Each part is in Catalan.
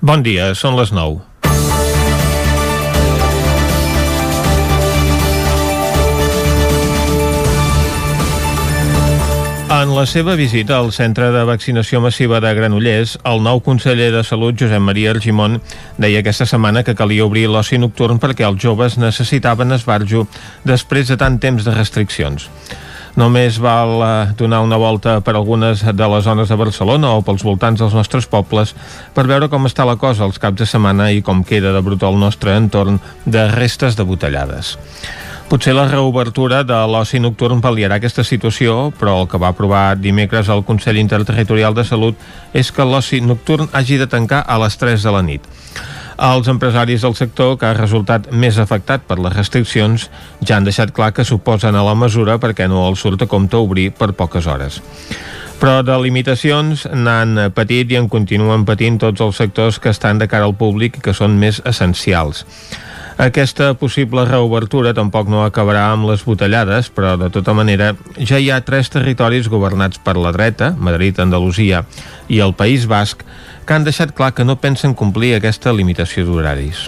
Bon dia, són les 9. En la seva visita al centre de vaccinació massiva de Granollers, el nou conseller de Salut, Josep Maria Argimon, deia aquesta setmana que calia obrir l'oci nocturn perquè els joves necessitaven esbarjo després de tant temps de restriccions. Només val eh, donar una volta per algunes de les zones de Barcelona o pels voltants dels nostres pobles per veure com està la cosa els caps de setmana i com queda de brutal el nostre entorn de restes de botellades. Potser la reobertura de l'oci nocturn pal·liarà aquesta situació, però el que va aprovar dimecres el Consell Interterritorial de Salut és que l'oci nocturn hagi de tancar a les 3 de la nit. Els empresaris del sector, que ha resultat més afectat per les restriccions, ja han deixat clar que suposen a la mesura perquè no els surt a compte obrir per poques hores. Però de limitacions n'han patit i en continuen patint tots els sectors que estan de cara al públic i que són més essencials. Aquesta possible reobertura tampoc no acabarà amb les botellades, però de tota manera ja hi ha tres territoris governats per la dreta, Madrid, Andalusia i el País Basc, que han deixat clar que no pensen complir aquesta limitació d'horaris.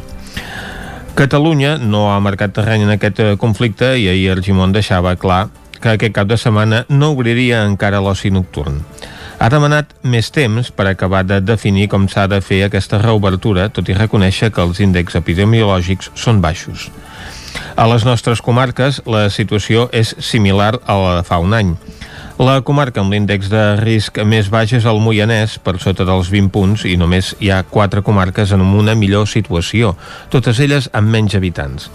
Catalunya no ha marcat terreny en aquest eh, conflicte i ahir Argimon deixava clar que aquest cap de setmana no obriria encara l'oci nocturn ha demanat més temps per acabar de definir com s'ha de fer aquesta reobertura, tot i reconèixer que els índexs epidemiològics són baixos. A les nostres comarques la situació és similar a la de fa un any. La comarca amb l'índex de risc més baix és el Moianès, per sota dels 20 punts, i només hi ha quatre comarques en una millor situació, totes elles amb menys habitants.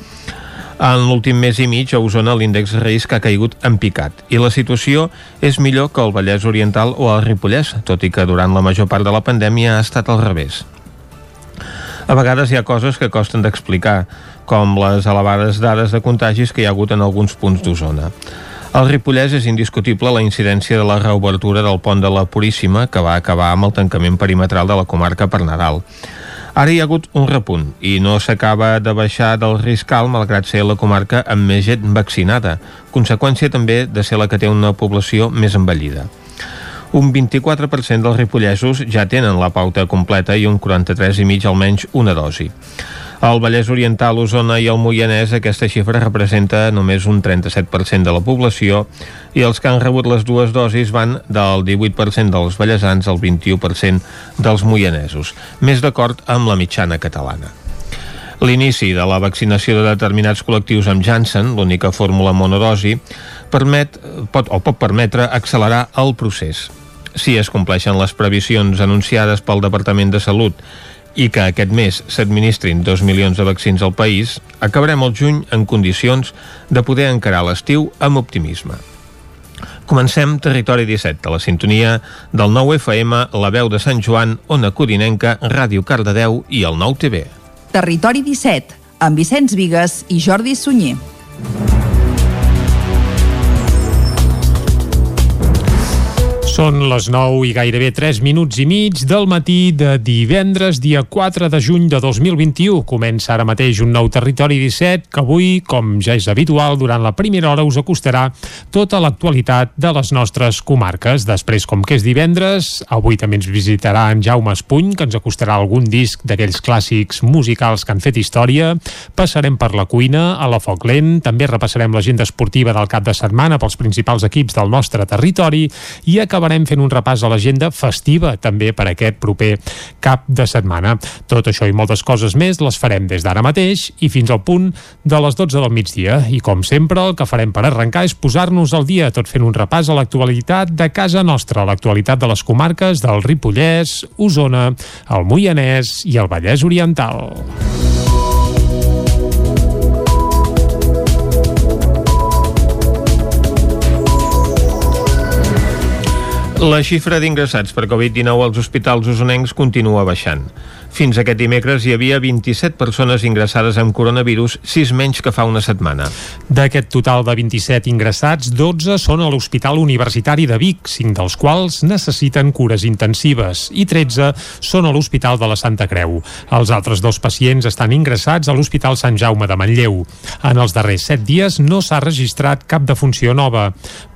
En l'últim mes i mig, a Osona l'índex de risc ha caigut en picat i la situació és millor que el Vallès Oriental o el Ripollès, tot i que durant la major part de la pandèmia ha estat al revés. A vegades hi ha coses que costen d'explicar, com les elevades dades de contagis que hi ha hagut en alguns punts d'Osona. Al Ripollès és indiscutible la incidència de la reobertura del pont de la Puríssima, que va acabar amb el tancament perimetral de la comarca per Nadal. Ara hi ha hagut un repunt i no s'acaba de baixar del risc alt malgrat ser la comarca amb més gent vaccinada, conseqüència també de ser la que té una població més envellida. Un 24% dels ripollesos ja tenen la pauta completa i un 43,5% almenys una dosi. Al Vallès Oriental, Osona i el Moianès aquesta xifra representa només un 37% de la població i els que han rebut les dues dosis van del 18% dels vallesans al 21% dels moianesos, més d'acord amb la mitjana catalana. L'inici de la vaccinació de determinats col·lectius amb Janssen, l'única fórmula monodosi, permet, pot, o pot permetre accelerar el procés. Si es compleixen les previsions anunciades pel Departament de Salut i que aquest mes s'administrin 2 milions de vaccins al país, acabarem el juny en condicions de poder encarar l'estiu amb optimisme. Comencem Territori 17, a la sintonia del 9 FM, la veu de Sant Joan, Ona Codinenca, Ràdio Cardedeu i el 9 TV. Territori 17, amb Vicenç Vigues i Jordi Sunyer. Són les 9 i gairebé 3 minuts i mig del matí de divendres, dia 4 de juny de 2021. Comença ara mateix un nou Territori 17 que avui, com ja és habitual, durant la primera hora us acostarà tota l'actualitat de les nostres comarques. Després, com que és divendres, avui també ens visitarà en Jaume Espuny, que ens acostarà algun disc d'aquells clàssics musicals que han fet història. Passarem per la cuina, a la foc lent, també repassarem l'agenda esportiva del cap de setmana pels principals equips del nostre territori i acabarem acabarem fent un repàs a l'agenda festiva també per aquest proper cap de setmana. Tot això i moltes coses més les farem des d'ara mateix i fins al punt de les 12 del migdia. I com sempre, el que farem per arrencar és posar-nos al dia, tot fent un repàs a l'actualitat de casa nostra, l'actualitat de les comarques del Ripollès, Osona, el Moianès i el Vallès Oriental. La xifra d'ingressats per Covid-19 als hospitals usonencs continua baixant. Fins aquest dimecres hi havia 27 persones ingressades amb coronavirus, 6 menys que fa una setmana. D'aquest total de 27 ingressats, 12 són a l'Hospital Universitari de Vic, 5 dels quals necessiten cures intensives i 13 són a l'Hospital de la Santa Creu. Els altres dos pacients estan ingressats a l'Hospital Sant Jaume de Manlleu. En els darrers 7 dies no s'ha registrat cap defunció nova.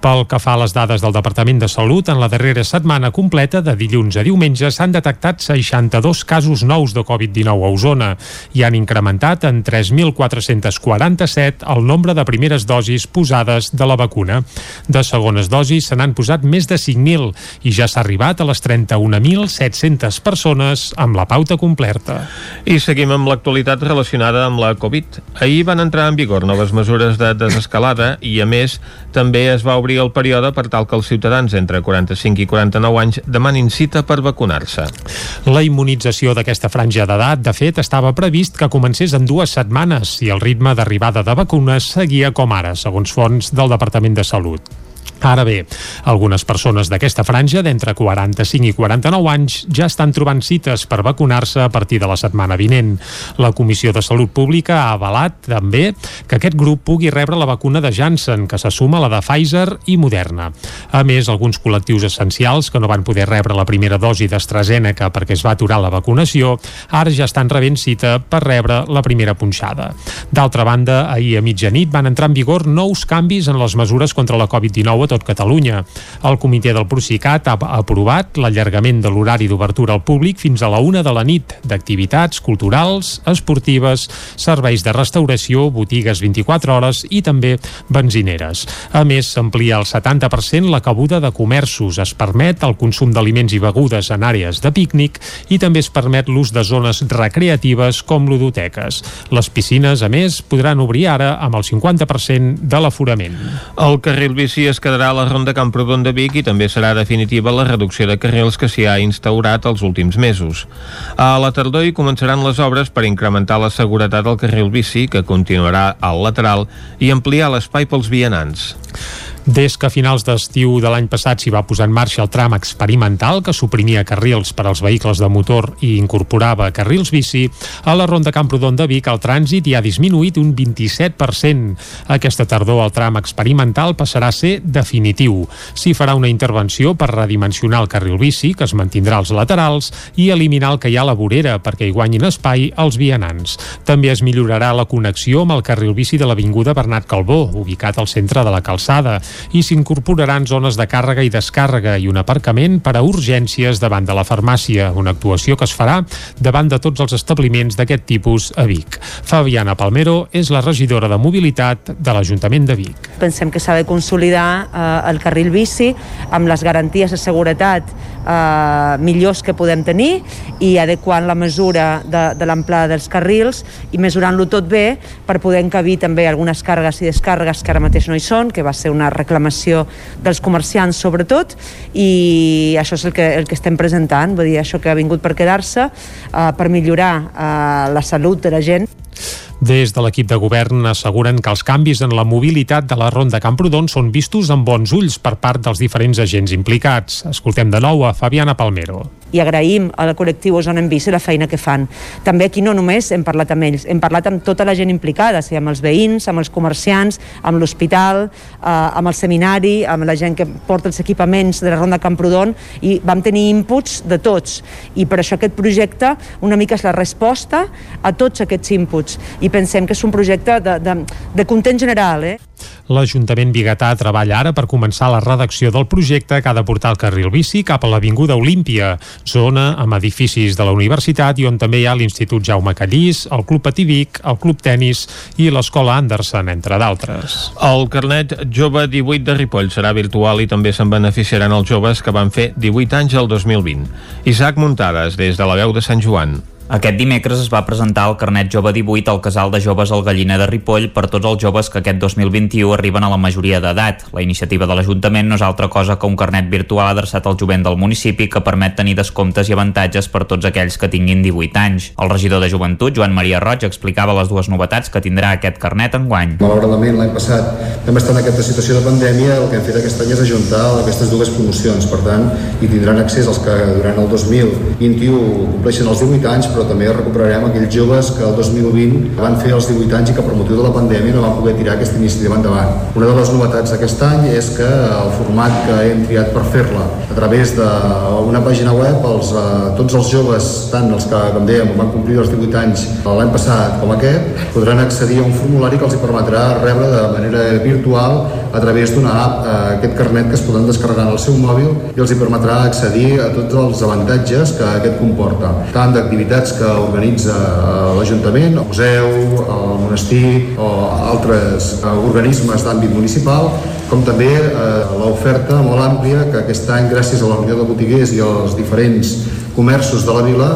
Pel que fa a les dades del Departament de Salut, en la darrera setmana completa, de dilluns a diumenge, s'han detectat 62 casos nous de Covid-19 a Osona i han incrementat en 3.447 el nombre de primeres dosis posades de la vacuna. De segones dosis se n'han posat més de 5.000 i ja s'ha arribat a les 31.700 persones amb la pauta completa. I seguim amb l'actualitat relacionada amb la Covid. Ahir van entrar en vigor noves mesures de desescalada i, a més, també es va obrir el període per tal que els ciutadans entre 45 i 49 anys demanin cita per vacunar-se. La immunització d'aquesta franja d'edat, de fet, estava previst que comencés en dues setmanes i el ritme d'arribada de vacunes seguia com ara, segons fons del Departament de Salut. Ara bé, algunes persones d'aquesta franja d'entre 45 i 49 anys ja estan trobant cites per vacunar-se a partir de la setmana vinent. La Comissió de Salut Pública ha avalat també que aquest grup pugui rebre la vacuna de Janssen, que se suma a la de Pfizer i Moderna. A més, alguns col·lectius essencials que no van poder rebre la primera dosi d'AstraZeneca perquè es va aturar la vacunació, ara ja estan rebent cita per rebre la primera punxada. D'altra banda, ahir a mitjanit van entrar en vigor nous canvis en les mesures contra la Covid-19 tot Catalunya. El comitè del Procicat ha aprovat l'allargament de l'horari d'obertura al públic fins a la una de la nit d'activitats culturals, esportives, serveis de restauració, botigues 24 hores i també benzineres. A més, s'amplia al 70% la cabuda de comerços. Es permet el consum d'aliments i begudes en àrees de pícnic i també es permet l'ús de zones recreatives com ludoteques. Les piscines, a més, podran obrir ara amb el 50% de l'aforament. El carril bici es quedarà a la ronda Camprodon de Vic i també serà definitiva la reducció de carrils que s'hi ha instaurat els últims mesos. A la tardor hi començaran les obres per incrementar la seguretat al carril bici, que continuarà al lateral, i ampliar l'espai pels vianants. Des que a finals d'estiu de l'any passat s'hi va posar en marxa el tram experimental que suprimia carrils per als vehicles de motor i incorporava carrils bici, a la ronda Camprodon de Vic el trànsit hi ha disminuït un 27%. Aquesta tardor el tram experimental passarà a ser definitiu. S'hi farà una intervenció per redimensionar el carril bici, que es mantindrà als laterals, i eliminar el que hi ha a la vorera perquè hi guanyin espai els vianants. També es millorarà la connexió amb el carril bici de l'Avinguda Bernat Calbó, ubicat al centre de la calçada i s'incorporaran zones de càrrega i descàrrega i un aparcament per a urgències davant de la farmàcia, una actuació que es farà davant de tots els establiments d'aquest tipus a Vic. Fabiana Palmero és la regidora de mobilitat de l'Ajuntament de Vic. Pensem que s'ha de consolidar eh, el carril bici amb les garanties de seguretat eh, millors que podem tenir i adequant la mesura de, de l'amplada dels carrils i mesurant-lo tot bé per poder encabir també algunes càrregues i descàrregues que ara mateix no hi són, que va ser una reclamació dels comerciants sobretot i això és el que, el que estem presentant, vull dir, això que ha vingut per quedar-se eh, per millorar eh, la salut de la gent. Des de l'equip de govern asseguren que els canvis en la mobilitat de la Ronda Camprodon són vistos amb bons ulls per part dels diferents agents implicats. Escoltem de nou a Fabiana Palmero i agraïm al col·lectiu Osona en Bici la feina que fan. També aquí no només hem parlat amb ells, hem parlat amb tota la gent implicada, sigui, amb els veïns, amb els comerciants, amb l'hospital, eh, amb el seminari, amb la gent que porta els equipaments de la Ronda Camprodon i vam tenir inputs de tots i per això aquest projecte una mica és la resposta a tots aquests inputs i pensem que és un projecte de, de, de content general. Eh? L'Ajuntament Bigatà treballa ara per començar la redacció del projecte que ha de portar el carril bici cap a l'Avinguda Olímpia, zona amb edificis de la universitat i on també hi ha l'Institut Jaume Callís, el Club Pativic, el Club Tenis i l'Escola Anderson, entre d'altres. El carnet jove 18 de Ripoll serà virtual i també se'n beneficiaran els joves que van fer 18 anys el 2020. Isaac Muntades, des de la veu de Sant Joan. Aquest dimecres es va presentar el carnet jove 18 al casal de joves al Galliner de Ripoll per tots els joves que aquest 2021 arriben a la majoria d'edat. La iniciativa de l'Ajuntament no és altra cosa que un carnet virtual adreçat al jovent del municipi que permet tenir descomptes i avantatges per tots aquells que tinguin 18 anys. El regidor de Joventut, Joan Maria Roig, explicava les dues novetats que tindrà aquest carnet enguany. Malauradament, l'any passat vam estar en aquesta situació de pandèmia, el que hem fet aquest any és ajuntar aquestes dues promocions. Per tant, hi tindran accés els que durant el 2021 compleixen els 18 anys, però però també recuperarem aquells joves que el 2020 van fer els 18 anys i que per motiu de la pandèmia no van poder tirar aquesta iniciativa endavant. Una de les novetats d'aquest any és que el format que hem triat per fer-la a través d'una pàgina web, els, eh, tots els joves, tant els que, com dèiem, van complir els 18 anys l'any passat com aquest, podran accedir a un formulari que els permetrà rebre de manera virtual a través d'una app eh, aquest carnet que es poden descarregar en el seu mòbil i els hi permetrà accedir a tots els avantatges que aquest comporta, tant d'activitats activitats que organitza l'Ajuntament, el museu, el monestir o altres organismes d'àmbit municipal, com també l'oferta molt àmplia que aquest any, gràcies a la reunió de botiguers i als diferents comerços de la vila,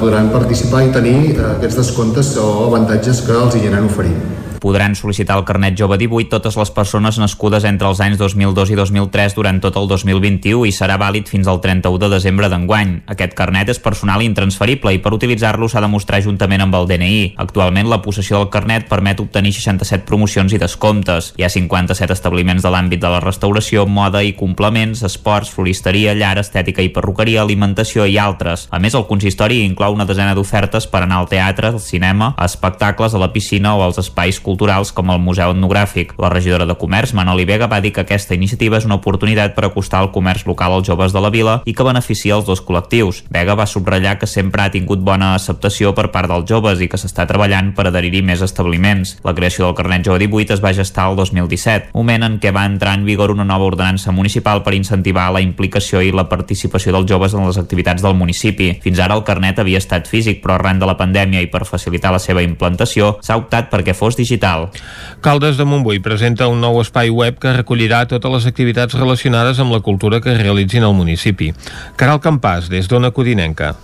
podran participar i tenir aquests descomptes o avantatges que els hi aniran oferint. Podran sol·licitar el carnet jove 18 totes les persones nascudes entre els anys 2002 i 2003 durant tot el 2021 i serà vàlid fins al 31 de desembre d'enguany. Aquest carnet és personal i intransferible i per utilitzar-lo s'ha de mostrar juntament amb el DNI. Actualment la possessió del carnet permet obtenir 67 promocions i descomptes. Hi ha 57 establiments de l'àmbit de la restauració, moda i complements, esports, floristeria, llar, estètica i perruqueria, alimentació i altres. A més, el consistori inclou una desena d'ofertes per anar al teatre, al cinema, a espectacles, a la piscina o als espais culturals com el Museu Etnogràfic. La regidora de Comerç, Manoli Vega, va dir que aquesta iniciativa és una oportunitat per acostar el comerç local als joves de la vila i que beneficia els dos col·lectius. Vega va subratllar que sempre ha tingut bona acceptació per part dels joves i que s'està treballant per adherir-hi més establiments. La creació del carnet jove 18 es va gestar el 2017, moment en què va entrar en vigor una nova ordenança municipal per incentivar la implicació i la participació dels joves en les activitats del municipi. Fins ara el carnet havia estat físic, però arran de la pandèmia i per facilitar la seva implantació s'ha optat perquè fos digital digital. Caldes de Montbui presenta un nou espai web que recollirà totes les activitats relacionades amb la cultura que realitzin al municipi. Caral Campàs, des d'Ona Codinenca.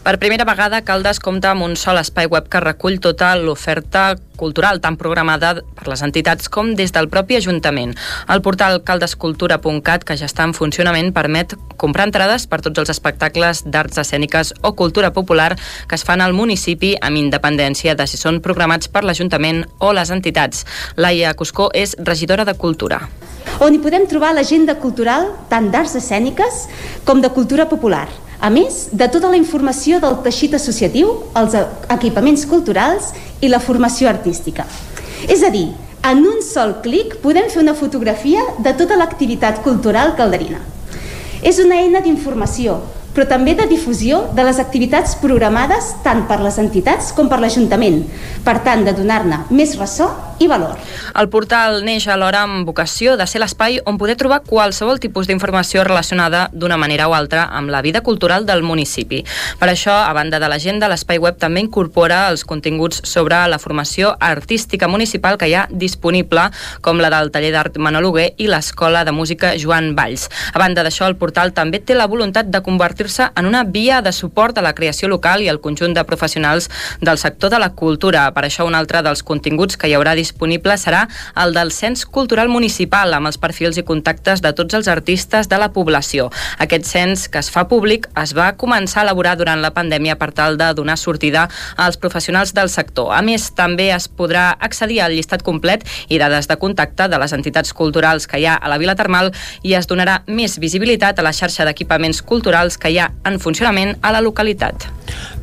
Per primera vegada, Caldes compta amb un sol espai web que recull tota l'oferta cultural, tant programada per les entitats com des del propi Ajuntament. El portal caldescultura.cat, que ja està en funcionament, permet comprar entrades per tots els espectacles d'arts escèniques o cultura popular que es fan al municipi amb independència de si són programats per l'Ajuntament o les entitats. Laia Cuscó és regidora de Cultura on hi podem trobar l'agenda cultural tant d'arts escèniques com de cultura popular a més de tota la informació del teixit associatiu, els equipaments culturals i la formació artística. És a dir, en un sol clic podem fer una fotografia de tota l'activitat cultural calderina. És una eina d'informació, però també de difusió de les activitats programades tant per les entitats com per l'Ajuntament, per tant, de donar-ne més ressò i valor. El portal neix alhora amb vocació de ser l'espai on poder trobar qualsevol tipus d'informació relacionada d'una manera o altra amb la vida cultural del municipi. Per això, a banda de l'agenda, l'espai web també incorpora els continguts sobre la formació artística municipal que hi ha disponible, com la del taller d'art Manoluguer i l'Escola de Música Joan Valls. A banda d'això, el portal també té la voluntat de convertir-se en una via de suport a la creació local i al conjunt de professionals del sector de la cultura. Per això, un altre dels continguts que hi haurà disponible serà el del Cens Cultural Municipal, amb els perfils i contactes de tots els artistes de la població. Aquest cens, que es fa públic, es va començar a elaborar durant la pandèmia per tal de donar sortida als professionals del sector. A més, també es podrà accedir al llistat complet i dades de contacte de les entitats culturals que hi ha a la Vila Termal i es donarà més visibilitat a la xarxa d'equipaments culturals que hi ha en funcionament a la localitat.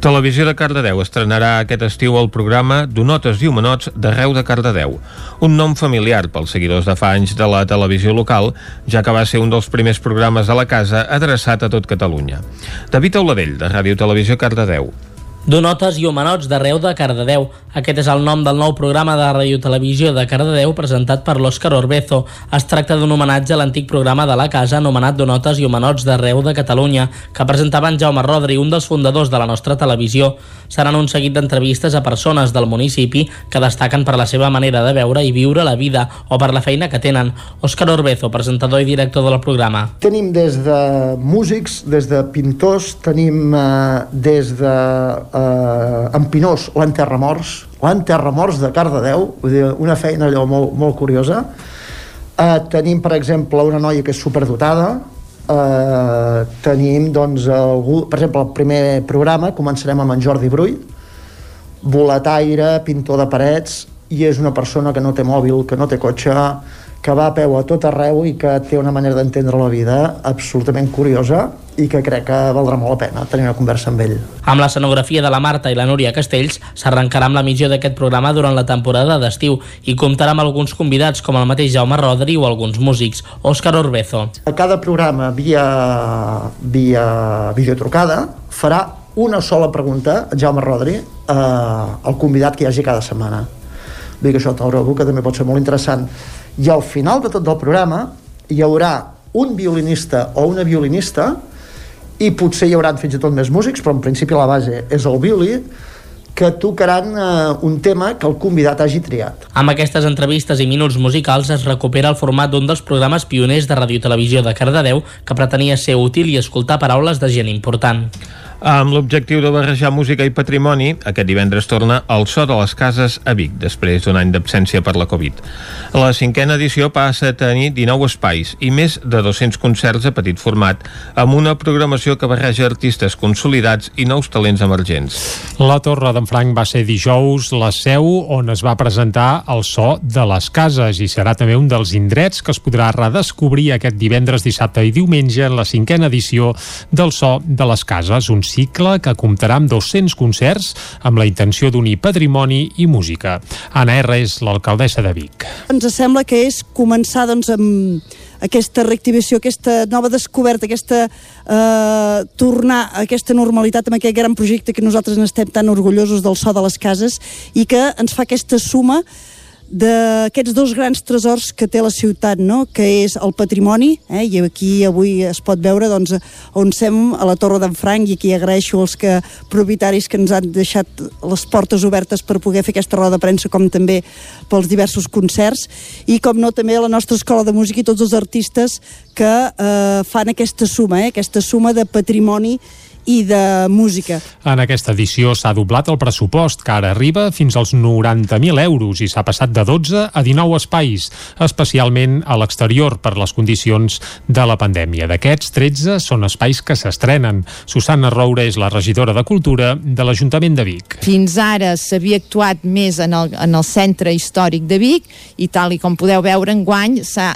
Televisió de Cardedeu estrenarà aquest estiu el programa Donotes i Homenots d'arreu de Cardedeu. Un nom familiar pels seguidors de fa anys de la televisió local, ja que va ser un dels primers programes a la casa adreçat a tot Catalunya. David Auladell, de Ràdio Televisió Cardedeu. Donotes i Homenots d'arreu de Cardedeu. Aquest és el nom del nou programa de radiotelevisió de Cardedeu presentat per l'Òscar Orbezo. Es tracta d'un homenatge a l'antic programa de la casa anomenat Donotes i Homenots d'arreu de Catalunya, que presentava en Jaume Rodri, un dels fundadors de la nostra televisió. Seran un seguit d'entrevistes a persones del municipi que destaquen per la seva manera de veure i viure la vida o per la feina que tenen. Òscar Orbezo, presentador i director del programa. Tenim des de músics, des de pintors, tenim eh, des de eh, en Pinós l'enterramorts, l'enterramorts de Cardedeu, vull dir, una feina allò molt, molt curiosa. Eh, tenim, per exemple, una noia que és superdotada, eh, tenim, doncs, algú, per exemple, el primer programa començarem amb en Jordi Brull, volataire, pintor de parets, i és una persona que no té mòbil, que no té cotxe, que va a peu a tot arreu i que té una manera d'entendre la vida absolutament curiosa i que crec que valdrà molt la pena tenir una conversa amb ell. Amb l'escenografia de la Marta i la Núria Castells s'arrencarà amb la d'aquest programa durant la temporada d'estiu i comptarà amb alguns convidats com el mateix Jaume Rodri o alguns músics. Òscar Orbezo. A cada programa via, via videotrucada farà una sola pregunta a Jaume Rodri eh, al convidat que hi hagi cada setmana. Vull dir que això trobo que també pot ser molt interessant i al final de tot el programa hi haurà un violinista o una violinista i potser hi haurà fins i tot més músics, però en principi la base és el violí, que tocaran eh, un tema que el convidat hagi triat. Amb aquestes entrevistes i minuts musicals es recupera el format d'un dels programes pioners de radiotelevisió de Cardedeu que pretenia ser útil i escoltar paraules de gent important. Amb l'objectiu de barrejar música i patrimoni, aquest divendres torna el So de les Cases a Vic, després d'un any d'absència per la Covid. La cinquena edició passa a tenir 19 espais i més de 200 concerts a petit format, amb una programació que barreja artistes consolidats i nous talents emergents. La Torre d'en Franc va ser dijous la seu on es va presentar el So de les Cases i serà també un dels indrets que es podrà redescobrir aquest divendres, dissabte i diumenge en la cinquena edició del So de les Cases, un cicle que comptarà amb 200 concerts amb la intenció d'unir patrimoni i música. Anna R. és l'alcaldessa de Vic. Ens sembla que és començar doncs, amb aquesta reactivació, aquesta nova descoberta, aquesta eh, tornar a aquesta normalitat amb aquest gran projecte que nosaltres n'estem tan orgullosos del so de les cases i que ens fa aquesta suma d'aquests dos grans tresors que té la ciutat, no? que és el patrimoni, eh? i aquí avui es pot veure doncs, on sem a la Torre d'en Franc, i aquí agraeixo als que, propietaris que ens han deixat les portes obertes per poder fer aquesta roda de premsa, com també pels diversos concerts, i com no també a la nostra escola de música i tots els artistes que eh, fan aquesta suma, eh? aquesta suma de patrimoni i de música. En aquesta edició s'ha doblat el pressupost, que ara arriba fins als 90.000 euros i s'ha passat de 12 a 19 espais, especialment a l'exterior per les condicions de la pandèmia. D'aquests, 13 són espais que s'estrenen. Susana Roure és la regidora de Cultura de l'Ajuntament de Vic. Fins ara s'havia actuat més en el, en el centre històric de Vic i tal i com podeu veure enguany s'ha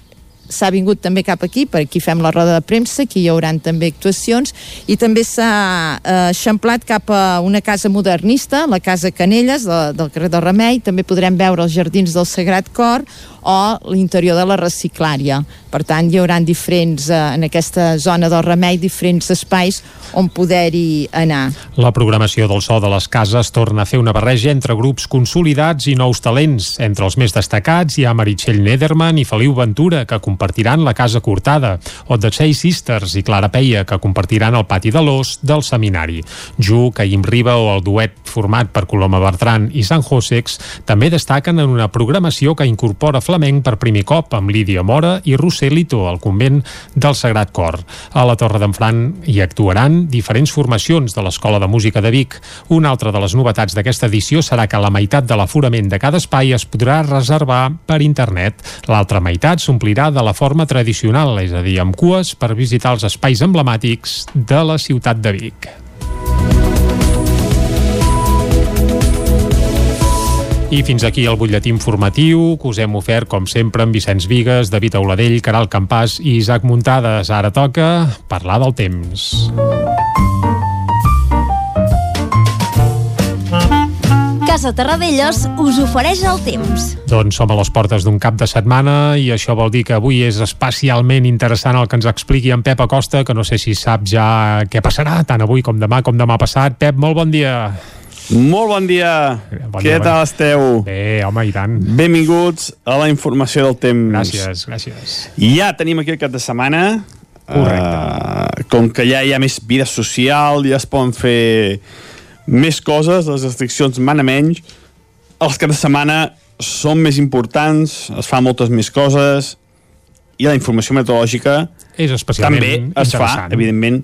s'ha vingut també cap aquí, per aquí fem la roda de premsa, aquí hi haurà també actuacions, i també s'ha eh, eixamplat cap a una casa modernista, la Casa Canelles, de, del carrer del Remei, també podrem veure els jardins del Sagrat Cor, o l'interior de la reciclària. Per tant, hi haurà diferents, eh, en aquesta zona del remei, diferents espais on poder-hi anar. La programació del so de les cases torna a fer una barreja entre grups consolidats i nous talents. Entre els més destacats hi ha Meritxell Nederman i Feliu Ventura, que compartiran la Casa Cortada, o The Chase Sisters i Clara Peia, que compartiran el pati de l'os del seminari. Ju, Caïm Riba o el duet format per Coloma Bertran i San Josex també destaquen en una programació que incorpora flamenc per primer cop amb Lídia Mora i Roselito al convent del Sagrat Cor. A la Torre d'en Fran hi actuaran diferents formacions de l'Escola de Música de Vic. Una altra de les novetats d'aquesta edició serà que la meitat de l'aforament de cada espai es podrà reservar per internet. L'altra meitat s'omplirà de la forma tradicional, és a dir, amb cues per visitar els espais emblemàtics de la ciutat de Vic. I fins aquí el butlletí informatiu que us hem ofert, com sempre, amb Vicenç Vigues, David Auladell, Caral Campàs i Isaac Muntades. Ara toca parlar del temps. Casa Terradellos us ofereix el temps. Doncs som a les portes d'un cap de setmana i això vol dir que avui és especialment interessant el que ens expliqui en Pep Acosta, que no sé si sap ja què passarà, tant avui com demà com demà passat. Pep, molt bon dia. Molt bon dia. Bon Què dia, tal esteu? Bé, home, i tant. Benvinguts a la informació del temps. Gràcies, gràcies. Ja tenim aquí el cap de setmana. Correcte. Uh, com que ja hi ha més vida social, ja es poden fer més coses, les restriccions mana menys, els caps de setmana són més importants, es fan moltes més coses, i la informació meteorològica És especialment també es fa, evidentment,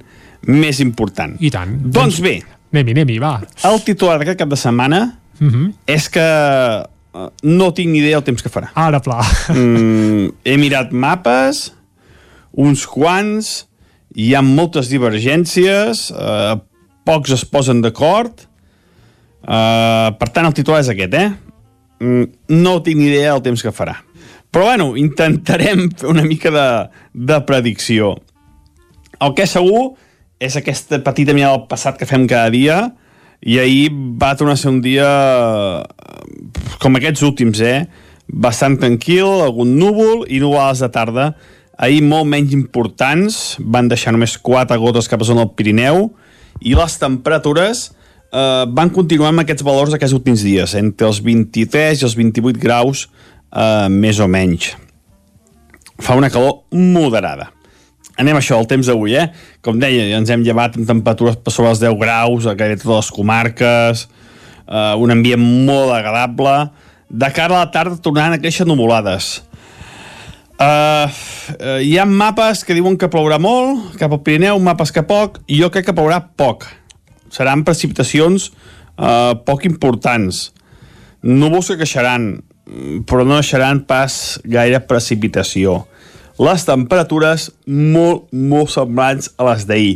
més important. I tant. Doncs bé, Anem-hi, anem-hi, va. el titular d'aquest cap de setmana Uh -huh. és que eh, no tinc ni idea del temps que farà. Ara, pla. Mm, he mirat mapes, uns quants, hi ha moltes divergències, eh, pocs es posen d'acord, eh, per tant el titular és aquest, eh? Mm, no tinc ni idea del temps que farà. Però bueno, intentarem fer una mica de, de predicció. El que és segur és aquesta petita mirada al passat que fem cada dia i ahir va tornar a ser un dia eh, com aquests últims, eh? Bastant tranquil, algun núvol i nuvolades de tarda. Ahir molt menys importants, van deixar només 4 gotes cap a zona del Pirineu i les temperatures eh, van continuar amb aquests valors aquests últims dies, entre els 23 i els 28 graus, eh, més o menys. Fa una calor moderada. Anem a això, el temps d'avui, eh? Com deia, ens hem llevat amb temperatures per sobre els 10 graus a gairebé totes les comarques, eh, un ambient molt agradable. De cara a la tarda tornaran a créixer nuvolades. Uh, uh, hi ha mapes que diuen que plourà molt, cap al Pirineu, mapes que poc, i jo crec que plourà poc. Seran precipitacions uh, poc importants. Núvols que queixaran, però no deixaran pas gaire precipitació. Les temperatures molt, molt semblants a les d'ahir.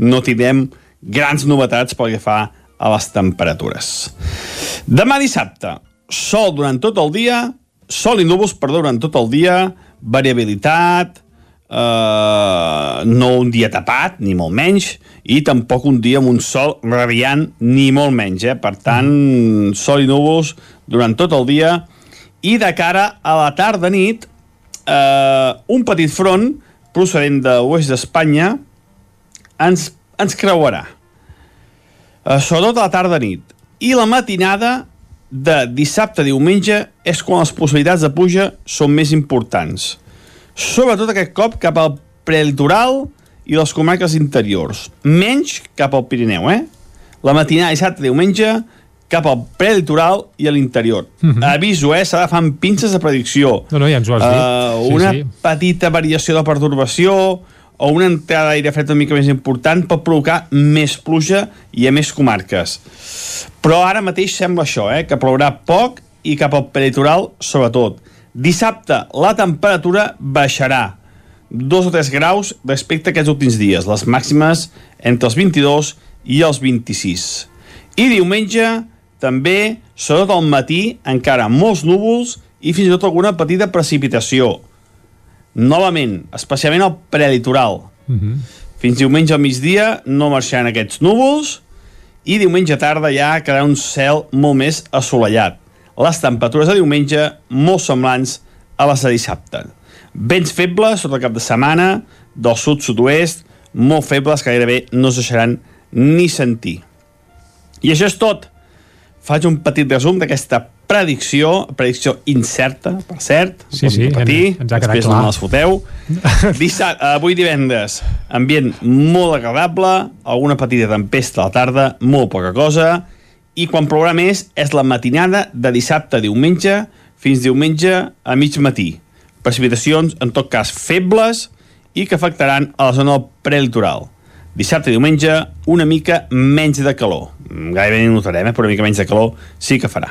No tindrem grans novetats pel que fa a les temperatures. Demà dissabte, sol durant tot el dia, sol i núvols, perdó, durant tot el dia, variabilitat, eh, no un dia tapat, ni molt menys, i tampoc un dia amb un sol radiant, ni molt menys. Eh? Per tant, sol i núvols durant tot el dia, i de cara a la tarda-nit, eh, un petit front procedent de l'oest d'Espanya ens, ens creuarà. Eh, sobretot a la tarda-nit. I la matinada de dissabte a diumenge és quan les possibilitats de pluja són més importants. Sobretot aquest cop cap al prelitoral i les comarques interiors. Menys cap al Pirineu, eh? La matinada dissabte a diumenge cap al prelitoral i a l'interior. Mm -hmm. Aviso, eh? S'ha d'agafar amb pinces de predicció. No, no, ja ens ho has dit. Uh, sí, una sí. petita variació de pertorbació o una entrada d'aire fred una mica més important pot provocar més pluja i a més comarques. Però ara mateix sembla això, eh? que plourà poc i cap al peritoral sobretot. Dissabte la temperatura baixarà 2 o 3 graus respecte a aquests últims dies, les màximes entre els 22 i els 26. I diumenge també, sobretot al matí, encara molts núvols i fins i tot alguna petita precipitació. Novament, especialment al prelitoral. Mm -hmm. Fins diumenge al migdia no marxaran aquests núvols i diumenge tarda ja quedarà un cel molt més assolellat. Les temperatures de diumenge molt semblants a les de dissabte. Vents febles sota el cap de setmana, del sud-sud-oest, molt febles que gairebé no es deixaran ni sentir. I això és tot. Faig un petit resum d'aquesta predicció, predicció incerta, per cert, Sí, sí, repetir, ens- ens ha quedat després clar. no me les foteu. Dissabte, avui divendres, ambient molt agradable, alguna petita tempesta a la tarda, molt poca cosa, i quan plourà més és la matinada de dissabte a diumenge fins diumenge a mig matí. Precipitacions, en tot cas, febles i que afectaran a la zona del prelitoral. Dissabte i diumenge, una mica menys de calor. Mm, Gairebé ni notarem, eh? però una mica menys de calor sí que farà.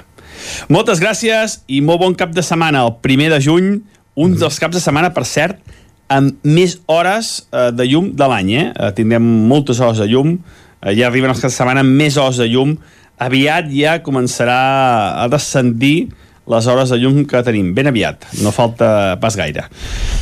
Moltes gràcies i molt bon cap de setmana. El primer de juny, un dels caps de setmana, per cert, amb més hores eh, de llum de l'any. Eh? Eh, tindrem moltes hores de llum. Eh, ja arriben els caps de setmana amb més hores de llum. Aviat ja començarà a descendir les hores de llum que tenim. Ben aviat. No falta pas gaire.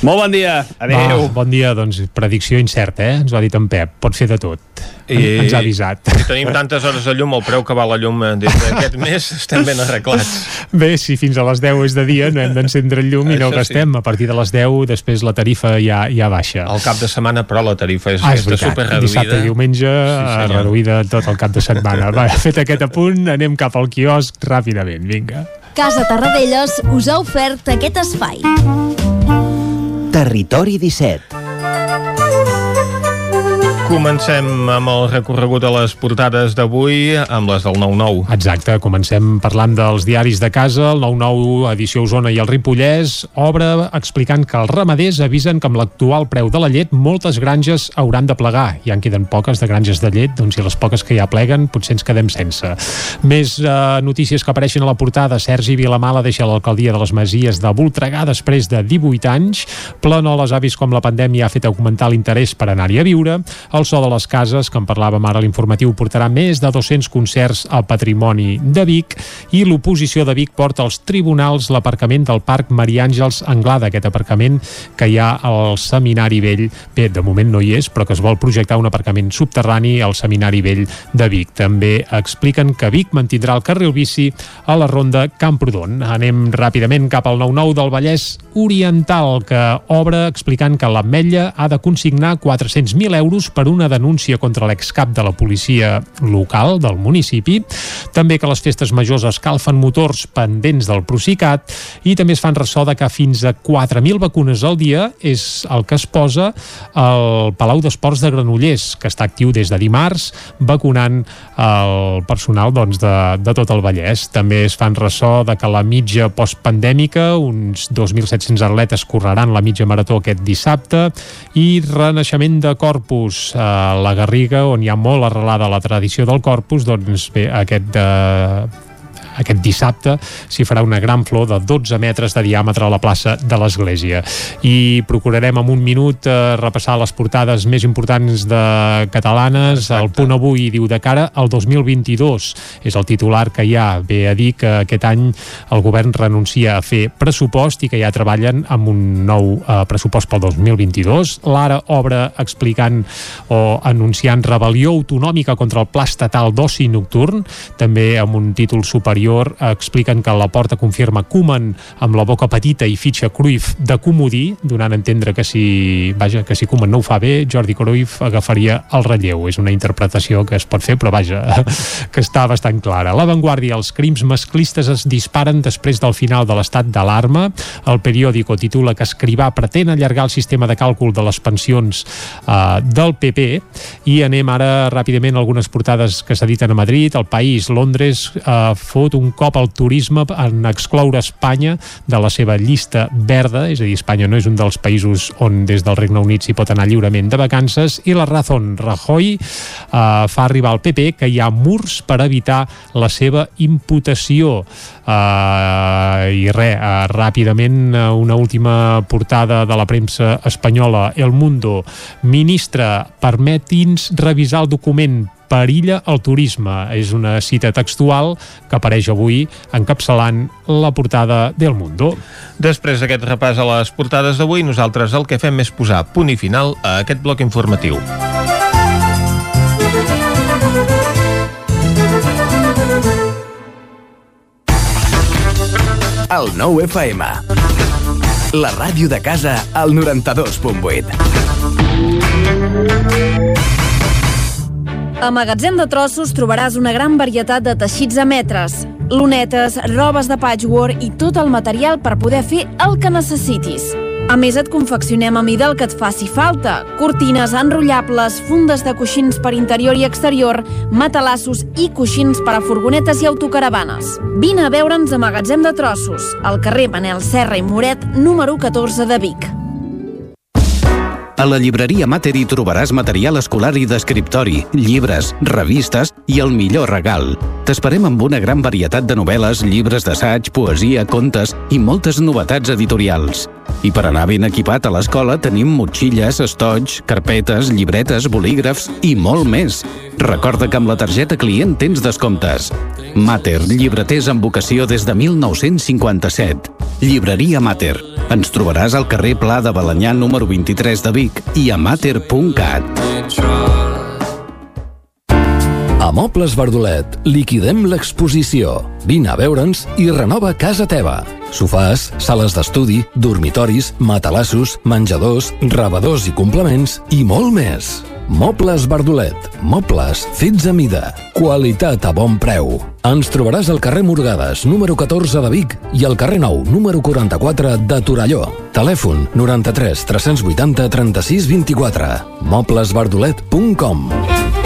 Molt bon dia. Adéu. Va, bon dia, doncs predicció incerta, eh? Ens ho ha dit en Pep. Pot fer de tot. I... Ens ha avisat. Si tenim tantes hores de llum, el preu que val la llum eh, des d'aquest mes estem ben arreglats. Bé, si fins a les 10 és de dia, no hem d'encendre el llum i no el Això sí. gastem. A partir de les 10, després la tarifa ja, ja baixa. Al cap de setmana, però, la tarifa és, Ah, és està veritat. super reduïda. Dissabte i diumenge Sí, senyor. reduïda tot el cap de setmana. Va, fet aquest apunt, anem cap al quiosc ràpidament. Vinga. Casa Tarradellas us ha ofert aquest espai. Territori 17. Comencem amb el recorregut de les portades d'avui, amb les del 9-9. Exacte, comencem parlant dels diaris de casa, el 9-9, edició Osona i el Ripollès, obre explicant que els ramaders avisen que amb l'actual preu de la llet moltes granges hauran de plegar. Ja en queden poques de granges de llet, doncs i les poques que ja pleguen potser ens quedem sense. Més eh, notícies que apareixen a la portada, Sergi Vilamala deixa l'alcaldia de les Masies de Voltregà després de 18 anys, planoles ha vist com la pandèmia ha fet augmentar l'interès per anar-hi a viure, el so de les cases, que en parlàvem ara a l'informatiu, portarà més de 200 concerts al patrimoni de Vic i l'oposició de Vic porta als tribunals l'aparcament del Parc Maria Àngels Anglada, aquest aparcament que hi ha al Seminari Vell. Bé, de moment no hi és, però que es vol projectar un aparcament subterrani al Seminari Vell de Vic. També expliquen que Vic mantindrà el carril bici a la ronda Camprodon. Anem ràpidament cap al 9-9 del Vallès Oriental, que obre explicant que l'Ametlla ha de consignar 400.000 euros per per una denúncia contra l'excap de la policia local del municipi, també que les festes majors escalfen motors pendents del Procicat i també es fan ressò de que fins a 4.000 vacunes al dia és el que es posa al Palau d'Esports de Granollers, que està actiu des de dimarts, vacunant el personal doncs, de, de tot el Vallès. També es fan ressò de que la mitja postpandèmica, uns 2.700 atletes correran la mitja marató aquest dissabte i renaixement de Corpus a la Garriga, on hi ha molt arrelada la tradició del Corpus, doncs bé, aquest de, aquest dissabte s'hi farà una gran flor de 12 metres de diàmetre a la plaça de l'Església. I procurarem en un minut eh, repassar les portades més importants de catalanes. Exacte. El punt avui diu de cara al 2022. És el titular que hi ha. Ve a dir que aquest any el govern renuncia a fer pressupost i que ja treballen amb un nou eh, pressupost pel 2022. L'ara obre explicant o anunciant rebel·lió autonòmica contra el pla estatal d'oci nocturn, també amb un títol superior anterior expliquen que la porta confirma Koeman amb la boca petita i fitxa Cruyff de comodí, donant a entendre que si, vaja, que si Koeman no ho fa bé, Jordi Cruyff agafaria el relleu. És una interpretació que es pot fer, però vaja, que està bastant clara. La Vanguardia, els crims masclistes es disparen després del final de l'estat d'alarma. El periòdico titula que Escrivà pretén allargar el sistema de càlcul de les pensions eh, del PP i anem ara ràpidament algunes portades que s'editen a Madrid, el País, Londres eh, fot un cop al turisme en excloure Espanya de la seva llista verda, és a dir, Espanya no és un dels països on des del Regne Unit s'hi pot anar lliurement de vacances, i la Razón Rajoy eh, fa arribar al PP que hi ha murs per evitar la seva imputació. Uh, I res, uh, ràpidament uh, una última portada de la premsa espanyola, El Mundo. Ministre, permeti'ns revisar el document perilla el turisme. És una cita textual que apareix avui encapçalant la portada del Mundo. Després d'aquest repàs a les portades d'avui, nosaltres el que fem és posar punt i final a aquest bloc informatiu. El nou FM. La ràdio de casa al 92.8. A Magatzem de Trossos trobaràs una gran varietat de teixits a metres, lunetes, robes de patchwork i tot el material per poder fer el que necessitis. A més, et confeccionem a mida el que et faci falta. Cortines enrotllables, fundes de coixins per interior i exterior, matalassos i coixins per a furgonetes i autocaravanes. Vine a veure'ns a Magatzem de Trossos, al carrer Manel Serra i Moret, número 14 de Vic. A la llibreria Mater hi trobaràs material escolar i d'escriptori, llibres, revistes i el millor regal. T'esperem amb una gran varietat de novel·les, llibres d'assaig, poesia, contes i moltes novetats editorials. I per anar ben equipat a l'escola tenim motxilles, estoig, carpetes, llibretes, bolígrafs i molt més. Recorda que amb la targeta client tens descomptes. Mater, llibreters amb vocació des de 1957. Llibreria Mater. Ens trobaràs al carrer Pla de Balanyà número 23 de Vic i a mater.cat. A Mobles Verdolet liquidem l'exposició. Vine a veure'ns i renova casa teva. Sofàs, sales d'estudi, dormitoris, matalassos, menjadors, rebedors i complements i molt més. Mobles Verdolet. Mobles fets a mida. Qualitat a bon preu. Ens trobaràs al carrer Morgades, número 14 de Vic i al carrer Nou, número 44 de Torelló. Telèfon 93 380 36 24. moblesverdolet.com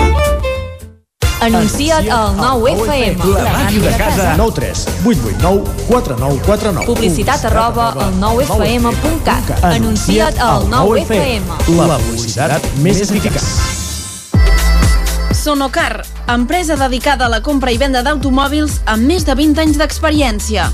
Anuncia't al 9FM. La màquina de casa. 9 3 8 8 9 4 9 4 9. Publicitat arroba al 9FM.cat. Anuncia't al 9FM. La publicitat més eficaç. Sonocar, empresa dedicada a la compra i venda d'automòbils amb més de 20 anys d'experiència.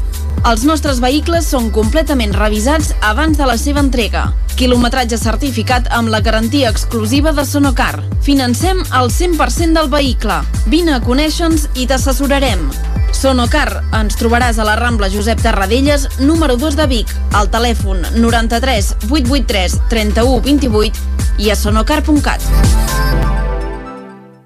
Els nostres vehicles són completament revisats abans de la seva entrega. Quilometratge certificat amb la garantia exclusiva de Sonocar. Financem el 100% del vehicle. Vine a conèixer-nos i t'assessorarem. Sonocar, ens trobaràs a la Rambla Josep Tarradellas, número 2 de Vic, al telèfon 93 883 31 28 i a sonocar.cat.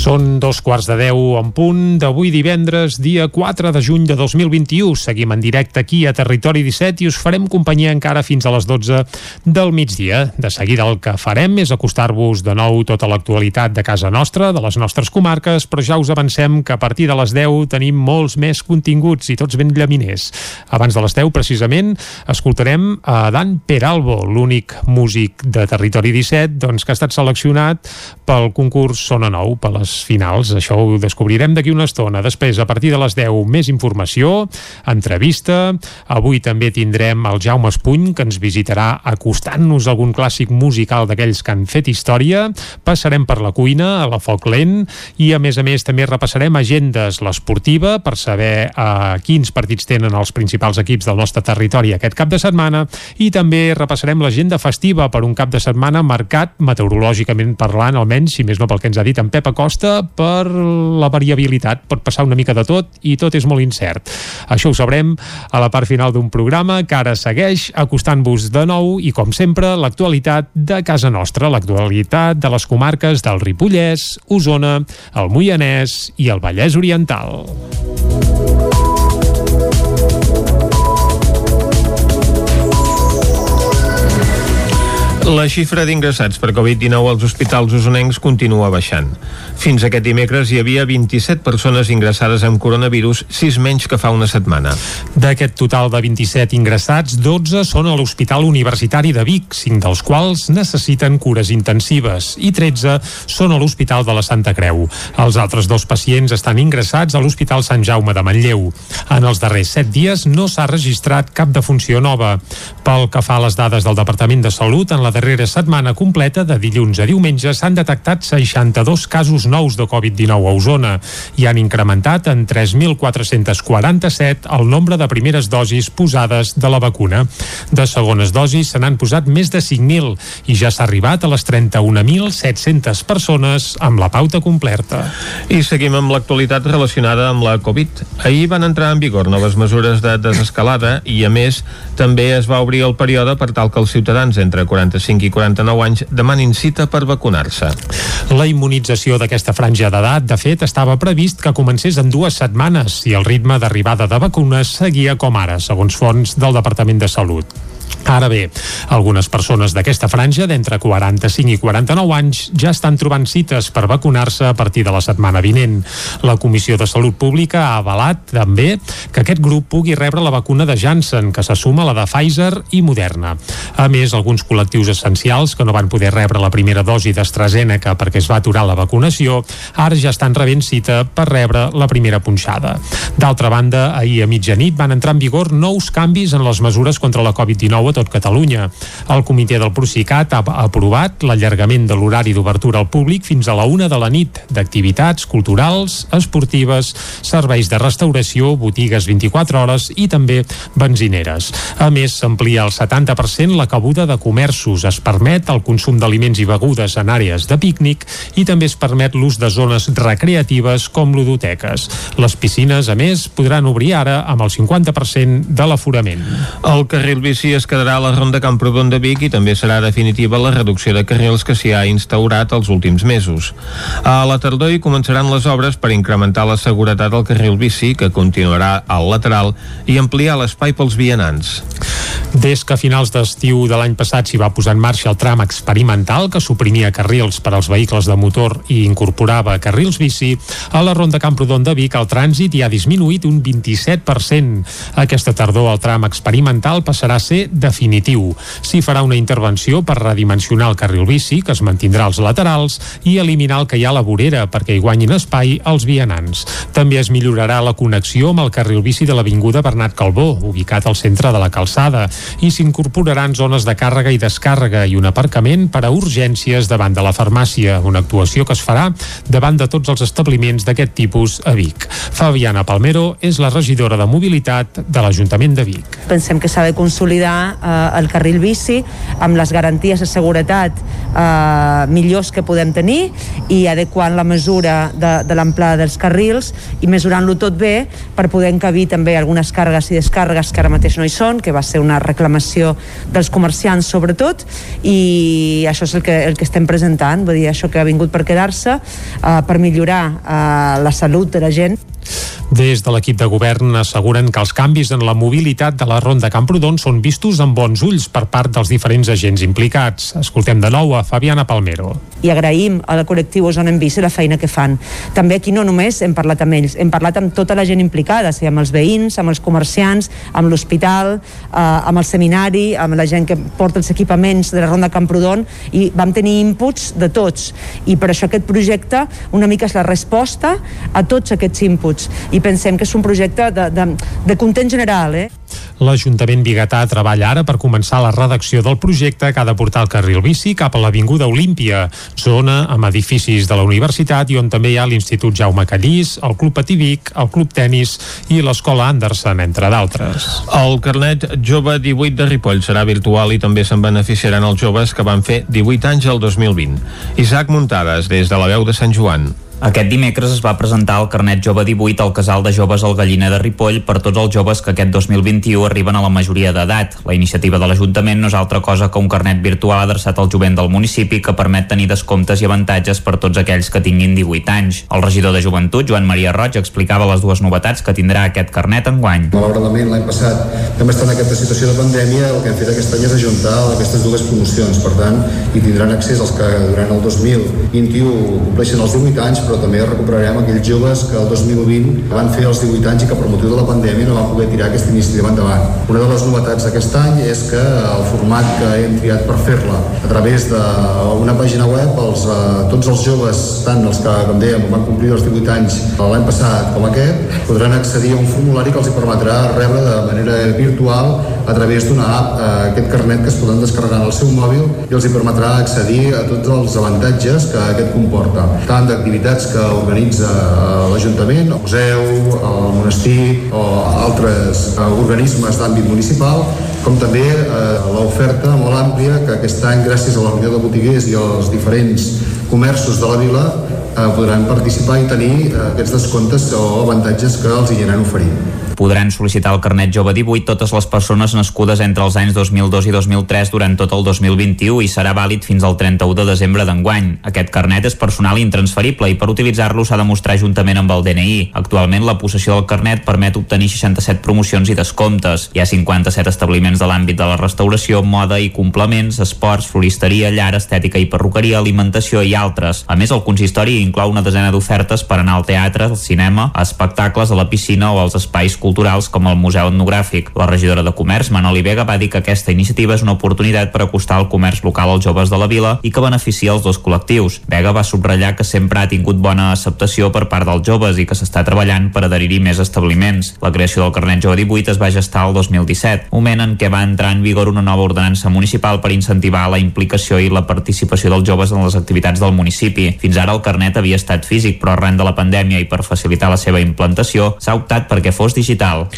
Són dos quarts de deu en punt d'avui divendres, dia 4 de juny de 2021. Seguim en directe aquí a Territori 17 i us farem companyia encara fins a les 12 del migdia. De seguida el que farem és acostar-vos de nou tota l'actualitat de casa nostra, de les nostres comarques, però ja us avancem que a partir de les 10 tenim molts més continguts i tots ben llaminers. Abans de les 10, precisament, escoltarem a Dan Peralbo, l'únic músic de Territori 17 doncs, que ha estat seleccionat pel concurs Sona Nou, per les finals. Això ho descobrirem d'aquí una estona. Després, a partir de les 10, més informació, entrevista. Avui també tindrem el Jaume Espuny, que ens visitarà acostant-nos algun clàssic musical d'aquells que han fet història. Passarem per la cuina, a la foc lent, i a més a més també repassarem agendes l'esportiva per saber uh, quins partits tenen els principals equips del nostre territori aquest cap de setmana i també repassarem l'agenda festiva per un cap de setmana marcat meteorològicament parlant, almenys, si més no pel que ens ha dit en Pep Acosta, costa per la variabilitat, pot passar una mica de tot i tot és molt incert. Això ho sabrem a la part final d'un programa que ara segueix acostant-vos de nou i, com sempre, l'actualitat de casa nostra, l'actualitat de les comarques del Ripollès, Osona, el Moianès i el Vallès Oriental. La xifra d'ingressats per Covid-19 als hospitals usonencs continua baixant. Fins aquest dimecres hi havia 27 persones ingressades amb coronavirus, 6 menys que fa una setmana. D'aquest total de 27 ingressats, 12 són a l'Hospital Universitari de Vic, 5 dels quals necessiten cures intensives i 13 són a l'Hospital de la Santa Creu. Els altres dos pacients estan ingressats a l'Hospital Sant Jaume de Manlleu. En els darrers 7 dies no s'ha registrat cap defunció nova. Pel que fa a les dades del Departament de Salut, en la darrera setmana completa, de dilluns a diumenge, s'han detectat 62 casos nous de Covid-19 a Osona i han incrementat en 3.447 el nombre de primeres dosis posades de la vacuna. De segones dosis se n'han posat més de 5.000 i ja s'ha arribat a les 31.700 persones amb la pauta completa. I seguim amb l'actualitat relacionada amb la Covid. Ahir van entrar en vigor noves mesures de desescalada i, a més, també es va obrir el període per tal que els ciutadans entre 45 45 i 49 anys demanin cita per vacunar-se. La immunització d'aquesta franja d'edat, de fet, estava previst que comencés en dues setmanes i el ritme d'arribada de vacunes seguia com ara, segons fons del Departament de Salut. Ara bé, algunes persones d'aquesta franja d'entre 45 i 49 anys ja estan trobant cites per vacunar-se a partir de la setmana vinent. La Comissió de Salut Pública ha avalat també que aquest grup pugui rebre la vacuna de Janssen, que se suma a la de Pfizer i Moderna. A més, alguns col·lectius essencials que no van poder rebre la primera dosi d'AstraZeneca perquè es va aturar la vacunació, ara ja estan rebent cita per rebre la primera punxada. D'altra banda, ahir a mitjanit van entrar en vigor nous canvis en les mesures contra la Covid-19 a tot Catalunya. El comitè del Procicat ha aprovat l'allargament de l'horari d'obertura al públic fins a la una de la nit d'activitats culturals, esportives, serveis de restauració, botigues 24 hores i també benzineres. A més, s'amplia al 70% la cabuda de comerços. Es permet el consum d'aliments i begudes en àrees de pícnic i també es permet l'ús de zones recreatives com ludoteques. Les piscines, a més, podran obrir ara amb el 50% de l'aforament. El carril bici es quedarà la ronda Camprodon de Vic i també serà definitiva la reducció de carrils que s'hi ha instaurat els últims mesos. A la tardor hi començaran les obres per incrementar la seguretat al carril bici, que continuarà al lateral, i ampliar l'espai pels vianants. Des que a finals d'estiu de l'any passat s'hi va posar en marxa el tram experimental que suprimia carrils per als vehicles de motor i incorporava carrils bici, a la Ronda Camprodon de Vic el trànsit hi ha disminuït un 27%. Aquesta tardor el tram experimental passarà a ser definitiu. S'hi farà una intervenció per redimensionar el carril bici, que es mantindrà als laterals, i eliminar el que hi ha a la vorera perquè hi guanyin espai els vianants. També es millorarà la connexió amb el carril bici de l'Avinguda Bernat Calbó, ubicat al centre de la calçada, i s'incorporaran zones de càrrega i descàrrega i un aparcament per a urgències davant de la farmàcia, una actuació que es farà davant de tots els establiments d'aquest tipus a Vic. Fabiana Palmero és la regidora de mobilitat de l'Ajuntament de Vic. Pensem que s'ha de consolidar eh, el carril bici amb les garanties de seguretat eh, millors que podem tenir i adequant la mesura de, de l'amplada dels carrils i mesurant-lo tot bé per poder encabir també algunes càrregues i descàrregues que ara mateix no hi són, que va ser una reclamació dels comerciants sobretot i això és el que, el que estem presentant, vull dir, això que ha vingut per quedar-se eh, per millorar eh, la salut de la gent. Des de l'equip de govern asseguren que els canvis en la mobilitat de la Ronda Camprodon són vistos amb bons ulls per part dels diferents agents implicats. Escoltem de nou a Fabiana Palmero. I agraïm al col·lectiu Osona en Bici la feina que fan. També aquí no només hem parlat amb ells, hem parlat amb tota la gent implicada, sigui, amb els veïns, amb els comerciants, amb l'hospital, eh, amb el seminari, amb la gent que porta els equipaments de la Ronda Camprodon i vam tenir inputs de tots. I per això aquest projecte una mica és la resposta a tots aquests inputs. I pensem que és un projecte de, de, de content general. Eh? L'Ajuntament Bigatà treballa ara per començar la redacció del projecte que ha de portar el carril bici cap a l'Avinguda Olímpia, zona amb edificis de la universitat i on també hi ha l'Institut Jaume Callís, el Club Pativic, el Club Tenis i l'Escola Anderson, entre d'altres. El carnet jove 18 de Ripoll serà virtual i també se'n beneficiaran els joves que van fer 18 anys el 2020. Isaac Muntades, des de la veu de Sant Joan. Aquest dimecres es va presentar el carnet jove 18 al casal de joves al Galliner de Ripoll per tots els joves que aquest 2021 arriben a la majoria d'edat. La iniciativa de l'Ajuntament no és altra cosa que un carnet virtual adreçat al jovent del municipi que permet tenir descomptes i avantatges per tots aquells que tinguin 18 anys. El regidor de Joventut, Joan Maria Roig, explicava les dues novetats que tindrà aquest carnet enguany. Malauradament, l'any passat, també està en aquesta situació de pandèmia, el que hem fet aquest any és ajuntar aquestes dues promocions. Per tant, hi tindran accés els que durant el 2021 compleixen els 18 anys, però també recuperarem aquells joves que el 2020 van fer els 18 anys i que per motiu de la pandèmia no van poder tirar aquesta iniciativa endavant. Una de les novetats d'aquest any és que el format que hem triat per fer-la a través d'una pàgina web, els, eh, tots els joves, tant els que, com dèiem, van complir els 18 anys l'any passat com aquest, podran accedir a un formulari que els permetrà rebre de manera virtual a través d'una app eh, aquest carnet que es poden descarregar el seu mòbil i els hi permetrà accedir a tots els avantatges que aquest comporta, tant d'activitats activitats que organitza eh, l'Ajuntament, el museu, el monestir o altres eh, organismes d'àmbit municipal, com també eh, l'oferta molt àmplia que aquest any, gràcies a la reunió de botiguers i als diferents comerços de la vila, podran participar i tenir eh, aquests descomptes o avantatges que els hi aniran oferint podran sol·licitar el carnet jove 18 totes les persones nascudes entre els anys 2002 i 2003 durant tot el 2021 i serà vàlid fins al 31 de desembre d'enguany. Aquest carnet és personal i intransferible i per utilitzar-lo s'ha de mostrar juntament amb el DNI. Actualment la possessió del carnet permet obtenir 67 promocions i descomptes. Hi ha 57 establiments de l'àmbit de la restauració, moda i complements, esports, floristeria, llar, estètica i perruqueria, alimentació i altres. A més, el consistori inclou una desena d'ofertes per anar al teatre, al cinema, a espectacles, a la piscina o als espais culturals com el Museu Etnogràfic. La regidora de Comerç, Manoli Vega, va dir que aquesta iniciativa és una oportunitat per acostar el comerç local als joves de la vila i que beneficia els dos col·lectius. Vega va subratllar que sempre ha tingut bona acceptació per part dels joves i que s'està treballant per adherir-hi més establiments. La creació del carnet jove 18 es va gestar el 2017, moment en què va entrar en vigor una nova ordenança municipal per incentivar la implicació i la participació dels joves en les activitats del municipi. Fins ara el carnet havia estat físic, però arran de la pandèmia i per facilitar la seva implantació s'ha optat perquè fos digital digital.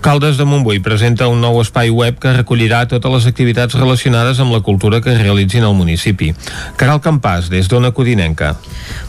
Caldes de Montbui presenta un nou espai web que recollirà totes les activitats relacionades amb la cultura que es realitzin al municipi. Caral Campàs, des d'Ona Codinenca.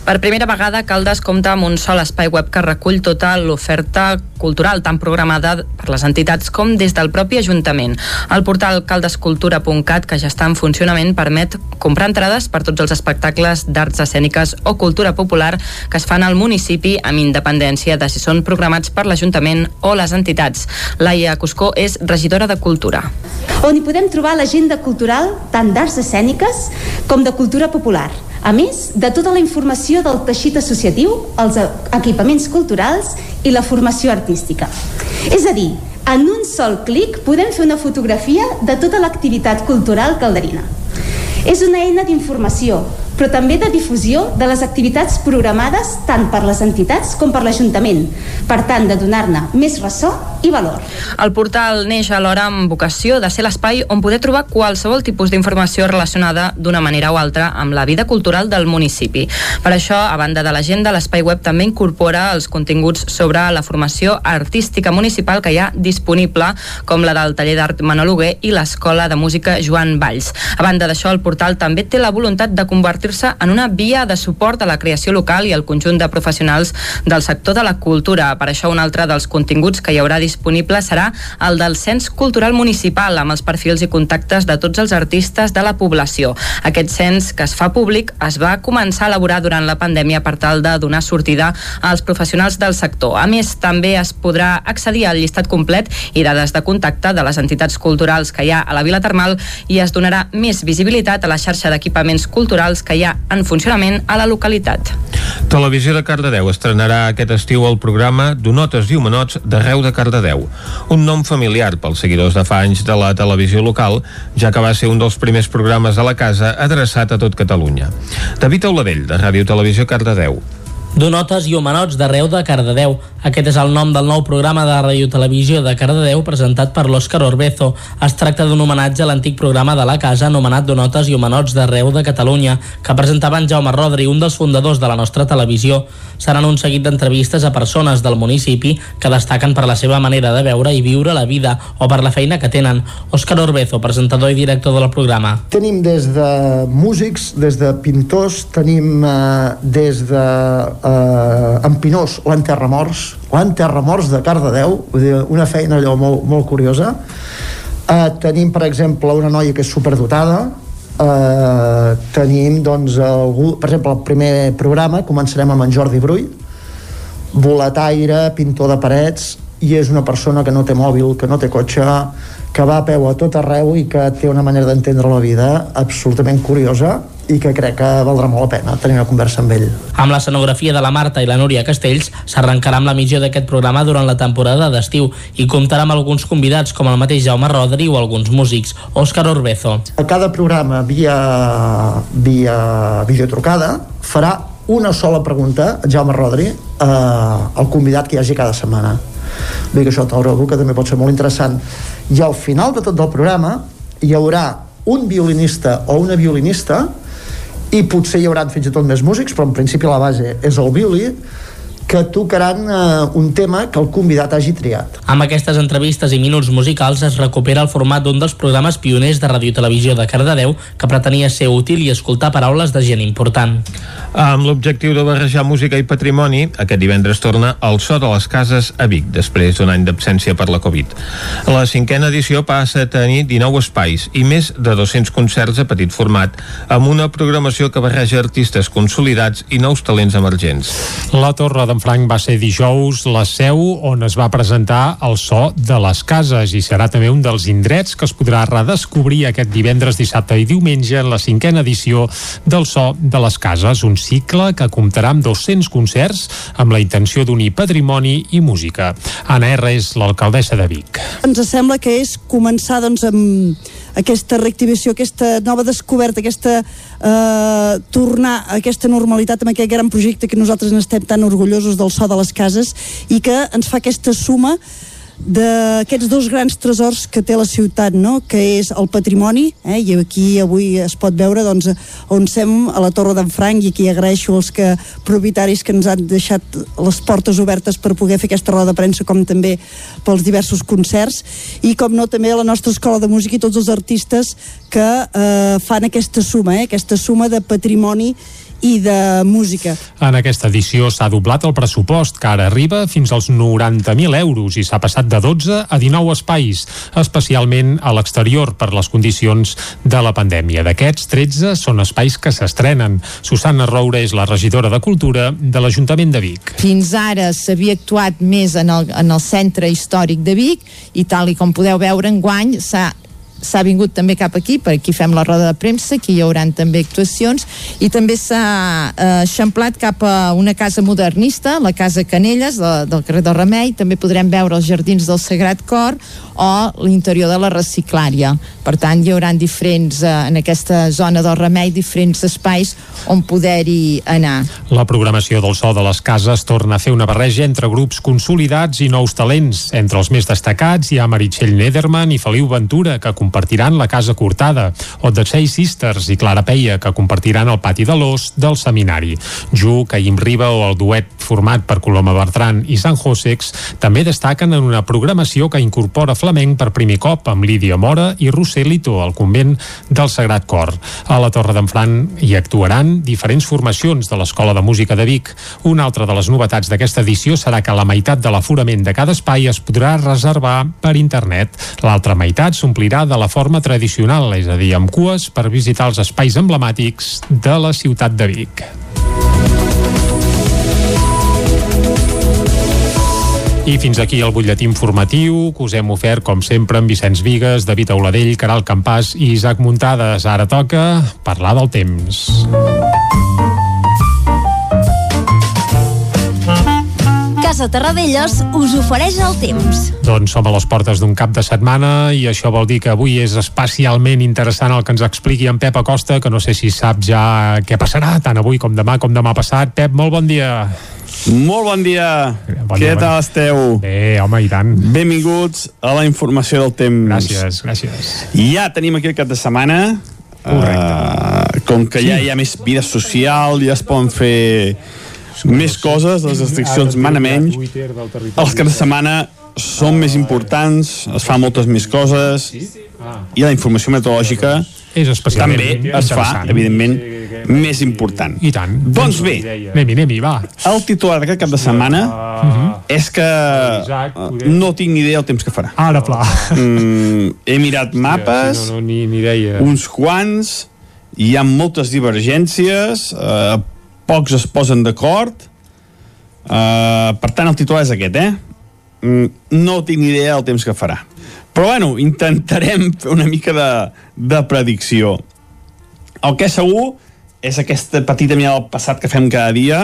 Per primera vegada, Caldes compta amb un sol espai web que recull tota l'oferta cultural, tant programada per les entitats com des del propi Ajuntament. El portal caldescultura.cat, que ja està en funcionament, permet comprar entrades per tots els espectacles d'arts escèniques o cultura popular que es fan al municipi amb independència de si són programats per l'Ajuntament o les entitats. Laia Cuscó és regidora de Cultura. On hi podem trobar l'agenda cultural tant d'arts escèniques com de cultura popular, a més de tota la informació del teixit associatiu, els equipaments culturals i la formació artística. És a dir, en un sol clic podem fer una fotografia de tota l'activitat cultural calderina. És una eina d'informació, però també de difusió de les activitats programades tant per les entitats com per l'Ajuntament, per tant, de donar-ne més ressò i valor. El portal neix alhora amb vocació de ser l'espai on poder trobar qualsevol tipus d'informació relacionada d'una manera o altra amb la vida cultural del municipi. Per això, a banda de l'agenda, l'espai web també incorpora els continguts sobre la formació artística municipal que hi ha disponible, com la del taller d'art Manologuer i l'Escola de Música Joan Valls. A banda d'això, el portal també té la voluntat de convertir-se en una via de suport a la creació local i al conjunt de professionals del sector de la cultura. Per això, un altre dels continguts que hi haurà disponible serà el del Cens Cultural Municipal, amb els perfils i contactes de tots els artistes de la població. Aquest cens, que es fa públic, es va començar a elaborar durant la pandèmia per tal de donar sortida als professionals del sector. A més, també es podrà accedir al llistat complet i dades de contacte de les entitats culturals que hi ha a la Vila Termal i es donarà més visibilitat a la xarxa d'equipaments culturals que hi ha en funcionament a la localitat. Televisió de Cardedeu estrenarà aquest estiu el programa Donotes i Humanots d'arreu de Cardedeu. Un nom familiar pels seguidors de fa anys de la televisió local, ja que va ser un dels primers programes de la casa adreçat a tot Catalunya. David Auladell, de Ràdio Televisió Cardedeu. Donotes i Humanots d'arreu de Cardedeu. Aquest és el nom del nou programa de radiotelevisió de Cardedeu presentat per l'Òscar Orbezo. Es tracta d'un homenatge a l'antic programa de la casa anomenat Donotes i Humanots d'arreu de Catalunya, que presentava en Jaume Rodri, un dels fundadors de la nostra televisió. Seran un seguit d'entrevistes a persones del municipi que destaquen per la seva manera de veure i viure la vida o per la feina que tenen. Òscar Orbezo, presentador i director del programa. Tenim des de músics, des de pintors, tenim eh, des de eh, en Pinós l'enterramorts l'enterramorts de Cardedeu vull dir, una feina allò molt, molt curiosa. Eh, tenim per exemple una noia que és superdotada. Eh, tenim doncs algú, per exemple el primer programa començarem amb en Jordi Brull. Volataire, pintor de parets i és una persona que no té mòbil, que no té cotxe que va a peu a tot arreu i que té una manera d'entendre la vida absolutament curiosa i que crec que valdrà molt la pena tenir una conversa amb ell. Amb la escenografia de la Marta i la Núria Castells s'arrencarà amb l'emissió d'aquest programa durant la temporada d'estiu i comptarà amb alguns convidats com el mateix Jaume Rodri o alguns músics. Òscar Orbezo. A cada programa via, via videotrucada farà una sola pregunta, Jaume Rodri, eh, al convidat que hi hagi cada setmana. Vull que això t'haurà que també pot ser molt interessant. I al final de tot el programa hi haurà un violinista o una violinista i potser hi haurà fins i tot més músics, però en principi la base és el violí, que tocaran eh, un tema que el convidat hagi triat. Amb aquestes entrevistes i minuts musicals es recupera el format d'un dels programes pioners de radiotelevisió de Cardedeu que pretenia ser útil i escoltar paraules de gent important. Amb l'objectiu de barrejar música i patrimoni, aquest divendres torna el so de les cases a Vic, després d'un any d'absència per la Covid. La cinquena edició passa a tenir 19 espais i més de 200 concerts a petit format, amb una programació que barreja artistes consolidats i nous talents emergents. La Torre d'en Franc va ser dijous la seu on es va presentar el so de les cases i serà també un dels indrets que es podrà redescobrir aquest divendres, dissabte i diumenge en la cinquena edició del so de les cases, un cicle que comptarà amb 200 concerts amb la intenció d'unir patrimoni i música. Anna R és l'alcaldessa de Vic. Ens sembla que és començar doncs, amb aquesta reactivació, aquesta nova descoberta, aquesta eh, tornar a aquesta normalitat amb aquest gran projecte que nosaltres n'estem tan orgullosos del so de les cases i que ens fa aquesta suma d'aquests dos grans tresors que té la ciutat, no? que és el patrimoni, eh? i aquí avui es pot veure doncs, on sem a la Torre d'en Franc, i aquí agraeixo als que, propietaris que ens han deixat les portes obertes per poder fer aquesta roda de premsa, com també pels diversos concerts, i com no també a la nostra escola de música i tots els artistes que eh, fan aquesta suma, eh? aquesta suma de patrimoni i de música. En aquesta edició s'ha doblat el pressupost, que ara arriba fins als 90.000 euros i s'ha passat de 12 a 19 espais, especialment a l'exterior per les condicions de la pandèmia. D'aquests, 13 són espais que s'estrenen. Susana Roure és la regidora de Cultura de l'Ajuntament de Vic. Fins ara s'havia actuat més en el, en el centre històric de Vic i tal i com podeu veure enguany s'ha s'ha vingut també cap aquí, per aquí fem la roda de premsa, aquí hi haurà també actuacions, i també s'ha eh, eixamplat cap a una casa modernista, la Casa Canelles, de, del carrer del Remei, també podrem veure els jardins del Sagrat Cor o l'interior de la reciclària. Per tant, hi haurà diferents, eh, en aquesta zona del Remei, diferents espais on poder-hi anar. La programació del so de les cases torna a fer una barreja entre grups consolidats i nous talents. Entre els més destacats hi ha Meritxell Nederman i Feliu Ventura, que compartiran la Casa Cortada, o The Sei Sisters i Clara Peia, que compartiran el pati de l'os del seminari. Ju, Caïm Riba o el duet format per Coloma Bertran i San Josex també destaquen en una programació que incorpora flamenc per primer cop amb Lídia Mora i Roselito al convent del Sagrat Cor. A la Torre d'en Fran hi actuaran diferents formacions de l'Escola de Música de Vic. Una altra de les novetats d'aquesta edició serà que la meitat de l'aforament de cada espai es podrà reservar per internet. L'altra meitat s'omplirà de la forma tradicional, és a dir, amb cues per visitar els espais emblemàtics de la ciutat de Vic. I fins aquí el butlletí informatiu que us hem ofert, com sempre, amb Vicenç Vigues, David Auladell, Caral Campàs i Isaac Muntades. Ara toca parlar del temps. Casa Terradellos us ofereix el temps. Doncs som a les portes d'un cap de setmana i això vol dir que avui és especialment interessant el que ens expliqui en Pep Acosta, que no sé si sap ja què passarà, tant avui com demà com demà passat. Pep, molt bon dia. Molt bon dia. Bon Què dia, tal esteu? Bé, home, i tant. Benvinguts a la informació del temps. Gràcies, gràcies. Ja tenim aquí el cap de setmana. Correcte. Uh, com que ja hi ha més vida social, ja es poden fer més coses, les restriccions mana menys. Els caps de setmana són més importants, es fan moltes més coses i la informació meteorològica és especialment també es fa, evidentment, més important. I tant. Doncs bé, Anem-hi, anem-hi, va. el titular d'aquest cap de setmana és que eh, no tinc ni idea del temps que farà. Ara, pla. Mm, he mirat mapes, No, no, ni, ni idea. uns quants, hi ha moltes divergències, eh, pocs es posen d'acord, eh, per tant el titular és aquest, eh? Mm, no tinc ni idea del temps que farà. Però bueno, intentarem fer una mica de, de predicció. El que és segur és aquesta petita mirada al passat que fem cada dia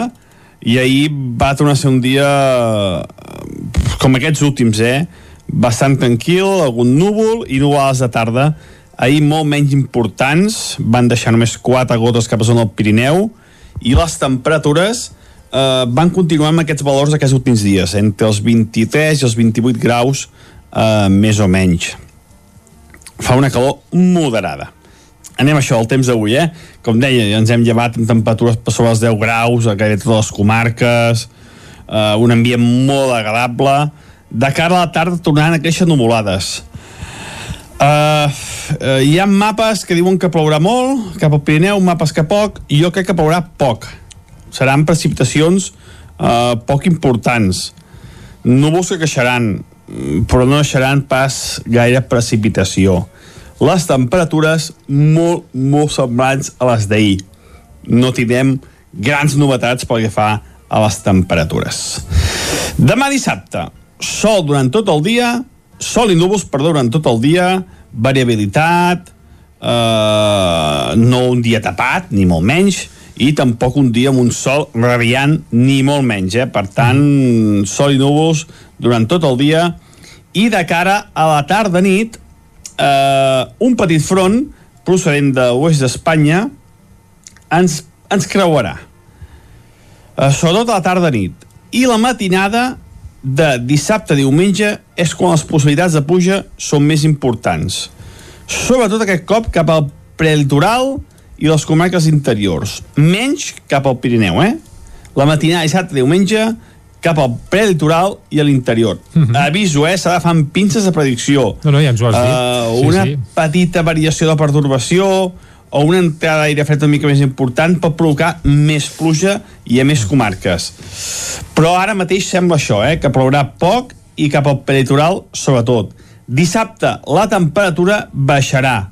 i ahir va tornar a ser un dia eh, com aquests últims, eh? Bastant tranquil, algun núvol i nuvolades de tarda. Ahir molt menys importants, van deixar només 4 gotes cap a zona del Pirineu i les temperatures eh, van continuar amb aquests valors aquests últims dies, entre els 23 i els 28 graus eh, més o menys. Fa una calor moderada. Anem a això, el temps d'avui, eh? Com deia, ens hem llevat amb temperatures per sobre els 10 graus a gairebé totes les comarques, eh, un ambient molt agradable. De cara a la tarda tornaran a créixer nuvolades. Uh, uh, hi ha mapes que diuen que plourà molt cap al Pirineu, mapes que poc i jo crec que plourà poc seran precipitacions uh, poc importants núvols que queixaran però no deixaran pas gaire precipitació. Les temperatures molt, molt semblants a les d'ahir. No tindrem grans novetats pel que fa a les temperatures. Demà dissabte sol durant tot el dia sol i núvols per durant tot el dia variabilitat eh, no un dia tapat ni molt menys i tampoc un dia amb un sol radiant ni molt menys, eh? per tant sol i núvols durant tot el dia i de cara a la tarda nit eh, un petit front procedent de l'oest d'Espanya ens, ens creuarà eh, sobretot a la tarda nit i la matinada de dissabte a diumenge és quan les possibilitats de pluja són més importants. Sobretot aquest cop cap al prelitoral i les comarques interiors. Menys cap al Pirineu, eh? La matinada dissabte a diumenge cap al prelitoral i a l'interior. Mm -hmm. Aviso, eh? S'ha d'agafar amb pinces de predicció. No, no, ja ens ho has dit. Uh, Sí, una sí. petita variació de pertorbació o una entrada d'aire fred una mica més important pot provocar més pluja i a més comarques. Però ara mateix sembla això, eh, que plourà poc i cap al peritoral sobretot. Dissabte la temperatura baixarà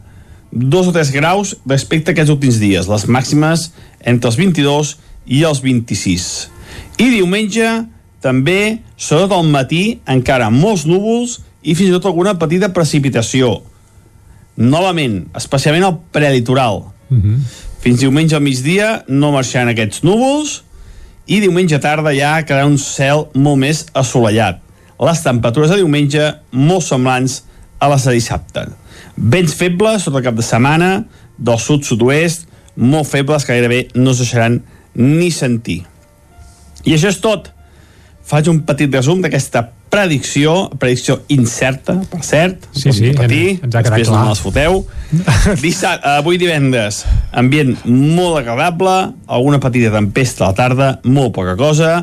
2 o 3 graus respecte a aquests últims dies, les màximes entre els 22 i els 26. I diumenge també, sobretot al matí, encara molts núvols i fins i tot alguna petita precipitació. Novament, especialment al prelitoral. Mm -hmm. Fins diumenge al migdia no marxaran aquests núvols i diumenge tarda ja quedarà un cel molt més assolellat. Les temperatures de diumenge molt semblants a les de dissabte. Vents febles sota el cap de setmana, del sud-sud-oest, molt febles que gairebé no es deixaran ni sentir. I això és tot. Faig un petit resum d'aquesta predicció, predicció incerta, per cert, Sí, sí, repetir, ens ha quedat després clar. no les foteu. Dissabte, avui divendres, ambient molt agradable, alguna petita tempesta a la tarda, molt poca cosa,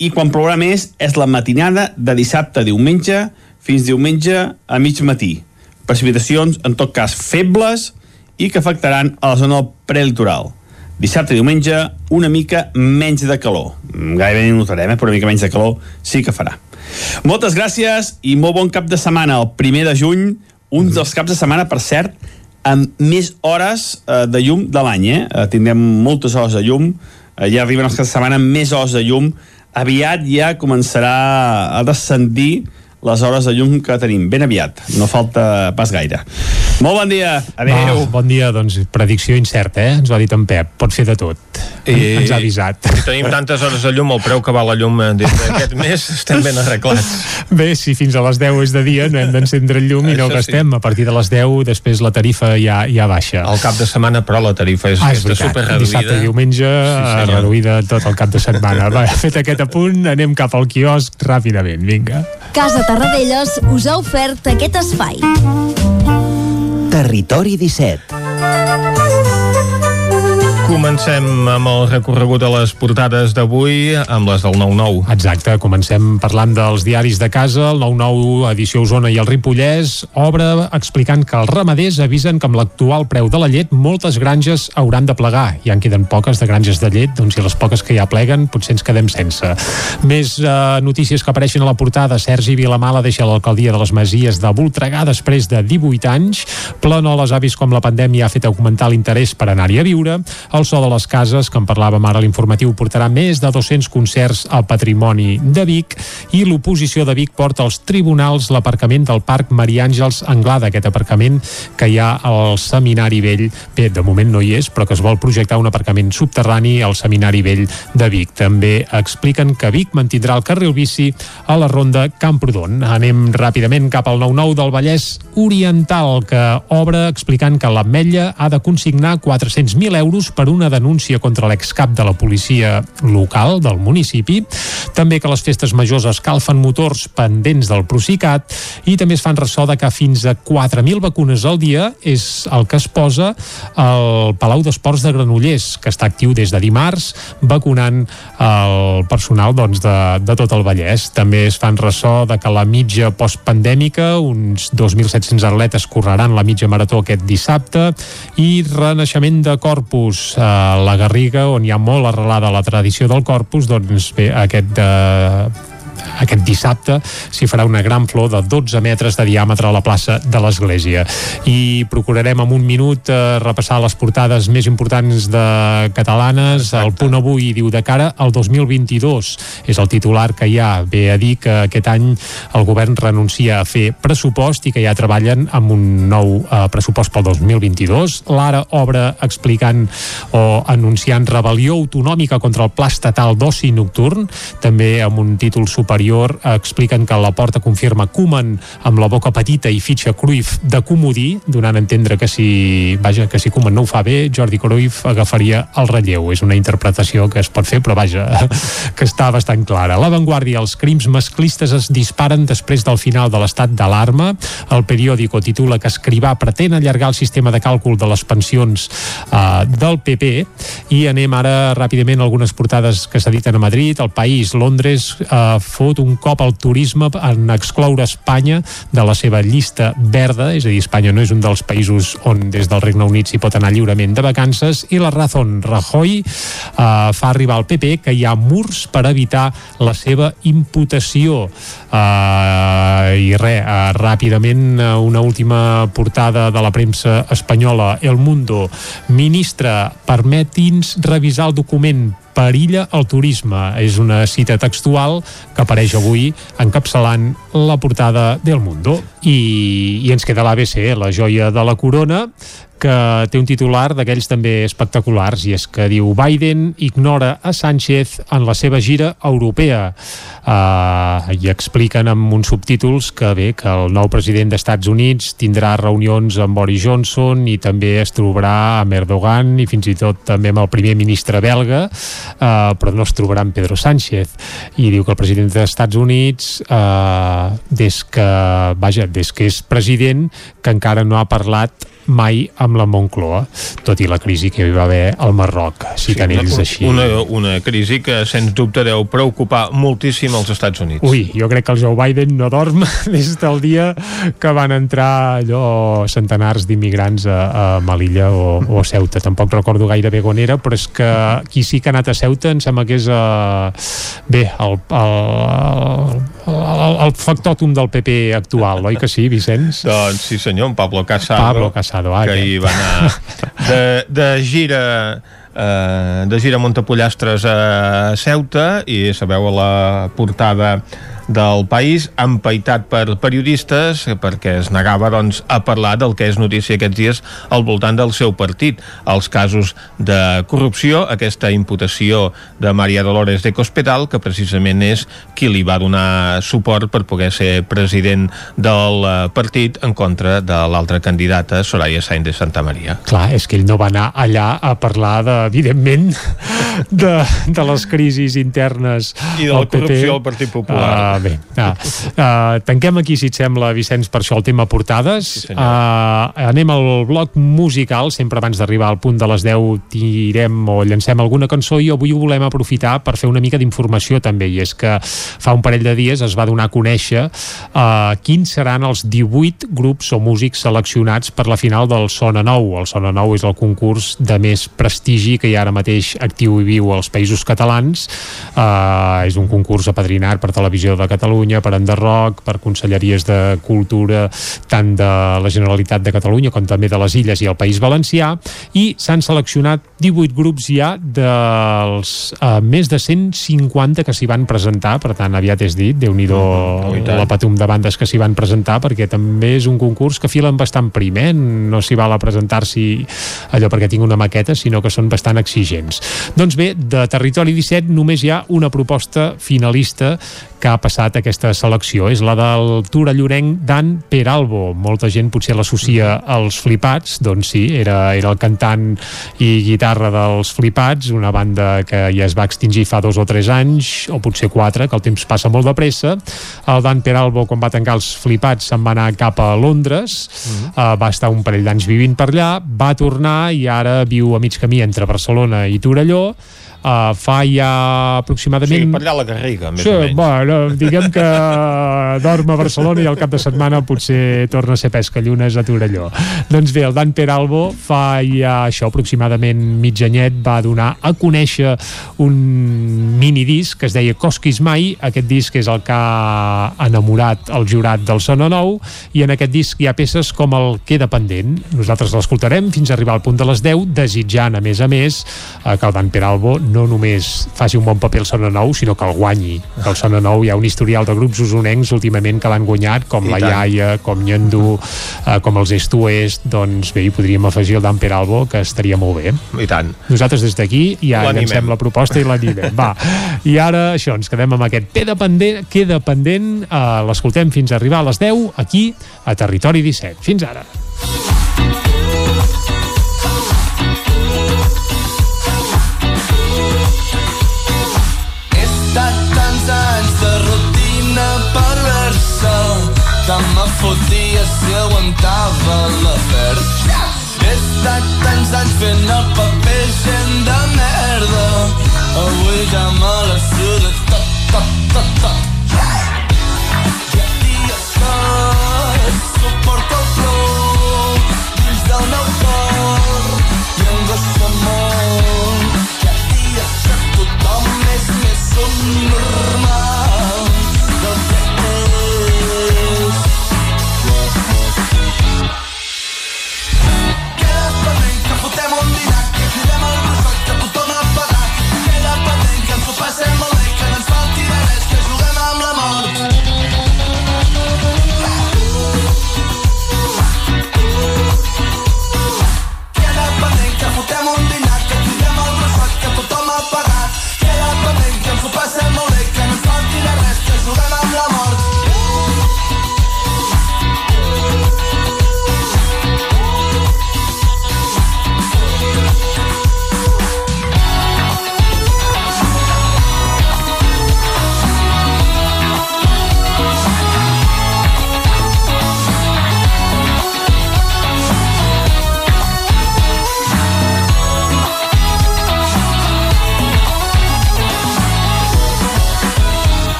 i quan plourà més és la matinada de dissabte a diumenge fins diumenge a mig matí. Precipitacions, en tot cas, febles i que afectaran a la zona prelitoral. Dissabte i diumenge, una mica menys de calor. Mm, Gairebé ni notarem, eh? però una mica menys de calor sí que farà. Moltes gràcies i molt bon cap de setmana. El primer de juny, un dels caps de setmana, per cert, amb més hores eh, de llum de l'any. Eh? Eh, tindrem moltes hores de llum. Eh, ja arriben els caps de setmana amb més hores de llum. Aviat ja començarà a descendir les hores de llum que tenim. Ben aviat. No falta pas gaire. Molt bon dia. Adéu. Va, bon dia, doncs predicció incerta, eh? Ens ho ha dit en Pep. Pot fer de tot. I, Ens ha avisat. Si tenim tantes hores de llum, el preu que val la llum eh, des d'aquest mes estem ben arreglats. Bé, si fins a les 10 és de dia, no hem d'encendre el llum i no Això sí. gastem. A partir de les 10, després la tarifa ja, ja baixa. Al cap de setmana, però, la tarifa és, Ah, és aquesta veritat. super reduïda. Dissabte i diumenge, sí, senyor. reduïda tot el cap de setmana. Va, fet aquest apunt, anem cap al quiosc ràpidament, vinga. Casa Tarradellas us ha ofert aquest espai. Territori 17. Comencem amb el recorregut de les portades d'avui, amb les del 9-9. Exacte, comencem parlant dels diaris de casa, el 9-9, edició Osona i el Ripollès, obre explicant que els ramaders avisen que amb l'actual preu de la llet moltes granges hauran de plegar. Ja en queden poques de granges de llet, doncs i les poques que ja pleguen potser ens quedem sense. Més eh, notícies que apareixen a la portada. Sergi Vilamala deixa l'alcaldia de les Masies de Voltregà després de 18 anys. Planoles ha vist com la pandèmia ha fet augmentar l'interès per anar-hi a viure. El so de les cases, que en parlàvem ara a l'informatiu, portarà més de 200 concerts al patrimoni de Vic i l'oposició de Vic porta als tribunals l'aparcament del Parc Maria Àngels Anglada, aquest aparcament que hi ha al Seminari Vell. Bé, de moment no hi és, però que es vol projectar un aparcament subterrani al Seminari Vell de Vic. També expliquen que Vic mantindrà el carril bici a la ronda Camprodon. Anem ràpidament cap al 9-9 del Vallès Oriental, que obre explicant que l'Ametlla ha de consignar 400.000 euros per una denúncia contra l'excap de la policia local del municipi. També que les festes majors escalfen motors pendents del Procicat i també es fan ressò de que fins a 4.000 vacunes al dia és el que es posa al Palau d'Esports de Granollers, que està actiu des de dimarts, vacunant el personal doncs, de, de tot el Vallès. També es fan ressò de que la mitja postpandèmica, uns 2.700 atletes correran la mitja marató aquest dissabte i renaixement de Corpus a la Garriga, on hi ha molt arrelada la tradició del Corpus, doncs bé, aquest de aquest dissabte s'hi farà una gran flor de 12 metres de diàmetre a la plaça de l'Església. I procurarem en un minut eh, repassar les portades més importants de catalanes. El punt avui diu de cara al 2022. És el titular que hi ha. Ve a dir que aquest any el govern renuncia a fer pressupost i que ja treballen amb un nou eh, pressupost pel 2022. L'ara obre explicant o anunciant rebel·lió autonòmica contra el pla estatal d'oci nocturn, també amb un títol superior eh, expliquen que la porta confirma Koeman amb la boca petita i fitxa Cruyff de comodí, donant a entendre que si, vaja, que si Koeman no ho fa bé, Jordi Cruyff agafaria el relleu. És una interpretació que es pot fer, però vaja, que està bastant clara. La Vanguardia, els crims masclistes es disparen després del final de l'estat d'alarma. El periòdico titula que Escrivà pretén allargar el sistema de càlcul de les pensions eh, del PP i anem ara ràpidament algunes portades que s'editen a Madrid. El País, Londres, eh, fot un cop al turisme en excloure Espanya de la seva llista verda, és a dir, Espanya no és un dels països on des del Regne Unit s'hi pot anar lliurement de vacances, i la Razón Rajoy eh, fa arribar al PP que hi ha murs per evitar la seva imputació. Eh, I res, eh, ràpidament una última portada de la premsa espanyola El Mundo. Ministre, permeti'ns revisar el document perilla el turisme. És una cita textual que apareix avui encapçalant la portada del Mundo. I, i ens queda l'ABC, la joia de la corona, que té un titular d'aquells també espectaculars i és que diu Biden ignora a Sánchez en la seva gira europea uh, i expliquen amb uns subtítols que bé, que el nou president d'Estats Units tindrà reunions amb Boris Johnson i també es trobarà amb Erdogan i fins i tot també amb el primer ministre belga uh, però no es trobarà amb Pedro Sánchez. I diu que el president dels Estats Units uh, des que vaja, des que és president que encara no ha parlat mai amb la Moncloa, tot i la crisi que hi va haver al Marroc, si sí, tant ells una, així. Una, una crisi que, sens dubte, deu preocupar moltíssim els Estats Units. Ui, jo crec que el Joe Biden no dorm des del dia que van entrar allò centenars d'immigrants a, a Melilla o, o a Ceuta. Tampoc recordo gaire bé on era, però és que qui sí que ha anat a Ceuta em sembla que és uh, bé, el, el, el, el factòtum del PP actual, oi que sí, Vicenç? Doncs sí senyor, en Pablo Casado. Pablo Casado ah, que hi va anar de, de gira eh, de gira a Montepollastres a Ceuta i sabeu a la portada del país, empaitat per periodistes perquè es negava doncs, a parlar del que és notícia aquests dies al voltant del seu partit. Els casos de corrupció, aquesta imputació de Maria Dolores de Cospedal, que precisament és qui li va donar suport per poder ser president del eh, partit en contra de l'altra candidata, Soraya Sainz de Santa Maria. Clar, és que ell no va anar allà a parlar, de, evidentment, de, de les crisis internes I de la corrupció al Partit Popular. Uh, bé. Ah, uh, tanquem aquí, si et sembla, Vicenç, per això el tema portades. Sí, uh, anem al bloc musical. Sempre abans d'arribar al punt de les 10 tirem o llancem alguna cançó i avui ho volem aprofitar per fer una mica d'informació també. I és que fa un parell de dies es va donar a conèixer uh, quins seran els 18 grups o músics seleccionats per la final del Sona Nou. El Sona Nou és el concurs de més prestigi que hi ha ara mateix actiu i viu als països catalans. Uh, és un concurs apadrinat per Televisió de Catalunya, per Enderroc, per conselleries de cultura tant de la Generalitat de Catalunya com també de les Illes i el País Valencià i s'han seleccionat 18 grups ja dels uh, més de 150 que s'hi van presentar, per tant aviat és dit, déu nhi mm, la patum de bandes que s'hi van presentar perquè també és un concurs que filen bastant prim, eh? no s'hi val a presentar-s'hi allò perquè tinc una maqueta, sinó que són bastant exigents. Doncs bé, de Territori 17 només hi ha una proposta finalista que ha passat aquesta selecció. És la del Tura Llorenc Dan Peralbo. Molta gent potser l'associa als Flipats, doncs sí, era, era el cantant i guitarra dels Flipats, una banda que ja es va extingir fa dos o tres anys, o potser quatre, que el temps passa molt de pressa. El Dan Peralbo, quan va tancar els Flipats, se'n va anar cap a Londres, mm -hmm. uh, va estar un parell d'anys vivint per allà, va tornar i ara viu a mig camí entre Barcelona i Torelló, uh, fa ja aproximadament... Sí, per allà la Garriga, més sí, o menys. Bueno, diguem que dorm a Barcelona i al cap de setmana potser torna a ser pesca llunes a Torelló. Doncs bé, el Dan Peralbo fa ja això, aproximadament mig anyet, va donar a conèixer un minidisc que es deia Cosquis Mai. Aquest disc és el que ha enamorat el jurat del Sona Nou i en aquest disc hi ha peces com el Queda pendent. Nosaltres l'escoltarem fins a arribar al punt de les 10, desitjant, a més a més, eh, que el Dan Peralbo no només faci un bon paper al Sona Nou, sinó que el guanyi. Que el Sona Nou hi ha un historial de grups usonencs últimament que l'han guanyat, com I la tant. Iaia, com Nyandu, eh, com els Est Oest, doncs bé, hi podríem afegir el Dan Peralbo, que estaria molt bé. I tant. Nosaltres des d'aquí ja llancem la proposta i l'animem. Va, i ara això, ens quedem amb aquest queda pendent, queda pendent eh, l'escoltem fins a arribar a les 10 aquí a Territori 17. Fins ara. Que me fotia si aguantava l'afer. He estat tants anys fent el paper gent de merda avui ja me la suda tot, tot, tot, tot.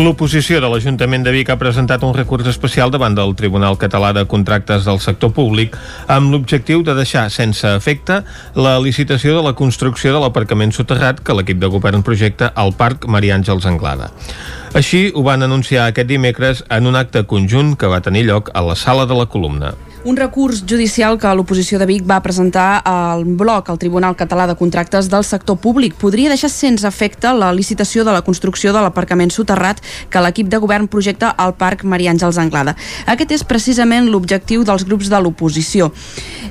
L'oposició de l'Ajuntament de Vic ha presentat un recurs especial davant del Tribunal Català de Contractes del Sector Públic amb l'objectiu de deixar sense efecte la licitació de la construcció de l'aparcament soterrat que l'equip de govern projecta al Parc Maria Àngels Anglada. Així ho van anunciar aquest dimecres en un acte conjunt que va tenir lloc a la sala de la columna. Un recurs judicial que l'oposició de Vic va presentar al bloc al Tribunal Català de Contractes del sector públic podria deixar sense efecte la licitació de la construcció de l'aparcament soterrat que l'equip de govern projecta al Parc Maria Àngels Anglada. Aquest és precisament l'objectiu dels grups de l'oposició.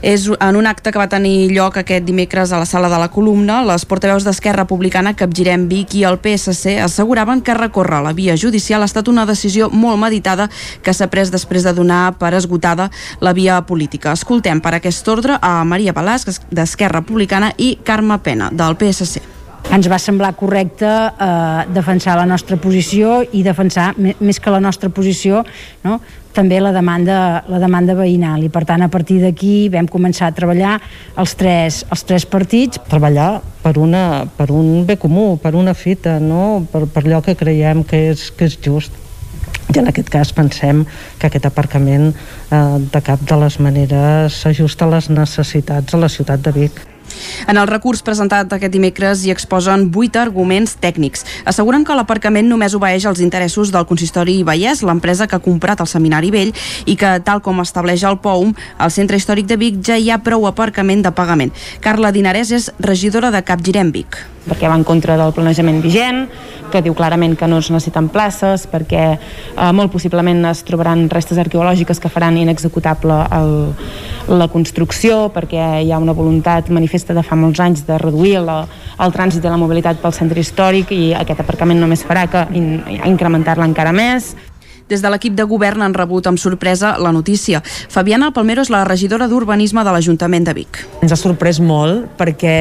És en un acte que va tenir lloc aquest dimecres a la sala de la columna, les portaveus d'Esquerra Republicana Capgirem Vic i el PSC asseguraven que recórrer la via judicial ha estat una decisió molt meditada que s'ha pres després de donar per esgotada la política. Escoltem per aquest ordre a Maria Balasc d'Esquerra Republicana i Carme Pena del PSC ens va semblar correcte eh, defensar la nostra posició i defensar, més que la nostra posició, no? també la demanda, la demanda veïnal i per tant a partir d'aquí vam començar a treballar els tres, els tres partits treballar per, una, per un bé comú, per una fita no? per, per allò que creiem que és, que és just i en aquest cas pensem que aquest aparcament eh, de cap de les maneres s'ajusta a les necessitats de la ciutat de Vic. En el recurs presentat aquest dimecres hi exposen vuit arguments tècnics. Asseguren que l'aparcament només obeeix als interessos del consistori Vallès, l'empresa que ha comprat el Seminari Vell, i que, tal com estableix el POUM, al centre històric de Vic ja hi ha prou aparcament de pagament. Carla Dinarès és regidora de Capgirem Vic perquè va en contra del planejament vigent, que diu clarament que no es necessiten places, perquè eh, molt possiblement es trobaran restes arqueològiques que faran inexecutable el, la construcció, perquè hi ha una voluntat manifesta de fa molts anys de reduir la, el trànsit i la mobilitat pel centre històric i aquest aparcament només farà que in, incrementar-la encara més. Des de l'equip de govern han rebut amb sorpresa la notícia. Fabiana Palmero és la regidora d'Urbanisme de l'Ajuntament de Vic. Ens ha sorprès molt perquè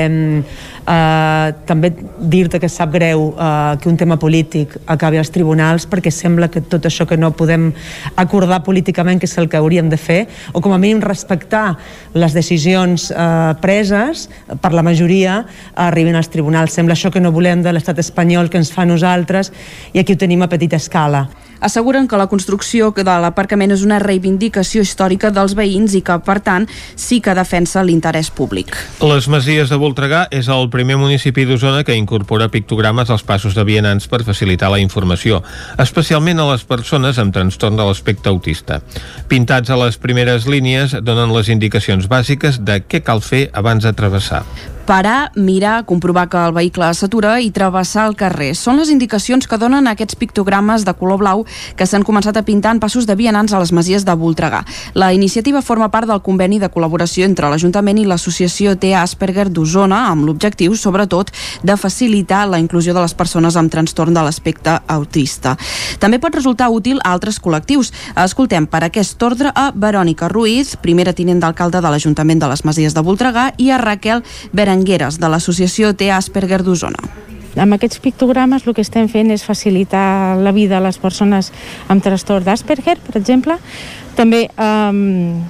eh, també dir-te que sap greu eh, que un tema polític acabi als tribunals perquè sembla que tot això que no podem acordar políticament que és el que hauríem de fer o com a mínim respectar les decisions eh, preses per la majoria arribin als tribunals. Sembla això que no volem de l'estat espanyol que ens fa nosaltres i aquí ho tenim a petita escala asseguren que la construcció de l'aparcament és una reivindicació històrica dels veïns i que, per tant, sí que defensa l'interès públic. Les Masies de Voltregà és el primer municipi d'Osona que incorpora pictogrames als passos de vianants per facilitar la informació, especialment a les persones amb trastorn de l'aspecte autista. Pintats a les primeres línies donen les indicacions bàsiques de què cal fer abans de travessar parar, mirar, comprovar que el vehicle s'atura i travessar el carrer. Són les indicacions que donen aquests pictogrames de color blau que s'han començat a pintar en passos de vianants a les masies de Voltregà. La iniciativa forma part del conveni de col·laboració entre l'Ajuntament i l'Associació T. Asperger d'Osona amb l'objectiu, sobretot, de facilitar la inclusió de les persones amb trastorn de l'aspecte autista. També pot resultar útil a altres col·lectius. Escoltem per aquest ordre a Verònica Ruiz, primera tinent d'alcalde de l'Ajuntament de les Masies de Voltregà, i a Raquel Berenguer Berengueres, de l'associació T. Asperger d'Osona. Amb aquests pictogrames el que estem fent és facilitar la vida a les persones amb trastorn d'Asperger, per exemple. També um,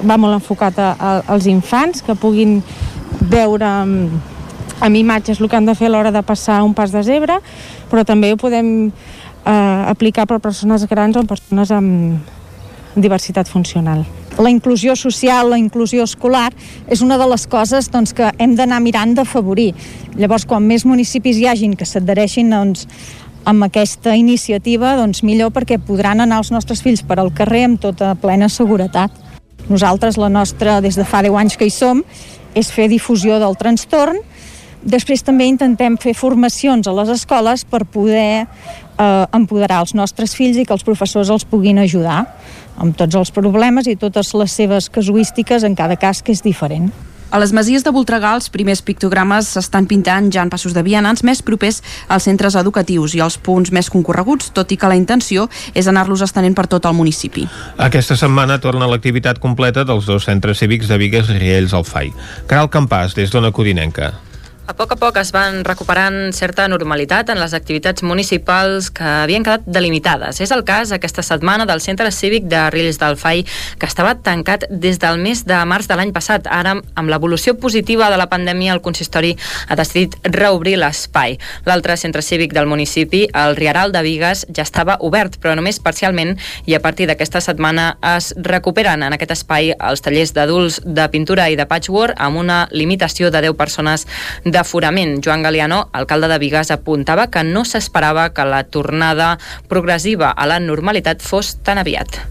va molt enfocat a, a, als infants que puguin veure amb, amb imatges el que han de fer a l'hora de passar un pas de zebra, però també ho podem uh, aplicar per persones grans o persones amb diversitat funcional la inclusió social, la inclusió escolar, és una de les coses doncs, que hem d'anar mirant d'afavorir. Llavors, quan més municipis hi hagin que s'adhereixin doncs, amb aquesta iniciativa, doncs millor perquè podran anar els nostres fills per al carrer amb tota plena seguretat. Nosaltres, la nostra, des de fa 10 anys que hi som, és fer difusió del trastorn, Després també intentem fer formacions a les escoles per poder eh, empoderar els nostres fills i que els professors els puguin ajudar amb tots els problemes i totes les seves casuístiques en cada cas que és diferent. A les masies de Voltregà els primers pictogrames s'estan pintant ja en passos de vianants més propers als centres educatius i als punts més concorreguts, tot i que la intenció és anar-los estenent per tot el municipi. Aquesta setmana torna l'activitat completa dels dos centres cívics de Vigues, Riells, al FAI. Caral Campàs, des d'Ona Codinenca. A poc a poc es van recuperant certa normalitat en les activitats municipals que havien quedat delimitades. És el cas aquesta setmana del Centre Cívic de Rills del Fai, que estava tancat des del mes de març de l'any passat. Ara, amb l'evolució positiva de la pandèmia, el consistori ha decidit reobrir l'espai. L'altre centre cívic del municipi, el Riaral de Vigues, ja estava obert, però només parcialment, i a partir d'aquesta setmana es recuperen en aquest espai els tallers d'adults de pintura i de patchwork amb una limitació de 10 persones d'aforament. Joan Galiano, alcalde de Vigas, apuntava que no s'esperava que la tornada progressiva a la normalitat fos tan aviat.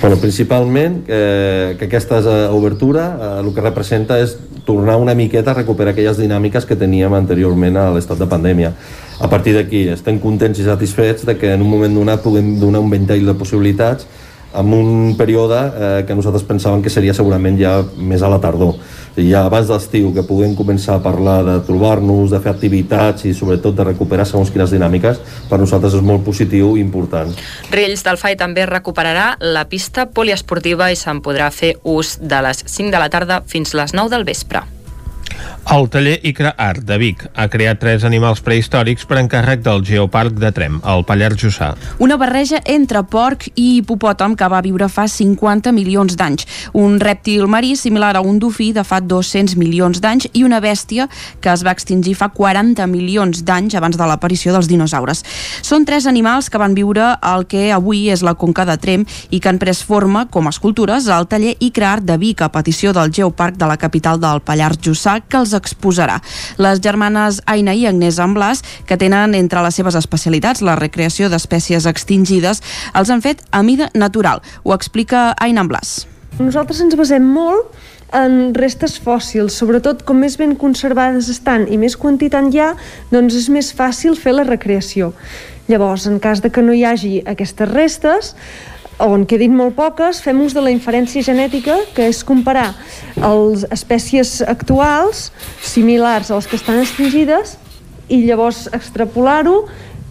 Bueno, principalment eh, que aquesta eh, obertura eh, el que representa és tornar una miqueta a recuperar aquelles dinàmiques que teníem anteriorment a l'estat de pandèmia. A partir d'aquí estem contents i satisfets de que en un moment donat puguem donar un ventall de possibilitats en un període eh, que nosaltres pensàvem que seria segurament ja més a la tardor. I ja abans d'estiu que puguem començar a parlar de trobar-nos, de fer activitats i sobretot de recuperar segons quines dinàmiques, per nosaltres és molt positiu i important. Riells del FAI també recuperarà la pista poliesportiva i se'n podrà fer ús de les 5 de la tarda fins les 9 del vespre. El taller Icra Art de Vic ha creat tres animals prehistòrics per encàrrec del Geoparc de Trem, al Pallars Jussà. Una barreja entre porc i hipopòtam que va viure fa 50 milions d'anys. Un rèptil marí similar a un dofí de fa 200 milions d'anys i una bèstia que es va extingir fa 40 milions d'anys abans de l'aparició dels dinosaures. Són tres animals que van viure al que avui és la Conca de Trem i que han pres forma, com a escultures, al taller Icra Art de Vic a petició del Geoparc de la capital del Pallars Jussà, que els exposarà. Les germanes Aina i Agnès Amblas, que tenen entre les seves especialitats la recreació d'espècies extingides, els han fet a mida natural. Ho explica Aina Amblas. Nosaltres ens basem molt en restes fòssils, sobretot com més ben conservades estan i més quantitat hi ha, doncs és més fàcil fer la recreació. Llavors, en cas de que no hi hagi aquestes restes, on quedin molt poques, fem ús de la inferència genètica, que és comparar les espècies actuals similars a les que estan extingides i llavors extrapolar-ho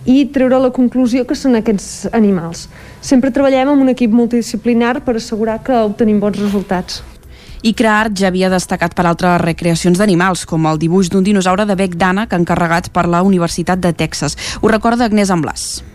i treure la conclusió que són aquests animals. Sempre treballem amb un equip multidisciplinar per assegurar que obtenim bons resultats. I Art ja havia destacat per altres recreacions d'animals, com el dibuix d'un dinosaure de bec d'Anna que encarregat per la Universitat de Texas. Ho recorda Agnès Amblàs.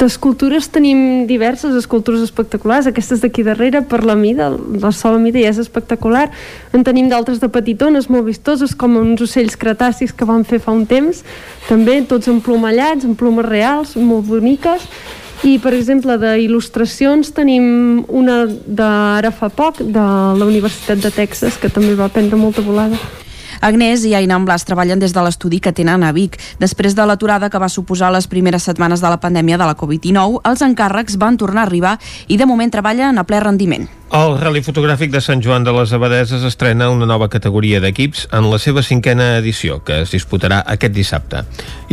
D'escultures tenim diverses escultures espectaculars. Aquestes d'aquí darrere, per la mida, la sola mida ja és espectacular. En tenim d'altres de petitones, molt vistoses, com uns ocells cretacis que van fer fa un temps, també tots emplomallats, amb plomes reals, molt boniques. I, per exemple, d'il·lustracions tenim una d'ara fa poc, de la Universitat de Texas, que també va prendre molta volada. Agnès i Aina Blas treballen des de l'estudi que tenen a Vic. Després de l'aturada que va suposar les primeres setmanes de la pandèmia de la Covid-19, els encàrrecs van tornar a arribar i de moment treballen a ple rendiment. El Rally Fotogràfic de Sant Joan de les Abadeses estrena una nova categoria d'equips en la seva cinquena edició, que es disputarà aquest dissabte.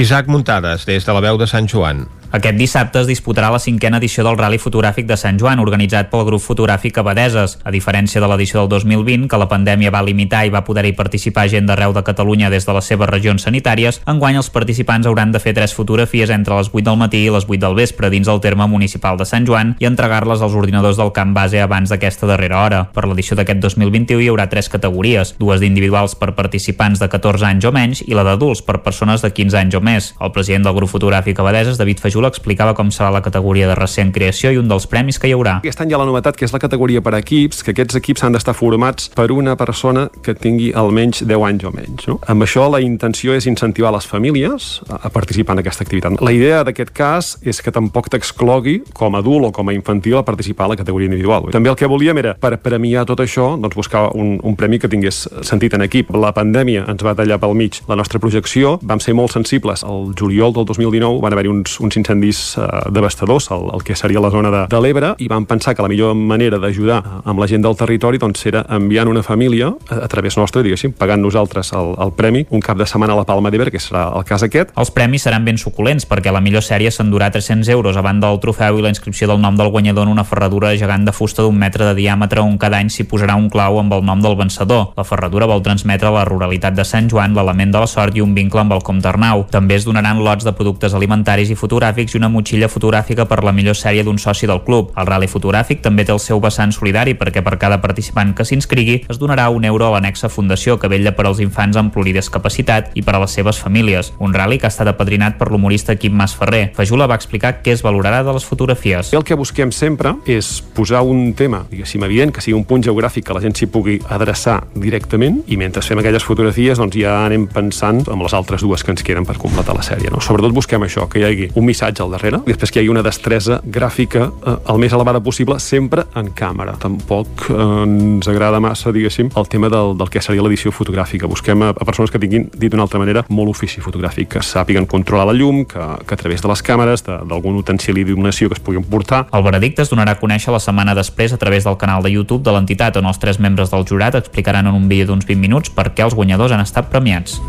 Isaac Muntades, des de la veu de Sant Joan. Aquest dissabte es disputarà la cinquena edició del Rally Fotogràfic de Sant Joan, organitzat pel grup fotogràfic Abadeses. A diferència de l'edició del 2020, que la pandèmia va limitar i va poder-hi participar gent d'arreu de Catalunya des de les seves regions sanitàries, enguany els participants hauran de fer tres fotografies entre les 8 del matí i les 8 del vespre dins el terme municipal de Sant Joan i entregar-les als ordinadors del camp base abans d'aquesta darrera hora. Per l'edició d'aquest 2021 hi haurà tres categories, dues d'individuals per participants de 14 anys o menys i la d'adults per persones de 15 anys o més. El president del grup fotogràfic Abadeses, David Fajó, Jula explicava com serà la categoria de recent creació i un dels premis que hi haurà. Aquest any hi ha la novetat que és la categoria per equips, que aquests equips han d'estar formats per una persona que tingui almenys 10 anys o menys. No? Amb això la intenció és incentivar les famílies a participar en aquesta activitat. La idea d'aquest cas és que tampoc t'exclogui com a adult o com a infantil a participar a la categoria individual. També el que volíem era, per premiar tot això, doncs buscar un, un premi que tingués sentit en equip. La pandèmia ens va tallar pel mig la nostra projecció, vam ser molt sensibles. El juliol del 2019 van haver-hi uns, uns incendis uh, devastadors al, al que seria la zona de, de l'Ebre i vam pensar que la millor manera d'ajudar amb la gent del territori doncs, era enviant una família a, a través nostre, diguéssim, pagant nosaltres el, el premi un cap de setmana a la Palma d'Ebre, que serà el cas aquest. Els premis seran ben suculents perquè la millor sèrie s'endurà 300 euros a banda del trofeu i la inscripció del nom del guanyador en una ferradura gegant de fusta d'un metre de diàmetre on cada any s'hi posarà un clau amb el nom del vencedor. La ferradura vol transmetre la ruralitat de Sant Joan, l'element de la sort i un vincle amb el Comte Arnau. També es donaran lots de productes alimentaris i fotogràfics i una motxilla fotogràfica per la millor sèrie d'un soci del club. El Rally Fotogràfic també té el seu vessant solidari perquè per cada participant que s'inscrigui es donarà un euro a l'anexa fundació que vetlla per als infants amb pluridiscapacitat i per a les seves famílies. Un rally que ha estat apadrinat per l'humorista Quim Mas Ferrer. Fajula va explicar què es valorarà de les fotografies. El que busquem sempre és posar un tema, diguéssim, evident, que sigui un punt geogràfic que la gent s'hi pugui adreçar directament i mentre fem aquelles fotografies doncs ja anem pensant amb les altres dues que ens queden per completar la sèrie. No? Sobretot busquem això, que hi hagi un missatge al darrere i després que hi hagi una destresa gràfica eh, el més elevada possible, sempre en càmera. Tampoc eh, ens agrada massa, diguéssim, el tema del, del que seria l'edició fotogràfica. Busquem a, a persones que tinguin, dit d'una altra manera, molt ofici fotogràfic, que sàpiguen controlar la llum, que, que a través de les càmeres, d'algun utensili d'il·luminació que es puguin portar. El veredicte es donarà a conèixer la setmana després a través del canal de YouTube de l'entitat on els tres membres del jurat explicaran en un vídeo d'uns 20 minuts per què els guanyadors han estat premiats.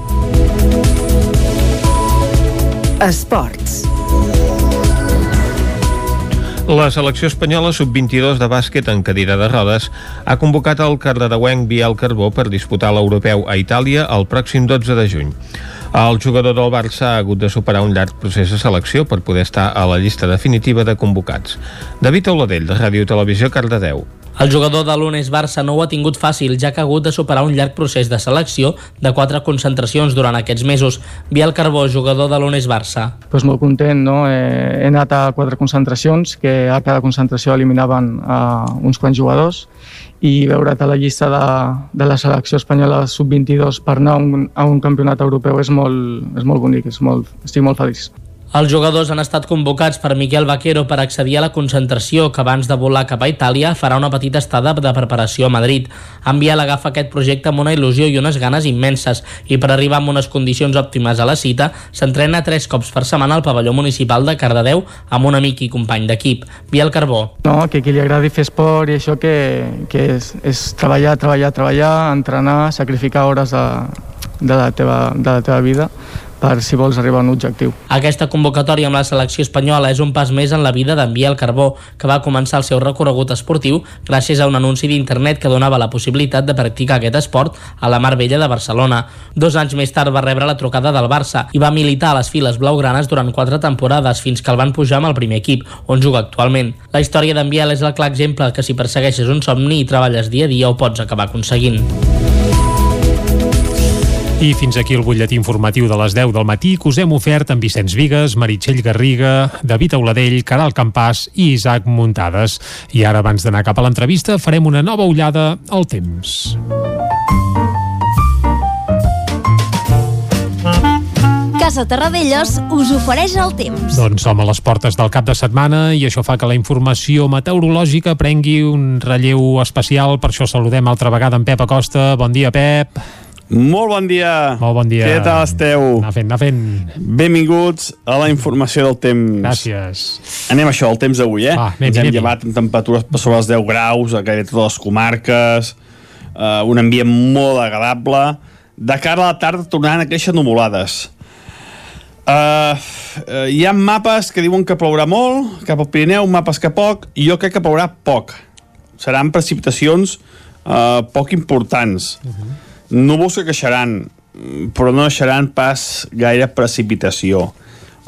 Esports. La selecció espanyola sub-22 de bàsquet en cadira de rodes ha convocat el cardedeuenc Biel Carbó per disputar l'europeu a Itàlia el pròxim 12 de juny. El jugador del Barça ha hagut de superar un llarg procés de selecció per poder estar a la llista definitiva de convocats. David Oladell, de Ràdio Televisió, Cardedeu. El jugador de l'Unes Barça no ho ha tingut fàcil, ja que ha hagut de superar un llarg procés de selecció de quatre concentracions durant aquests mesos. Biel Carbó, jugador de l'Unes Barça. Pues molt content, no? Eh, he anat a quatre concentracions, que a cada concentració eliminaven uh, uns quants jugadors, i veure't a la llista de, de la selecció espanyola sub-22 per anar a un, a un campionat europeu és molt, és molt bonic, és molt, estic molt feliç. Els jugadors han estat convocats per Miquel Vaquero per accedir a la concentració que abans de volar cap a Itàlia farà una petita estada de preparació a Madrid. En Biel agafa aquest projecte amb una il·lusió i unes ganes immenses i per arribar amb unes condicions òptimes a la cita s'entrena tres cops per setmana al pavelló municipal de Cardedeu amb un amic i company d'equip, Biel Carbó. No, que qui li agradi fer esport i això que, que és, és treballar, treballar, treballar, entrenar, sacrificar hores de, de, la, teva, de la teva vida per si vols arribar a un objectiu. Aquesta convocatòria amb la selecció espanyola és un pas més en la vida d'en Biel Carbó, que va començar el seu recorregut esportiu gràcies a un anunci d'internet que donava la possibilitat de practicar aquest esport a la Mar Vella de Barcelona. Dos anys més tard va rebre la trucada del Barça i va militar a les files blaugranes durant quatre temporades fins que el van pujar amb el primer equip, on juga actualment. La història d'en Biel és el clar exemple que si persegueixes un somni i treballes dia a dia ho pots acabar aconseguint. I fins aquí el butlletí informatiu de les 10 del matí que us hem ofert amb Vicenç Vigues, Meritxell Garriga, David Auladell, Caral Campàs i Isaac Muntades. I ara, abans d'anar cap a l'entrevista, farem una nova ullada al temps. Casa Terradellos us ofereix el temps. Doncs som a les portes del cap de setmana i això fa que la informació meteorològica prengui un relleu especial. Per això saludem altra vegada en Pep Acosta. Bon dia, Pep. Molt bon dia. Molt bon dia. Què tal esteu? Anar fent, anar fent. Benvinguts a la informació del temps. Gràcies. Anem a això, el temps d'avui, eh? Va, anem, Ens hem anem. llevat amb temperatures per sobre els 10 graus a gairebé totes les comarques, uh, un ambient molt agradable. De cara a la tarda tornaran a créixer nuvolades. Uh, uh, hi ha mapes que diuen que plourà molt, cap al Pirineu, mapes que poc, i jo crec que plourà poc. Seran precipitacions uh, poc importants. Uh -huh. Núvols que queixaran, però no deixaran pas gaire precipitació.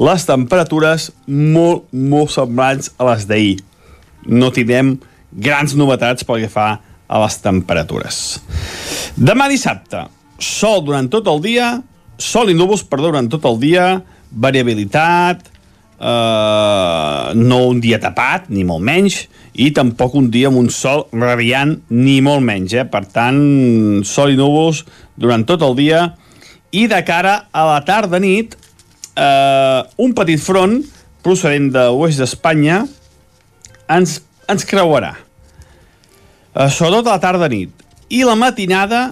Les temperatures molt, molt semblants a les d'ahir. No tindrem grans novetats pel que fa a les temperatures. Demà dissabte, sol durant tot el dia, sol i núvols, perdó, durant tot el dia, variabilitat, eh, no un dia tapat, ni molt menys, i tampoc un dia amb un sol radiant, ni molt menys. Eh? Per tant, sol i núvols durant tot el dia, i de cara a la tarda-nit, eh, un petit front procedent de l'oest d'Espanya ens, ens creuarà. Eh, sobretot a la tarda-nit. I la matinada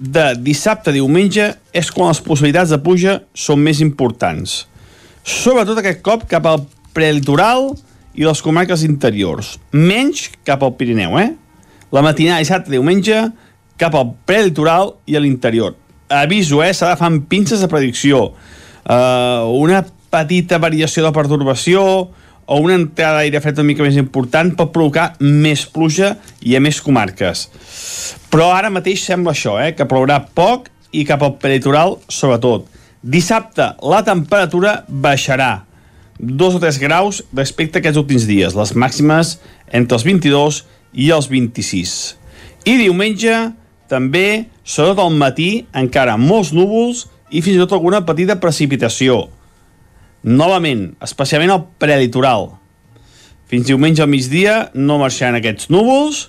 de dissabte a diumenge és quan les possibilitats de pluja són més importants. Sobretot aquest cop cap al prelitoral i les comarques interiors. Menys cap al Pirineu, eh? La matinada dissabte diumenge cap al prelitoral i a l'interior. Aviso, eh? S'ha amb pinces de predicció. Uh, una petita variació de pertorbació o una entrada d'aire fred una mica més important pot provocar més pluja i a més comarques. Però ara mateix sembla això, eh, que plourà poc i cap al peritoral sobretot. Dissabte la temperatura baixarà 2 o 3 graus respecte a aquests últims dies, les màximes entre els 22 i els 26. I diumenge també, sobretot al matí, encara molts núvols i fins i tot alguna petita precipitació. Novament, especialment al prelitoral. Fins diumenge al migdia no marxaran aquests núvols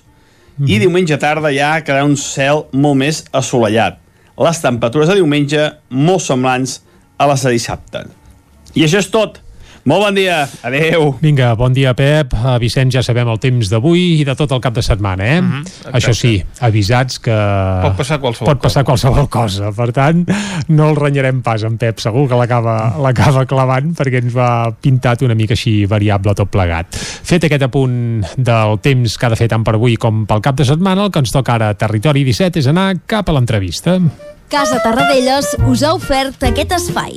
mm. i diumenge tarda ja quedarà un cel molt més assolellat. Les temperatures de diumenge molt semblants a les de dissabte. I això és tot. Molt bon dia, adeu. Vinga, bon dia, Pep. A Vicenç ja sabem el temps d'avui i de tot el cap de setmana, eh? Mm -hmm, Això sí, avisats que... Pot passar qualsevol Pot passar qualsevol cosa. Per tant, no el renyarem pas, en Pep. Segur que l'acaba clavant perquè ens va pintat una mica així variable tot plegat. Fet aquest apunt del temps que ha de fer tant per avui com pel cap de setmana, el que ens toca ara a Territori 17 és anar cap a l'entrevista. Casa Tarradellas us ha ofert aquest espai.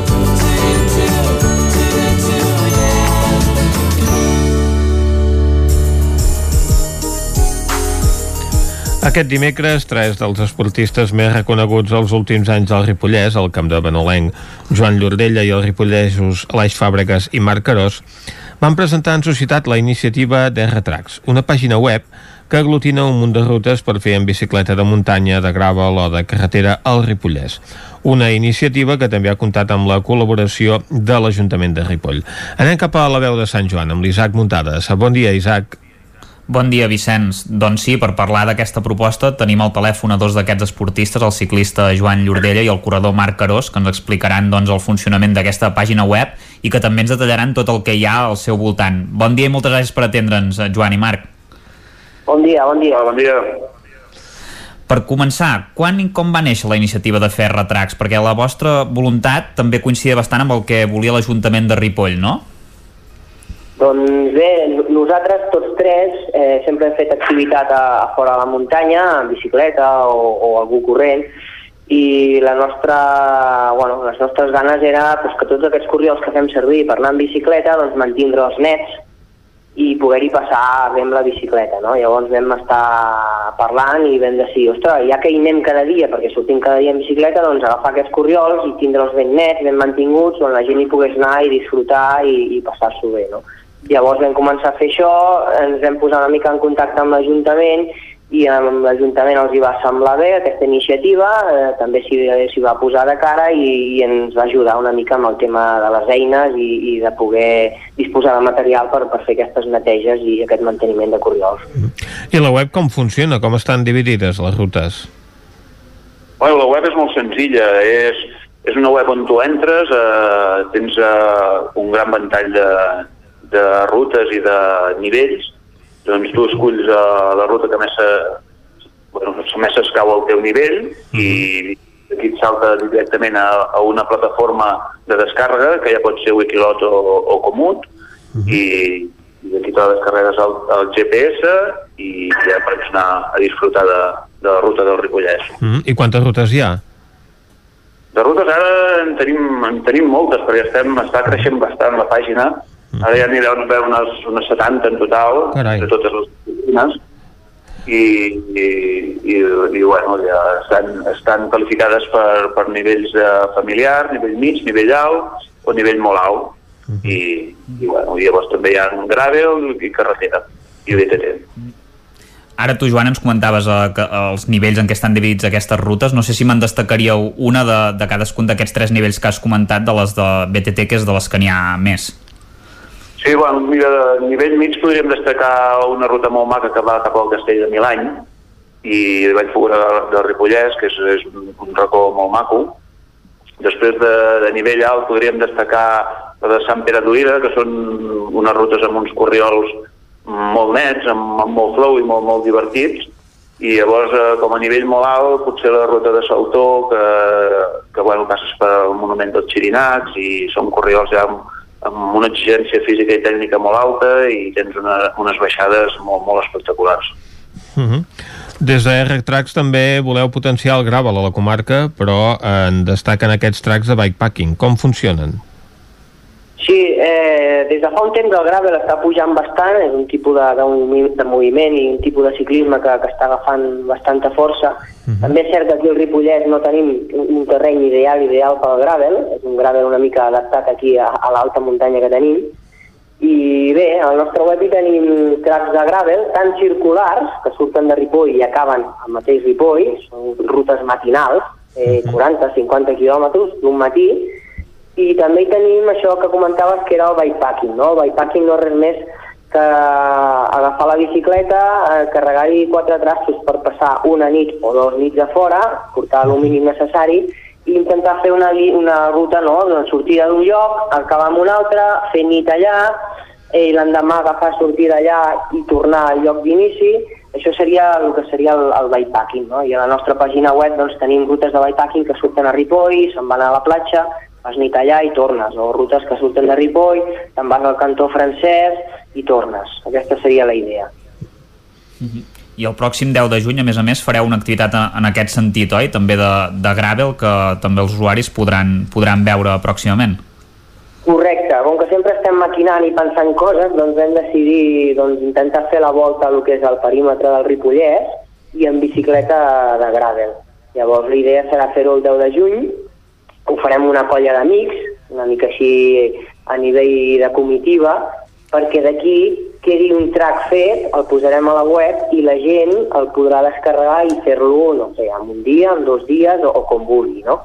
Aquest dimecres, tres dels esportistes més reconeguts dels últims anys al Ripollès, el camp de Benolenc, Joan Llordella i els ripollesos Aleix Fàbregas i Marc Carós, van presentar en societat la iniciativa d'R-Tracks, una pàgina web que aglutina un munt de rutes per fer en bicicleta de muntanya, de gravel o de carretera al Ripollès. Una iniciativa que també ha comptat amb la col·laboració de l'Ajuntament de Ripoll. Anem cap a la veu de Sant Joan, amb l'Isaac Muntades. Bon dia, Isaac. Bon dia, Vicenç. Doncs sí, per parlar d'aquesta proposta tenim al telèfon a dos d'aquests esportistes, el ciclista Joan Llordella i el corredor Marc Carós, que ens explicaran doncs, el funcionament d'aquesta pàgina web i que també ens detallaran tot el que hi ha al seu voltant. Bon dia i moltes gràcies per atendre'ns, Joan i Marc. Bon dia, bon dia. Bon dia. Per començar, quan i com va néixer la iniciativa de fer retracts? Perquè la vostra voluntat també coincidia bastant amb el que volia l'Ajuntament de Ripoll, no? Doncs bé, nosaltres tots tres eh, sempre hem fet activitat a, a fora de la muntanya, en bicicleta o, o algú corrent, i la nostra, bueno, les nostres ganes era pues, que tots aquests corriols que fem servir per anar en bicicleta doncs, mantindre'ls nets i poder-hi passar bé amb la bicicleta. No? Llavors vam estar parlant i vam decidir, ostres, ja que hi anem cada dia, perquè sortim cada dia en bicicleta, doncs agafar aquests corriols i tindre'ls ben nets, ben mantinguts, on la gent hi pogués anar i disfrutar i, i passar-s'ho bé. No? Llavors vam començar a fer això, ens vam posar una mica en contacte amb l'Ajuntament i amb l'Ajuntament els hi va semblar bé aquesta iniciativa, eh, també s'hi va posar de cara i, i ens va ajudar una mica amb el tema de les eines i, i de poder disposar de material per, per fer aquestes neteges i aquest manteniment de corriols. I la web com funciona? Com estan dividides les rutes? Bueno, la web és molt senzilla, és, és una web on tu entres, eh, tens eh, un gran ventall de, de rutes i de nivells, doncs tu esculls uh, la ruta que més, bueno, més s'escau al teu nivell i aquí et salta directament a, a una plataforma de descàrrega que ja pot ser Wikilot o, o Comut uh -huh. i, i aquí te descarregues el, el GPS i ja pots anar a disfrutar de, de la ruta del Ripollès. Mm, I quantes rutes hi ha? De rutes ara en tenim, en tenim moltes perquè estem, està creixent bastant la pàgina Ara ja n'hi deuen haver unes, unes 70 en total, Carai. de totes les oficines, i, i, i, i bueno, ja estan, estan qualificades per, per nivells de familiar, nivell mig, nivell alt o nivell molt alt. Uh -huh. I, i, bueno, i llavors també hi ha gravel i carretera i BTT. Ara tu, Joan, ens comentaves eh, que, els nivells en què estan dividits aquestes rutes. No sé si me'n destacaríeu una de, de cadascun d'aquests tres nivells que has comentat de les de BTT, que és de les que n'hi ha més. Sí, bueno, mira, a nivell mig podríem destacar una ruta molt maca que va cap al castell de Milany i de Vallfogona de, de Ripollès, que és, és un, racó molt maco. Després de, de nivell alt podríem destacar la de Sant Pere d'Oïda, que són unes rutes amb uns corriols molt nets, amb, amb molt flow i molt, molt divertits, i llavors, eh, com a nivell molt alt, potser la ruta de Saltó, que, que bueno, passes pel monument dels Xirinats i són corredors ja amb, amb una exigència física i tècnica molt alta i tens una, unes baixades molt, molt espectaculars. Uh -huh. Des de R Tracks també voleu potenciar el gravel a la comarca, però eh, en destaquen aquests tracks de bikepacking. Com funcionen? Sí, eh, des de fa un temps el gravel està pujant bastant, és un tipus de, de, de moviment i un tipus de ciclisme que, que està agafant bastanta força. Uh -huh. També és cert que aquí al Ripollès no tenim un terreny ideal ideal pel gravel, és un gravel una mica adaptat aquí a, a l'alta muntanya que tenim, i bé, al nostre web hi tenim tracks de gravel, tant circulars, que surten de Ripoll i acaben al mateix Ripoll, són rutes matinals, eh, 40-50 quilòmetres d'un matí, i també hi tenim això que comentaves que era el bikepacking, no? El bikepacking no és res més que agafar la bicicleta, eh, carregar-hi quatre trastos per passar una nit o dos nits a fora, portar el mínim necessari i intentar fer una, una ruta, no?, d'una sortida d'un lloc, acabar en un altre, fer nit allà, eh, i l'endemà agafar sortir d'allà i tornar al lloc d'inici, això seria el que seria el, el bikepacking, no? I a la nostra pàgina web doncs, tenim rutes de bikepacking que surten a Ripoll, se'n van a la platja, vas nit allà i tornes, o rutes que surten de Ripoll, te'n vas al cantó francès i tornes. Aquesta seria la idea. Mm -hmm. I el pròxim 10 de juny, a més a més, fareu una activitat en aquest sentit, oi? També de, de gravel, que també els usuaris podran, podran veure pròximament. Correcte, com que sempre estem maquinant i pensant coses, doncs vam decidir doncs, intentar fer la volta a lo que és el perímetre del Ripollès i en bicicleta de gravel. Llavors la idea serà fer-ho el 10 de juny, ho farem una colla d'amics, una mica així a nivell de comitiva, perquè d'aquí quedi un track fet, el posarem a la web i la gent el podrà descarregar i fer-lo, no sé, en un dia, en dos dies o, o com vulgui, no?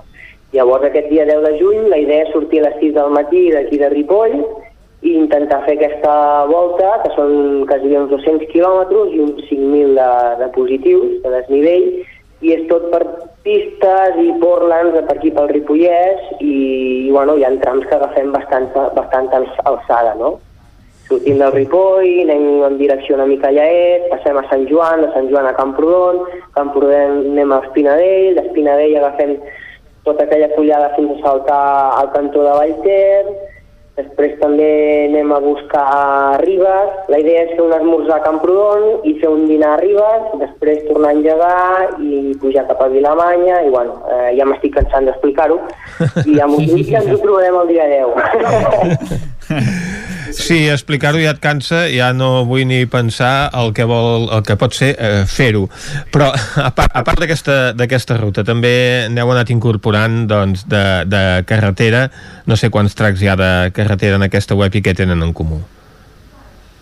Llavors aquest dia 10 de juny la idea és sortir a les 6 del matí d'aquí de Ripoll i intentar fer aquesta volta, que són quasi uns 200 quilòmetres i uns 5.000 de, de positius, de desnivell, i és tot per pistes i portlands per aquí pel Ripollès i, i bueno, hi ha trams que agafem bastant, bastant alçada, no? Sortim del Ripoll, anem en direcció una mica allà est, passem a Sant Joan, de Sant Joan a Camprodon, Camprodon anem a Espinadell, d'Espinadell agafem tota aquella fullada fins a saltar al cantó de Vallter, Després també anem a buscar a Ribes. La idea és fer un esmorzar a Camprodon i fer un dinar a Ribes, després tornar a engegar i pujar cap a Vilamanya i bueno, eh, ja m'estic cansant d'explicar-ho i amb un que ens ho trobarem el dia 10. Sí, explicar-ho ja et cansa, ja no vull ni pensar el que, vol, el que pot ser eh, fer-ho. Però a part, part d'aquesta ruta, també n'heu anat incorporant doncs, de, de carretera, no sé quants tracks hi ha de carretera en aquesta web i què tenen en comú.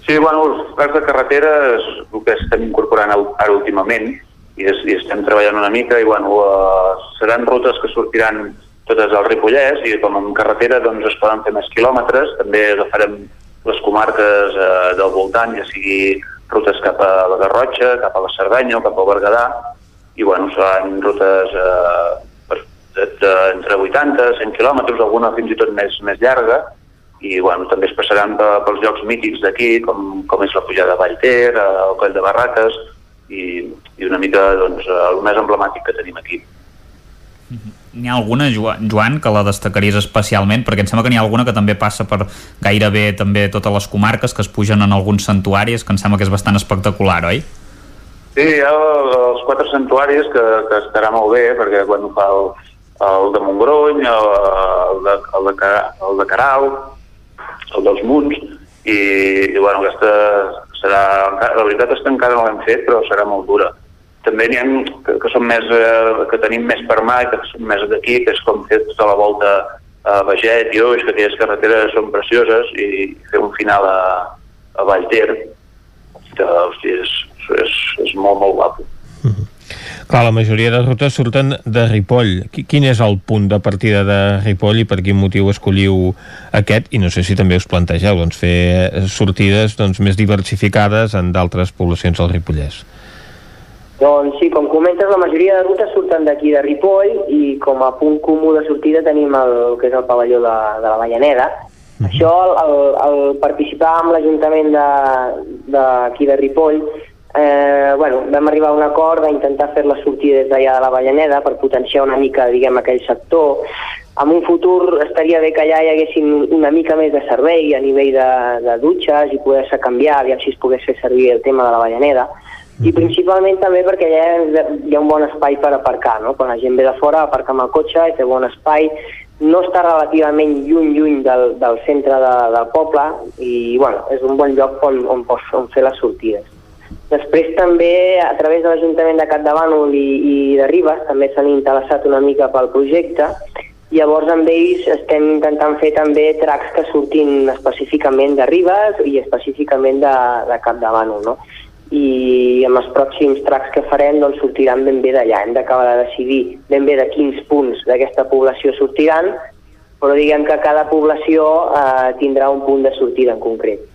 Sí, bueno, els tracks de carretera és el que estem incorporant ara últimament i, es, i estem treballant una mica i bueno, uh, seran rutes que sortiran totes al Ripollès i com en carretera doncs es poden fer més quilòmetres, també agafarem les comarques eh, del voltant, ja sigui rutes cap a la Garrotxa, cap a la Cerdanya o cap al Berguedà, i bueno, seran rutes eh, de, entre 80 100 quilòmetres, alguna fins i tot més, més llarga, i bueno, també es passaran pels llocs mítics d'aquí, com, com és la pujada de Vallter, eh, el Coll de Barraques, i, i una mica doncs, el més emblemàtic que tenim aquí. Mm -hmm. N'hi ha alguna, Joan, que la destacaries especialment? Perquè em sembla que n'hi ha alguna que també passa per gairebé també totes les comarques, que es pugen en alguns santuaris, que em sembla que és bastant espectacular, oi? Sí, hi ha els quatre santuaris que, que estarà molt bé, perquè quan fa el, el de Montgrony, el, el, de, el, de, el de Caral, el dels Munts, i, i bueno, aquesta serà... La veritat és que encara no l'hem fet, però serà molt dura també n'hi ha que, que, són més, eh, que tenim més per mà que són més d'aquí, que és com fer tota la volta a Beget i Oix, que aquelles carreteres són precioses, i fer un final a, a Vallter, que hosti, és, és, és molt, molt guapo. Mm -hmm. Clar, la majoria de rutes surten de Ripoll. Quin és el punt de partida de Ripoll i per quin motiu escolliu aquest? I no sé si també us plantegeu doncs, fer sortides doncs, més diversificades en d'altres poblacions del Ripollès. Doncs sí, com comentes, la majoria de rutes surten d'aquí de Ripoll i com a punt comú de sortida tenim el que és el pavelló de, de la Vallaneda Mm -hmm. Això, el, el, el participar amb l'Ajuntament d'aquí de, de, de Ripoll, eh, bueno, vam arribar a un acord d'intentar fer-la sortir des d'allà de la Vallaneda per potenciar una mica, diguem, aquell sector. En un futur estaria bé que allà hi haguessin una mica més de servei a nivell de, de dutxes i poder-se canviar, aviam si es pogués fer servir el tema de la Vallaneda i principalment també perquè allà hi ha un bon espai per aparcar, no? Quan la gent ve de fora aparca amb el cotxe i té bon espai, no està relativament lluny, lluny del, del centre de, del poble i bueno, és un bon lloc on, on pots on fer les sortides. Després també, a través de l'Ajuntament de Capdavànol i, i de Ribes, també s'han interessat una mica pel projecte, Llavors amb ells estem intentant fer també tracks que surtin específicament de Ribes i específicament de, de Capdavànol, no? I amb els pròxims tracks que farem doncs, sortiran ben bé d'allà. Hem d'acabar de decidir ben bé de quins punts d'aquesta població sortiran, però diguem que cada població eh, tindrà un punt de sortida en concret.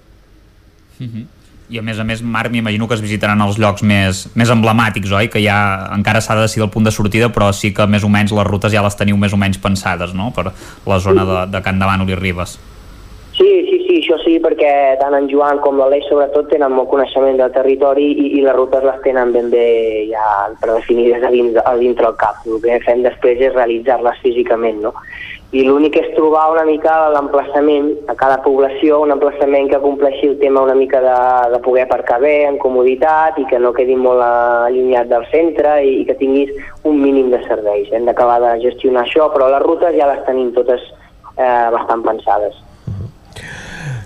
Mm -hmm. I a més a més, Marc, m'imagino que es visitaran els llocs més, més emblemàtics, oi? Que ja encara s'ha de decidir el punt de sortida, però sí que més o menys les rutes ja les teniu més o menys pensades, no?, per la zona de, de Can Davant i Ribes. Sí, sí, sí, això sí, perquè tant en Joan com l'Aleix sobretot tenen molt coneixement del territori i, i les rutes les tenen ben bé ja predefinides a dins, a dintre el cap. El que fem després és realitzar-les físicament, no? I l'únic és trobar una mica l'emplaçament a cada població, un emplaçament que compleixi el tema una mica de, de poder aparcar bé, en comoditat i que no quedi molt allunyat del centre i, i que tinguis un mínim de serveis. Hem d'acabar de gestionar això, però les rutes ja les tenim totes eh, bastant pensades.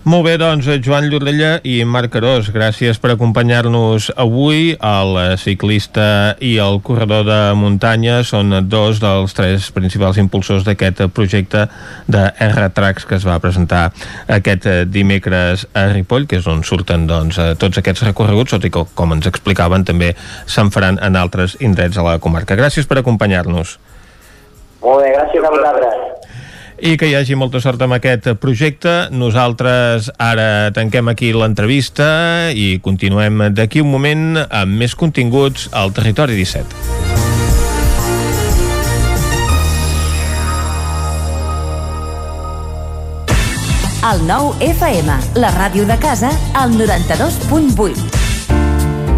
Molt bé, doncs, Joan Llorella i Marc Arós, gràcies per acompanyar-nos avui. El ciclista i el corredor de muntanya són dos dels tres principals impulsors d'aquest projecte de R-Tracks que es va presentar aquest dimecres a Ripoll, que és on surten doncs, tots aquests recorreguts, tot i que, com ens explicaven, també se'n faran en altres indrets a la comarca. Gràcies per acompanyar-nos. Molt bé, gràcies a vosaltres i que hi hagi molta sort amb aquest projecte. Nosaltres ara tanquem aquí l'entrevista i continuem d'aquí un moment amb més continguts al Territori 17. El nou FM, la ràdio de casa, al 92.8.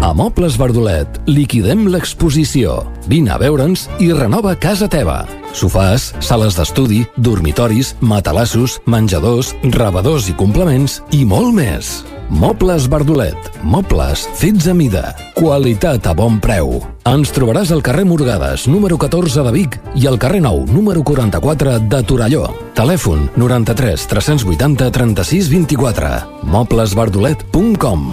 A Mobles Verdolet liquidem l'exposició. Vine a veure'ns i renova casa teva. Sofàs, sales d'estudi, dormitoris, matalassos, menjadors, rebedors i complements i molt més. Mobles Verdolet. Mobles fets a mida. Qualitat a bon preu. Ens trobaràs al carrer Morgades, número 14 de Vic i al carrer Nou, número 44 de Torelló. Telèfon 93 380 36 24. moblesverdolet.com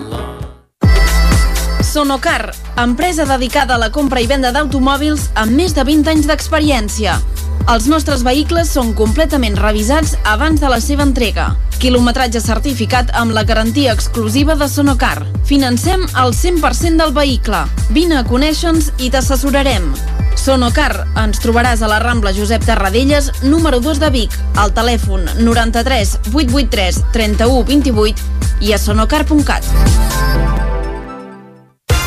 Sonocar, empresa dedicada a la compra i venda d'automòbils amb més de 20 anys d'experiència. Els nostres vehicles són completament revisats abans de la seva entrega. Quilometratge certificat amb la garantia exclusiva de Sonocar. Financem el 100% del vehicle. Vine a conèixer-nos i t'assessorarem. Sonocar, ens trobaràs a la Rambla Josep Tarradellas, número 2 de Vic, al telèfon 93 883 31 28 i a sonocar.cat.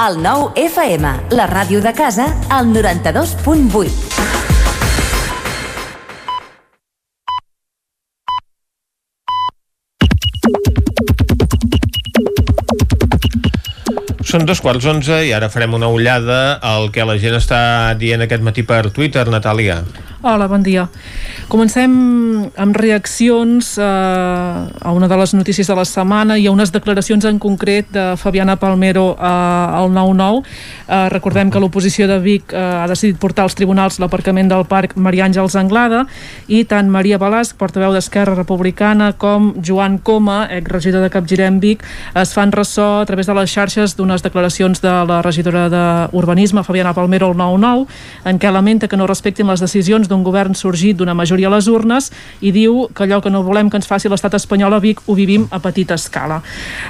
El nou FM, la ràdio de casa, al 92.8. Són dos quarts onze i ara farem una ullada al que la gent està dient aquest matí per Twitter, Natàlia. Hola, bon dia. Comencem amb reaccions eh, a una de les notícies de la setmana i a unes declaracions en concret de Fabiana Palmero eh, al 9-9. Eh, recordem que l'oposició de Vic eh, ha decidit portar als tribunals l'aparcament del parc Maria Àngels Anglada i tant Maria Balasc, portaveu d'Esquerra Republicana, com Joan Coma, exregidor de Capgirem Vic, es fan ressò a través de les xarxes d'unes declaracions de la regidora d'Urbanisme, Fabiana Palmero, al 9-9, en què lamenta que no respectin les decisions d'un govern sorgit d'una majoria a les urnes i diu que allò que no volem que ens faci l'estat espanyol a Vic ho vivim a petita escala.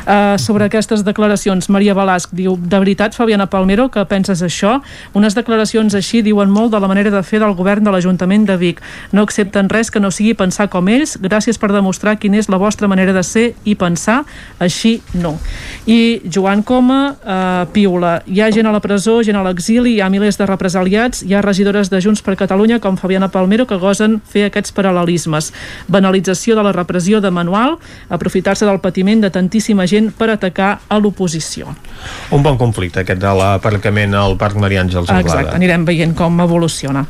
Uh, sobre aquestes declaracions, Maria Balasc diu, de veritat, Fabiana Palmero, que penses això? Unes declaracions així diuen molt de la manera de fer del govern de l'Ajuntament de Vic. No accepten res que no sigui pensar com ells. Gràcies per demostrar quina és la vostra manera de ser i pensar. Així no. I Joan Coma, uh, piula. Hi ha gent a la presó, gent a l'exili, hi ha milers de represaliats, hi ha regidores de Junts per Catalunya com Fabiana Palmero que gosen fer aquests paral·lelismes. Banalització de la repressió de manual, aprofitar-se del patiment de tantíssima gent per atacar a l'oposició. Un bon conflicte, aquest de l'aparcament al Parc Maria Àngels Anglada. Exacte, anirem veient com evoluciona.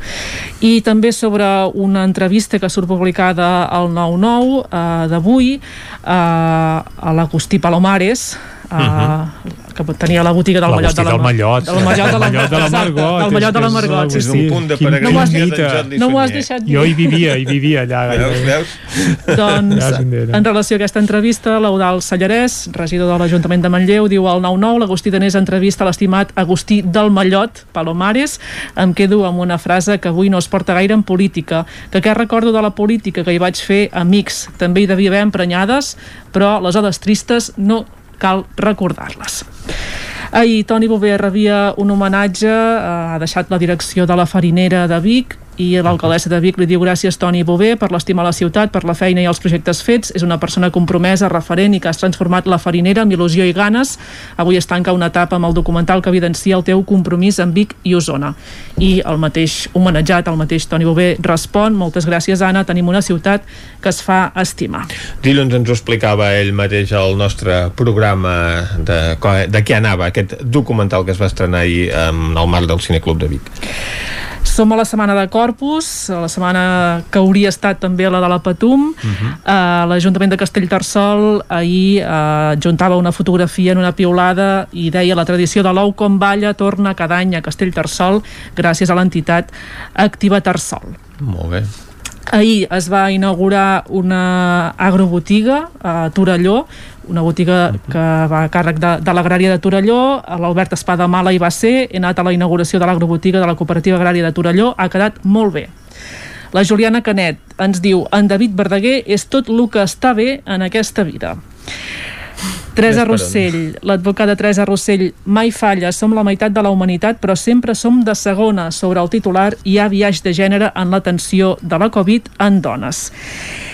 I també sobre una entrevista que surt publicada al 9-9 eh, d'avui eh, a l'Agustí Palomares, uh, uh -huh que tenia la botiga del Mallot de la, Mallot, del Mallot de la, la Margot del Mallot de la Margot és un punt de peregrinació no m'ho has deixat dir jo hi vivia, hi vivia allà veus, veus? doncs en relació a aquesta entrevista l'Eudal Sallarès, regidor de l'Ajuntament de Manlleu diu al 9-9 l'Agustí Danés entrevista l'estimat Agustí del Mallot Palomares, em quedo amb una frase que avui no es porta gaire en política que què recordo de la política que hi vaig fer amics, també hi devia haver emprenyades però les hores tristes no cal recordar-les. Ahir Toni Bové rebia un homenatge, eh, ha deixat la direcció de la farinera de Vic i l'alcaldessa de Vic li diu gràcies Toni Bové per l'estima a la ciutat, per la feina i els projectes fets. És una persona compromesa, referent i que has transformat la farinera amb il·lusió i ganes. Avui es tanca una etapa amb el documental que evidencia el teu compromís amb Vic i Osona. I el mateix homenatjat, el mateix Toni Bové respon, moltes gràcies Anna, tenim una ciutat que es fa estimar. Dilluns ens ho explicava ell mateix al nostre programa de, de què anava aquest documental que es va estrenar ahir en el marc del Cineclub de Vic. Som a la setmana de Corpus, a la setmana que hauria estat també la de la Patum. Uh -huh. uh, L'Ajuntament de Castellterçol ahir uh, juntava una fotografia en una piulada i deia la tradició de l'ou com balla torna cada any a Castellterçol gràcies a l'entitat Activa Tarsol. Molt bé. Ahir es va inaugurar una agrobotiga a Torelló, una botiga que va a càrrec de, de l'agrària de Torelló, l'Albert Espada Mala hi va ser, he anat a la inauguració de l'agrobotiga de la cooperativa agrària de Torelló, ha quedat molt bé. La Juliana Canet ens diu en David Verdaguer és tot el que està bé en aquesta vida. Teresa Rossell, l'advocada Teresa Rossell, mai falla, som la meitat de la humanitat, però sempre som de segona sobre el titular hi ha viatge de gènere en l'atenció de la Covid en dones.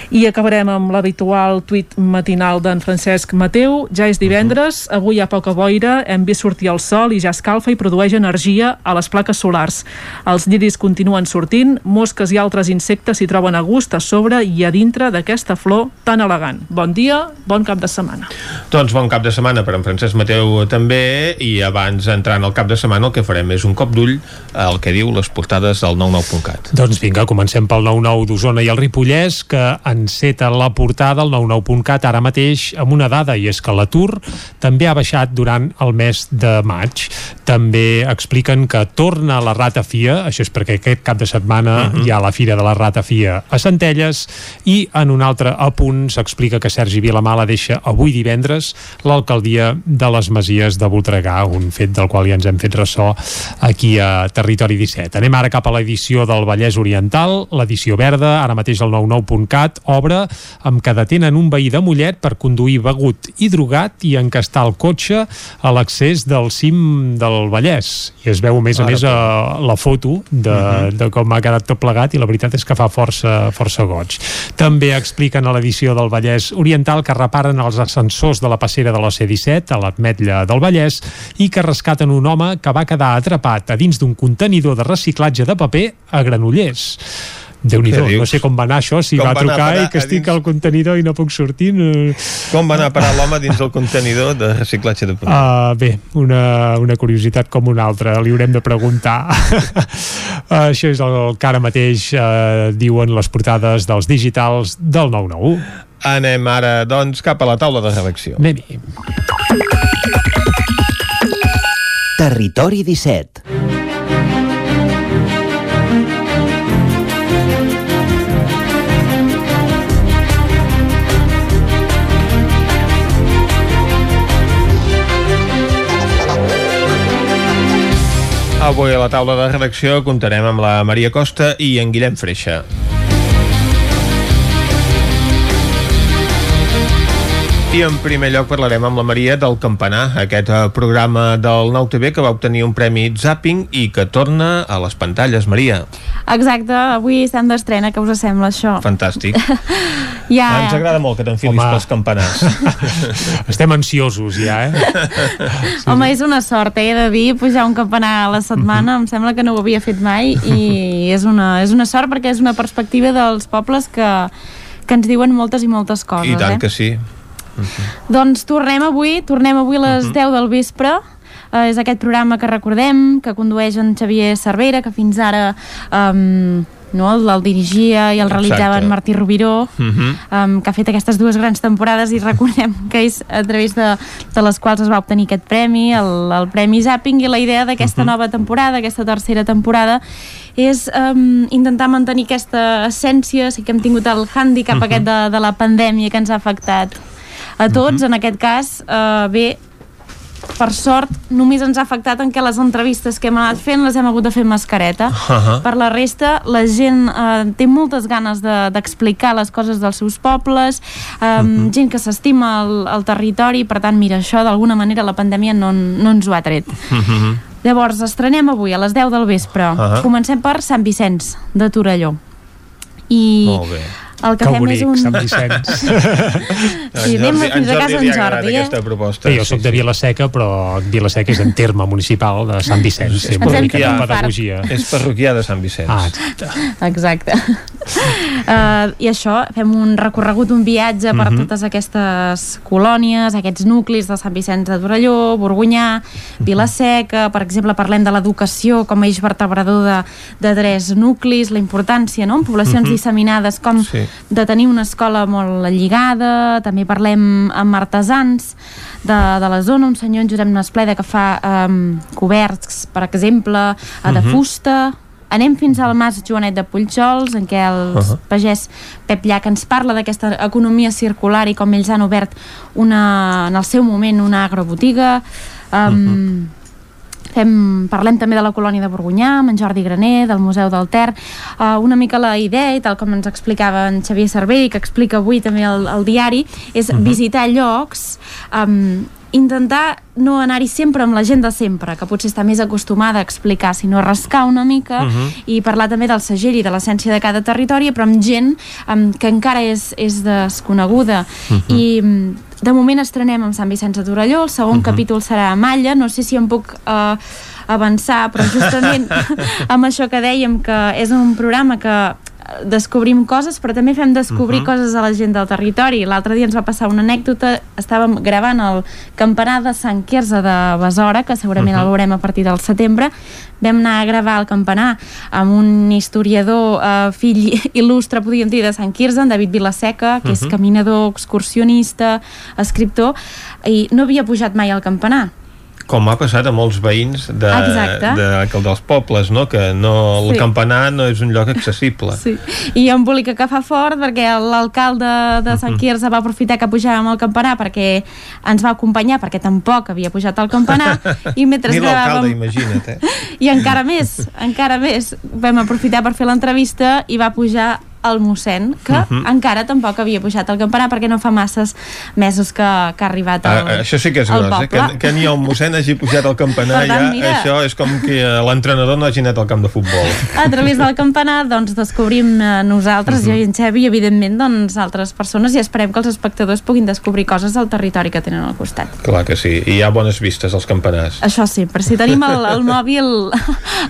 I acabarem amb l'habitual tuit matinal d'en Francesc Mateu. Ja és divendres, avui hi ha poca boira, hem vist sortir el sol i ja escalfa i produeix energia a les plaques solars. Els lliris continuen sortint, mosques i altres insectes s'hi troben a gust a sobre i a dintre d'aquesta flor tan elegant. Bon dia, bon cap de setmana. Doncs bon cap de setmana per en Francesc Mateu també i abans d'entrar en el cap de setmana el que farem és un cop d'ull al que diu les portades del 99.cat. Doncs vinga, comencem pel 99 d'Osona i el Ripollès que enceta la portada al 99.cat ara mateix amb una dada i és que l'atur també ha baixat durant el mes de maig. També expliquen que torna la ratafia, això és perquè aquest cap de setmana uh -huh. hi ha la Fira de la Ratafia a Centelles i en un altre apunt s'explica que Sergi Vilamala deixa avui divendres l'alcaldia de les Masies de Voltregà, un fet del qual ja ens hem fet ressò aquí a Territori 17. Anem ara cap a l'edició del Vallès Oriental, l'edició verda, ara mateix el 99.cat, obre amb que detenen un veí de Mollet per conduir begut i drogat i encastar el cotxe a l'accés del cim del Vallès. I es veu, a més a més, a la foto de, uh -huh. de com ha quedat tot plegat i la veritat és que fa força, força goig. També expliquen a l'edició del Vallès Oriental que reparen els ascensors de la passera de la C-17 a l'Atmetlla del Vallès i que rescaten un home que va quedar atrapat a dins d'un contenidor de reciclatge de paper a Granollers déu nhi no sé com va anar això, si Com va va trucar i que estic dins? al contenidor i no puc sortir no... Com va anar a parar l'home dins el contenidor de reciclatge de paper? Uh, bé, una, una curiositat com una altra, li haurem de preguntar. uh, això és el que ara mateix uh, diuen les portades dels digitals del 99. Anem ara, doncs, cap a la taula de redacció. Anem-hi. Territori 17. Avui a la taula de redacció comptarem amb la Maria Costa i en Guillem Freixa. I en primer lloc parlarem amb la Maria del Campanar, aquest eh, programa del Nou TV que va obtenir un premi Zapping i que torna a les pantalles. Maria, Exacte, avui estem d'estrena, què us sembla això? fantàstic. Ja, Ens agrada molt que t'enfilis pels campanars. Estem ansiosos ja, eh? Home, és una sort, eh, he de dir, pujar un campanar a la setmana, em sembla que no ho havia fet mai i és una, és una sort perquè és una perspectiva dels pobles que, que ens diuen moltes i moltes coses. I tant eh? que sí. Doncs tornem avui, tornem avui a les Mhm. 10 del vespre. Uh, és aquest programa que recordem, que condueix en Xavier Cervera, que fins ara um, no, el, el dirigia i el realitzava Exacte. en Martí Rubiró, Mhm. um, que ha fet aquestes dues grans temporades i recordem que és a través de, de les quals es va obtenir aquest premi, el, el Premi Zapping, i la idea d'aquesta Mhm. nova temporada, aquesta tercera temporada, és um, intentar mantenir aquesta essència, sí que hem tingut el hàndicap Mhm. aquest de, de la pandèmia que ens ha afectat a tots, en aquest cas, eh, bé, per sort, només ens ha afectat en què les entrevistes que hem anat fent les hem hagut de fer amb mascareta. Ahà. Per la resta, la gent eh, té moltes ganes de- d'explicar de, les coses dels seus pobles, eh, gent que s'estima el, el territori, per tant, mira, això d'alguna manera la pandèmia no, no ens ho ha tret. Llavors, estrenem avui a les 10 del vespre. Ahà. Comencem per Sant Vicenç, de Torelló. I Molt bé. El que, fem és un... Sant Vicenç. Sí, anem fins a casa en Jordi, eh? aquesta proposta. Sí, jo soc de Vilaseca, però Vilaseca és en terme municipal de Sant Vicenç. Una mica fet de pedagogia. És parroquià de Sant Vicenç. Ah, exacte. Exacte. Uh, I això, fem un recorregut, un viatge per Mhm. totes aquestes colònies, aquests nuclis de Sant Vicenç de Torelló, Borgunyà, Vilaseca, per exemple, parlem de l'educació com a eix vertebrador de, de tres nuclis, la importància, no?, en poblacions Mhm. disseminades, com Sí. De tenir una escola molt lligada, també parlem amb artesans de, de la zona, un senyor, en Josep Nespleda, que fa um, coberts, per exemple, uh de Mhm. fusta, Anem fins al Mas Joanet de Puigjols, en què el uh. -huh. pagès Pep Llach ens parla d'aquesta economia circular i com ells han obert una, en el seu moment una agrobotiga. Um, Fem, parlem també de la colònia de Borgunyà, amb en Jordi Graner, del Museu del Ter. Uh, una mica la idea, i tal com ens explicava en Xavier Cervell, i que explica avui també el, el diari, és uh Mhm. -huh. visitar llocs um, intentar no anar-hi sempre amb la gent de sempre, que potser està més acostumada a explicar, sinó rascar una mica Mhm. i parlar també del segell i de l'essència de cada territori, però amb gent um, que encara és, és desconeguda. Mhm. I um, de moment estrenem amb Sant Vicenç de Torelló, el segon Mhm. capítol serà a Malla, no sé si em puc uh, avançar, però justament amb això que dèiem, que és un programa que descobrim coses, però també fem descobrir uh Mhm. -huh. coses a la gent del territori. L'altre dia ens va passar una anècdota, estàvem gravant el campanar de Sant Quirze de Besora, que segurament uh Mhm. -huh. el veurem a partir del setembre. Vam anar a gravar el campanar amb un historiador, eh, fill il·lustre, podríem dir, de Sant Quirze, en David Vilaseca, que uh -huh. és Mhm. caminador, excursionista, escriptor, i no havia pujat mai al campanar. Com ha passat a molts veïns de, Exacte. de, de, dels pobles, no? que no, el Sí. campanar no és un lloc accessible. Sí. I em volia que fa fort perquè l'alcalde de Sant Mhm. Quirze va aprofitar que pujàvem al campanar perquè ens va acompanyar perquè tampoc havia pujat al campanar i mentre Ni l'alcalde, gravàvem imagina't, eh? i encara més, encara més vam aprofitar per fer l'entrevista i va pujar el mossèn, que uh Mhm. -huh. encara tampoc havia pujat al campanar perquè no fa masses mesos que, que ha arribat al, Ah, això sí que és gros, eh? que, que ni el mossèn hagi pujat al campanar, tant, ja, mira. això és com que l'entrenador no hagi anat al camp de futbol. a través del campanar doncs, descobrim eh, nosaltres, Mhm. jo i en Xevi, i evidentment doncs, altres persones i esperem que els espectadors puguin descobrir coses del territori que tenen al costat. Clar que sí, i hi ha bones vistes als campanars. Això sí, per si tenim el, el mòbil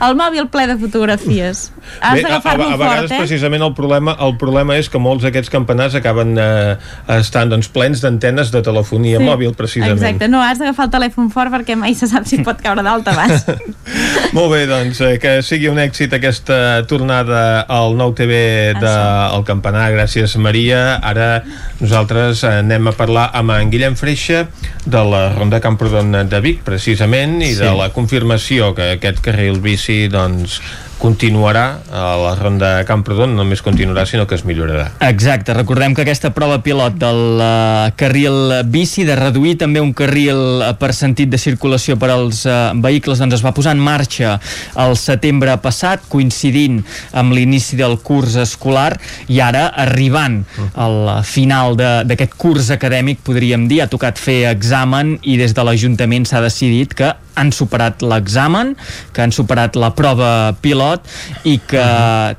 el mòbil ple de fotografies. Has Bé, a, a, d'agafar-lo a vegades fort, eh? precisament el problema, el problema és que molts d'aquests campanars acaben eh, estant doncs, plens d'antenes de telefonia mòbil precisament. Exacte, no, has d'agafar el telèfon fort perquè mai se sap si pot caure d'alta baix. Molt bé, doncs, eh, que sigui un èxit aquesta tornada al nou TV del Campanar. Gràcies, Maria. Ara nosaltres anem a parlar amb en Guillem Freixa de la Ronda Camprodon de Vic, precisament, i Sí. de la confirmació que aquest carril bici, doncs, continuarà a la Ronda Camprodon, no només continuarà, sinó que es millorarà. Exacte, recordem que aquesta prova pilot del uh, carril bici, de reduir també un carril uh, per sentit de circulació per als uh, vehicles, doncs es va posar en marxa el setembre passat, coincidint amb l'inici del curs escolar, i ara arribant al final de- d'aquest curs acadèmic, podríem dir, ha tocat fer examen i des de l'Ajuntament s'ha decidit que han superat l'examen, que han superat la prova pilot i que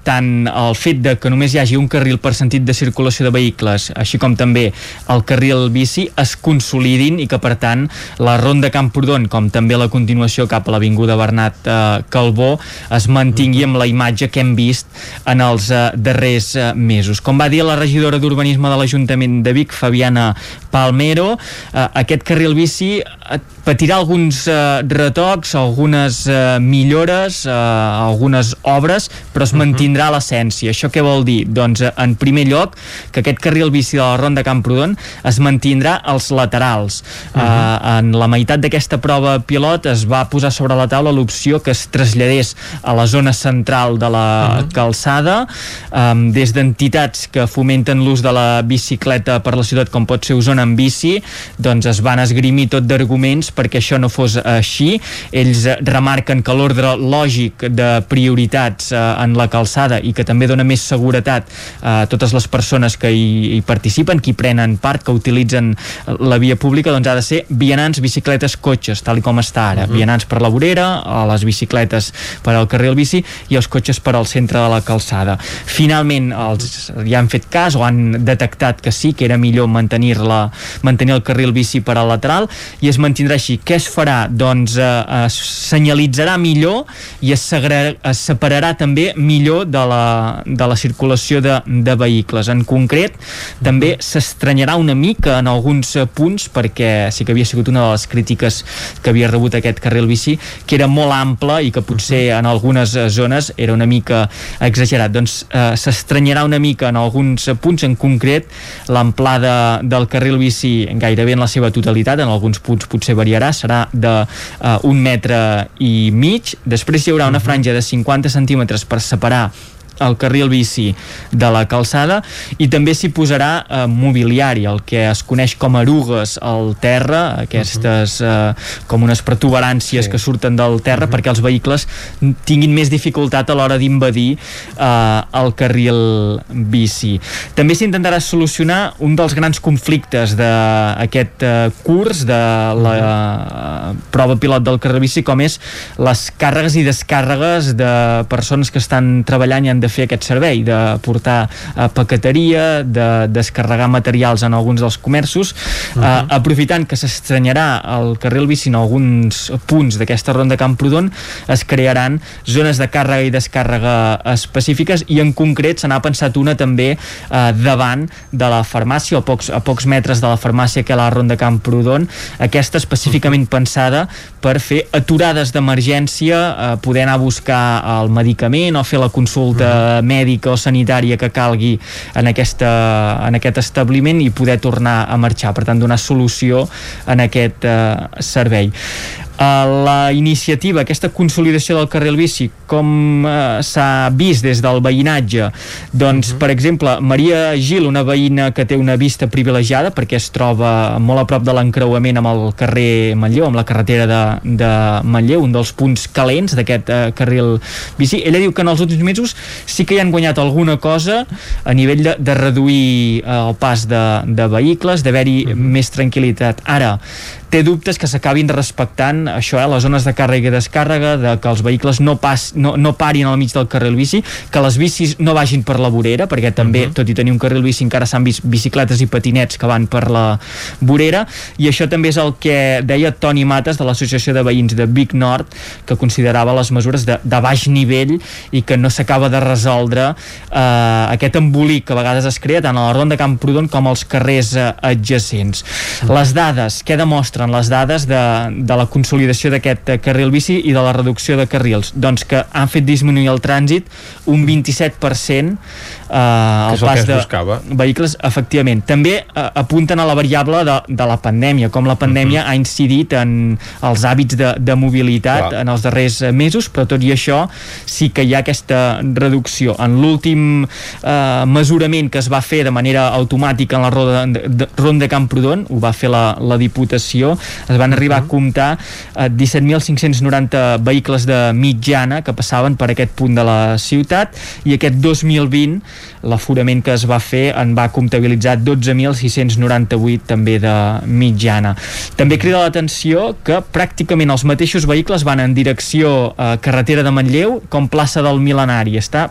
tant el fet de que només hi hagi un carril per sentit de circulació de vehicles, així com també el carril bici, es consolidin i que per tant la ronda Camprodon, com també la continuació cap a l'Avinguda Bernat eh, Calbó, es mantingui amb la imatge que hem vist en els eh, darrers eh, mesos. Com va dir la regidora d'Urbanisme de l'Ajuntament de Vic, Fabiana Palmero, eh, aquest carril bici eh, patirà alguns eh, retocs, algunes eh, millores, eh, algunes obres, però es mantindrà l'essència. Això què vol dir? Doncs, eh, en primer lloc, que aquest carril bici de la Ronda Camprodon es mantindrà als laterals. Uh -huh. en la meitat d'aquesta prova pilot es va posar sobre la taula l'opció que es traslladés a la zona central de la uh -huh. calçada, um, des d'entitats que fomenten l'ús de la bicicleta per la ciutat, com pot ser Osona en bici, doncs es van esgrimir tot d'arguments perquè això no fos així. Ells eh, remarquen que l'ordre lògic de prioritats eh, en la calçada i que també dona més seguretat a totes les persones que hi, hi participen, que hi prenen part, que utilitzen la via pública, doncs ha de ser vianants, bicicletes, cotxes, tal com està ara. Uh -huh. Vianants per la vorera, a les bicicletes per al carril bici i els cotxes per al centre de la calçada. Finalment, els, ja han fet cas o han detectat que sí, que era millor mantenir-la mantenir el carril bici per al lateral i es mantindrà així. Què es farà? Doncs eh, es senyalitzarà millor i es, segrarà, es separarà també millor de la, de la circulació de, de vehicles. En concret, també s'estranyarà una mica en alguns eh, punts, perquè sí que havia sigut una de les crítiques que havia rebut aquest carril bici, que era molt ample i que potser en algunes eh, zones era una mica exagerat. Doncs eh, s'estranyarà una mica en alguns eh, punts, en concret l'amplada del carril bici gairebé en la seva totalitat, en alguns punts potser variarà, serà de uh, un metre i mig. Després hi haurà una franja de 50 centímetres per separar el carril bici de la calçada i també s'hi posarà eh, mobiliari, el que es coneix com erugues al terra, aquestes eh, com unes protuberàncies sí. que surten del terra perquè els vehicles tinguin més dificultat a l'hora d'invadir eh, el carril bici. També s'intentarà solucionar un dels grans conflictes d'aquest eh, curs de la eh, prova pilot del carril bici com és les càrregues i descàrregues de persones que estan treballant i han de de fer aquest servei, de portar uh, paqueteria, de descarregar materials en alguns dels comerços, uh, uh, aprofitant que s'estranyarà el carril bici en alguns punts d'aquesta ronda Camprodon, es crearan zones de càrrega i descàrrega específiques i en concret se n'ha pensat una també eh, davant de la farmàcia, a pocs, a pocs metres de la farmàcia que a la ronda Camprodon, aquesta específicament pensada per fer aturades d'emergència, eh, poder anar a buscar el medicament o fer la consulta -huh. mèdica o sanitària que calgui en, aquesta, en aquest establiment i poder tornar a marxar, per tant donar solució en aquest eh, servei la iniciativa, aquesta consolidació del carril bici, com uh, s'ha vist des del veïnatge? Doncs, uh -huh. per exemple, Maria Gil, una veïna que té una vista privilegiada perquè es troba molt a prop de l'encreuament amb el carrer Manlleu, amb la carretera de, de Manlleu, un dels punts calents d'aquest uh, carril bici. Ella diu que en els últims mesos sí que hi han guanyat alguna cosa a nivell de, de reduir uh, el pas de, de vehicles, d'haver-hi uh -huh. més tranquil·litat. Ara, té dubtes que s'acabin respectant això, eh, les zones de càrrega i descàrrega, de que els vehicles no, pas, no, no parin al mig del carril bici, que les bicis no vagin per la vorera, perquè també, uh mhm. -huh. tot i tenir un carril bici, encara s'han vist bicicletes i patinets que van per la vorera, i això també és el que deia Toni Mates de l'Associació de Veïns de Vic Nord, que considerava les mesures de, de baix nivell i que no s'acaba de resoldre eh, aquest embolic que a vegades es crea tant a la Ronda Camprodon com als carrers eh, adjacents. Mhm. Les dades, què demostra mostren les dades de, de la consolidació d'aquest carril bici i de la reducció de carrils? Doncs que han fet disminuir el trànsit un 27% eh, el pas de buscava. vehicles, efectivament. També eh, apunten a la variable de, de la pandèmia, com la pandèmia uh -huh. ha incidit en els hàbits de, de mobilitat Clar. en els darrers mesos, però tot i això sí que hi ha aquesta reducció. En l'últim eh, mesurament que es va fer de manera automàtica en la ronda, de, de, ronda Camprodon, ho va fer la, la Diputació, es van arribar uh -huh. a comptar eh, 17.590 vehicles de mitjana que passaven per aquest punt de la ciutat i aquest 2020 l'aforament que es va fer en va comptabilitzar 12.698 també de mitjana. També crida l'atenció que pràcticament els mateixos vehicles van en direcció a carretera de Manlleu com plaça del Milenari. Està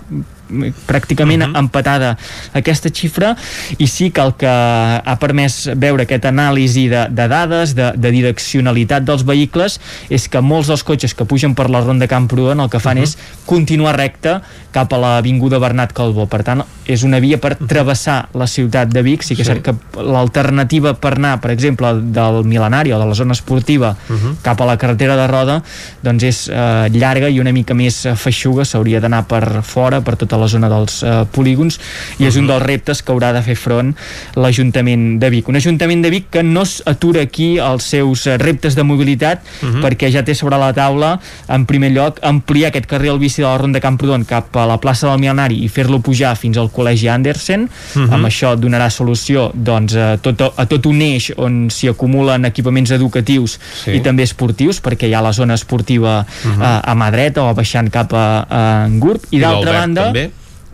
pràcticament uh mhm. -huh. empatada aquesta xifra i sí que el que ha permès veure aquest anàlisi de, de dades, de, de direccionalitat dels vehicles és que molts dels cotxes que pugen per la ronda Camprodon el que fan uh mhm. -huh. és continuar recte cap a l'avinguda Bernat Calbó per tant és una via per mhm. travessar la ciutat de Vic sí que és cert que l'alternativa per anar per exemple del Milenari o de la zona esportiva uh -huh. cap a la carretera de Roda doncs és eh, llarga i una mica més feixuga s'hauria d'anar per fora per tota la zona dels eh, polígons i és uh -huh. un dels reptes que haurà de fer front l'Ajuntament de Vic. Un Ajuntament de Vic que no atura aquí els seus eh, reptes de mobilitat uh. -huh. perquè ja té sobre la taula en primer lloc ampliar aquest carril bici de la Ronda Camprodon cap a la plaça del Milionari i fer-lo pujar fins al Col·legi Andersen uh. -huh. amb això donarà solució doncs, a, tot, a tot un eix on s'hi acumulen equipaments educatius sí. i també esportius perquè hi ha la zona esportiva uh -huh. a, a mà dreta o baixant cap a, a Gurb i, I d'altra banda també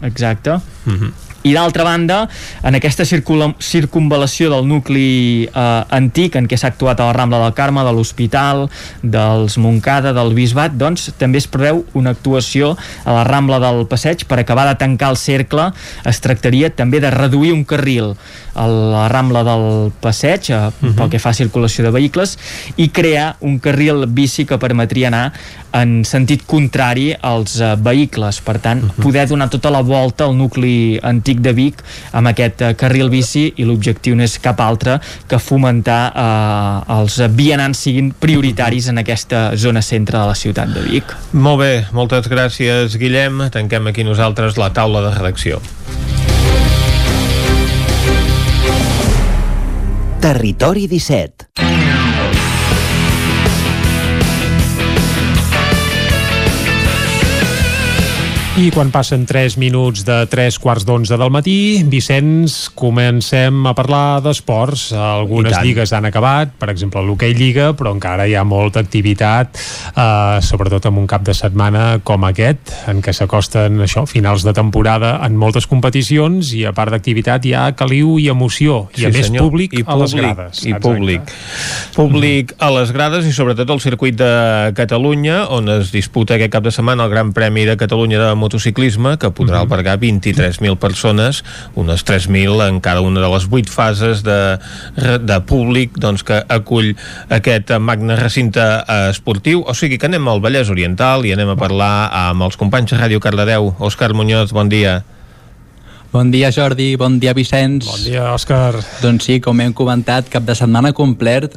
exacte. Mm -hmm. I d'altra banda, en aquesta circunvalació del nucli eh, antic en què s'ha actuat a la Rambla del Carme, de l'Hospital, dels Moncada, del Bisbat, doncs també es preveu una actuació a la Rambla del Passeig per acabar de tancar el cercle. Es tractaria també de reduir un carril a la Rambla del Passeig, eh, uh -huh. pel que fa a circulació de vehicles, i crear un carril bici que permetria anar en sentit contrari als eh, vehicles. Per tant, uh -huh. poder donar tota la volta al nucli antic de Vic amb aquest eh, carril bici i l'objectiu no és cap altre que fomentar eh, els vianants siguin prioritaris en aquesta zona centre de la ciutat de Vic. Molt bé, moltes gràcies Guillem. Tanquem aquí nosaltres la taula de redacció. Territori 17 I quan passen 3 minuts de 3 quarts d'11 del matí, Vicenç, comencem a parlar d'esports. Algunes lligues han acabat, per exemple l'hoquei Lliga, però encara hi ha molta activitat, eh, sobretot en un cap de setmana com aquest, en què s'acosten això, finals de temporada en moltes competicions i a part d'activitat hi ha caliu i emoció, i sí, a més senyor. públic, I a les grades. I Exacte. públic. Públic a les grades i sobretot al circuit de Catalunya, on es disputa aquest cap de setmana el Gran Premi de Catalunya de motociclisme que podrà Mhm. albergar 23.000 persones, unes 3.000 en cada una de les vuit fases de, de públic doncs, que acull aquest magne recinte eh, esportiu. O sigui que anem al Vallès Oriental i anem a parlar amb els companys de Ràdio Cardedeu. Òscar Muñoz, bon dia. Bon dia, Jordi. Bon dia, Vicenç. Bon dia, Òscar. Doncs sí, com hem comentat, cap de setmana complet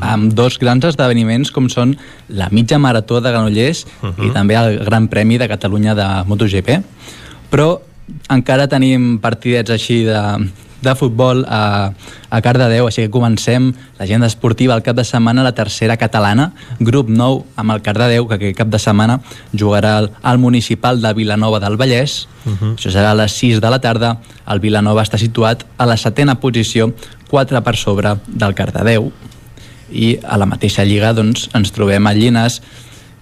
amb dos grans esdeveniments com són la mitja marató de Granollers i també el Gran Premi de Catalunya de MotoGP. Però encara tenim partidets així de, de futbol a, a Cardedeu, així que comencem l'agenda esportiva el cap de setmana, la tercera catalana, grup 9 amb el Cardedeu, que aquest cap de setmana jugarà al, al municipal de Vilanova del Vallès, això serà a les 6 de la tarda. El Vilanova està situat a la setena posició, 4 per sobre del Cardedeu. I a la mateixa lliga doncs, ens trobem a Llines,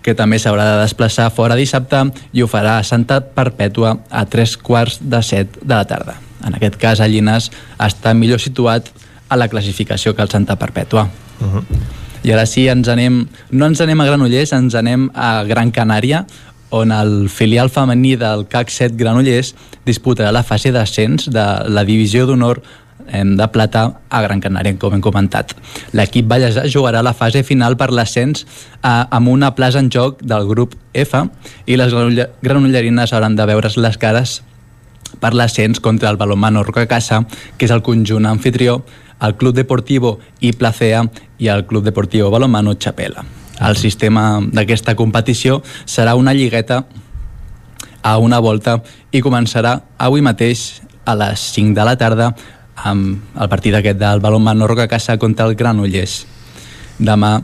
que també s'haurà de desplaçar fora dissabte i ho farà a Santa Perpètua a tres quarts de set de la tarda. En aquest cas, a Llines està millor situat a la classificació que el Santa Perpètua. I ara sí, ens anem, no ens anem a Granollers, ens anem a Gran Canària, on el filial femení del CAC 7 Granollers disputarà la fase d'ascens de la divisió d'honor de plata a Gran Canària, com hem comentat. L'equip ballesà jugarà la fase final per l'ascens a- amb una plaça en joc del grup F i les granolle- granollerines hauran de veure's les cares per l'ascens contra el Balomano Rocacasa, que és el conjunt anfitrió, el Club Deportivo i Placea i el Club Deportivo Balomano Chapela. El sistema d'aquesta competició serà una lligueta a una volta i començarà avui mateix a les 5 de la tarda amb el partit aquest del Balomano Rocacasa contra el Granollers. Demà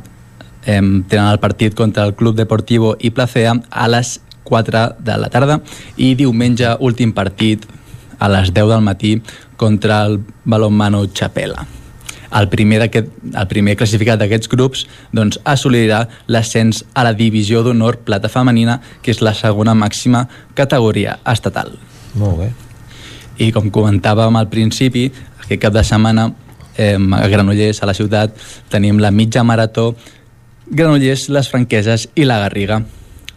eh, tenen el partit contra el Club Deportivo i Placea a les 4 de la tarda i diumenge últim partit a les 10 del matí contra el Balonmano Chapela. El primer, el primer classificat d'aquests grups doncs, assolirà l'ascens a la divisió d'honor plata femenina, que és la segona màxima categoria estatal. Molt bé. I com comentàvem al principi, aquest cap de setmana eh, a Granollers, a la ciutat, tenim la mitja marató Granollers, les Franqueses i la Garriga.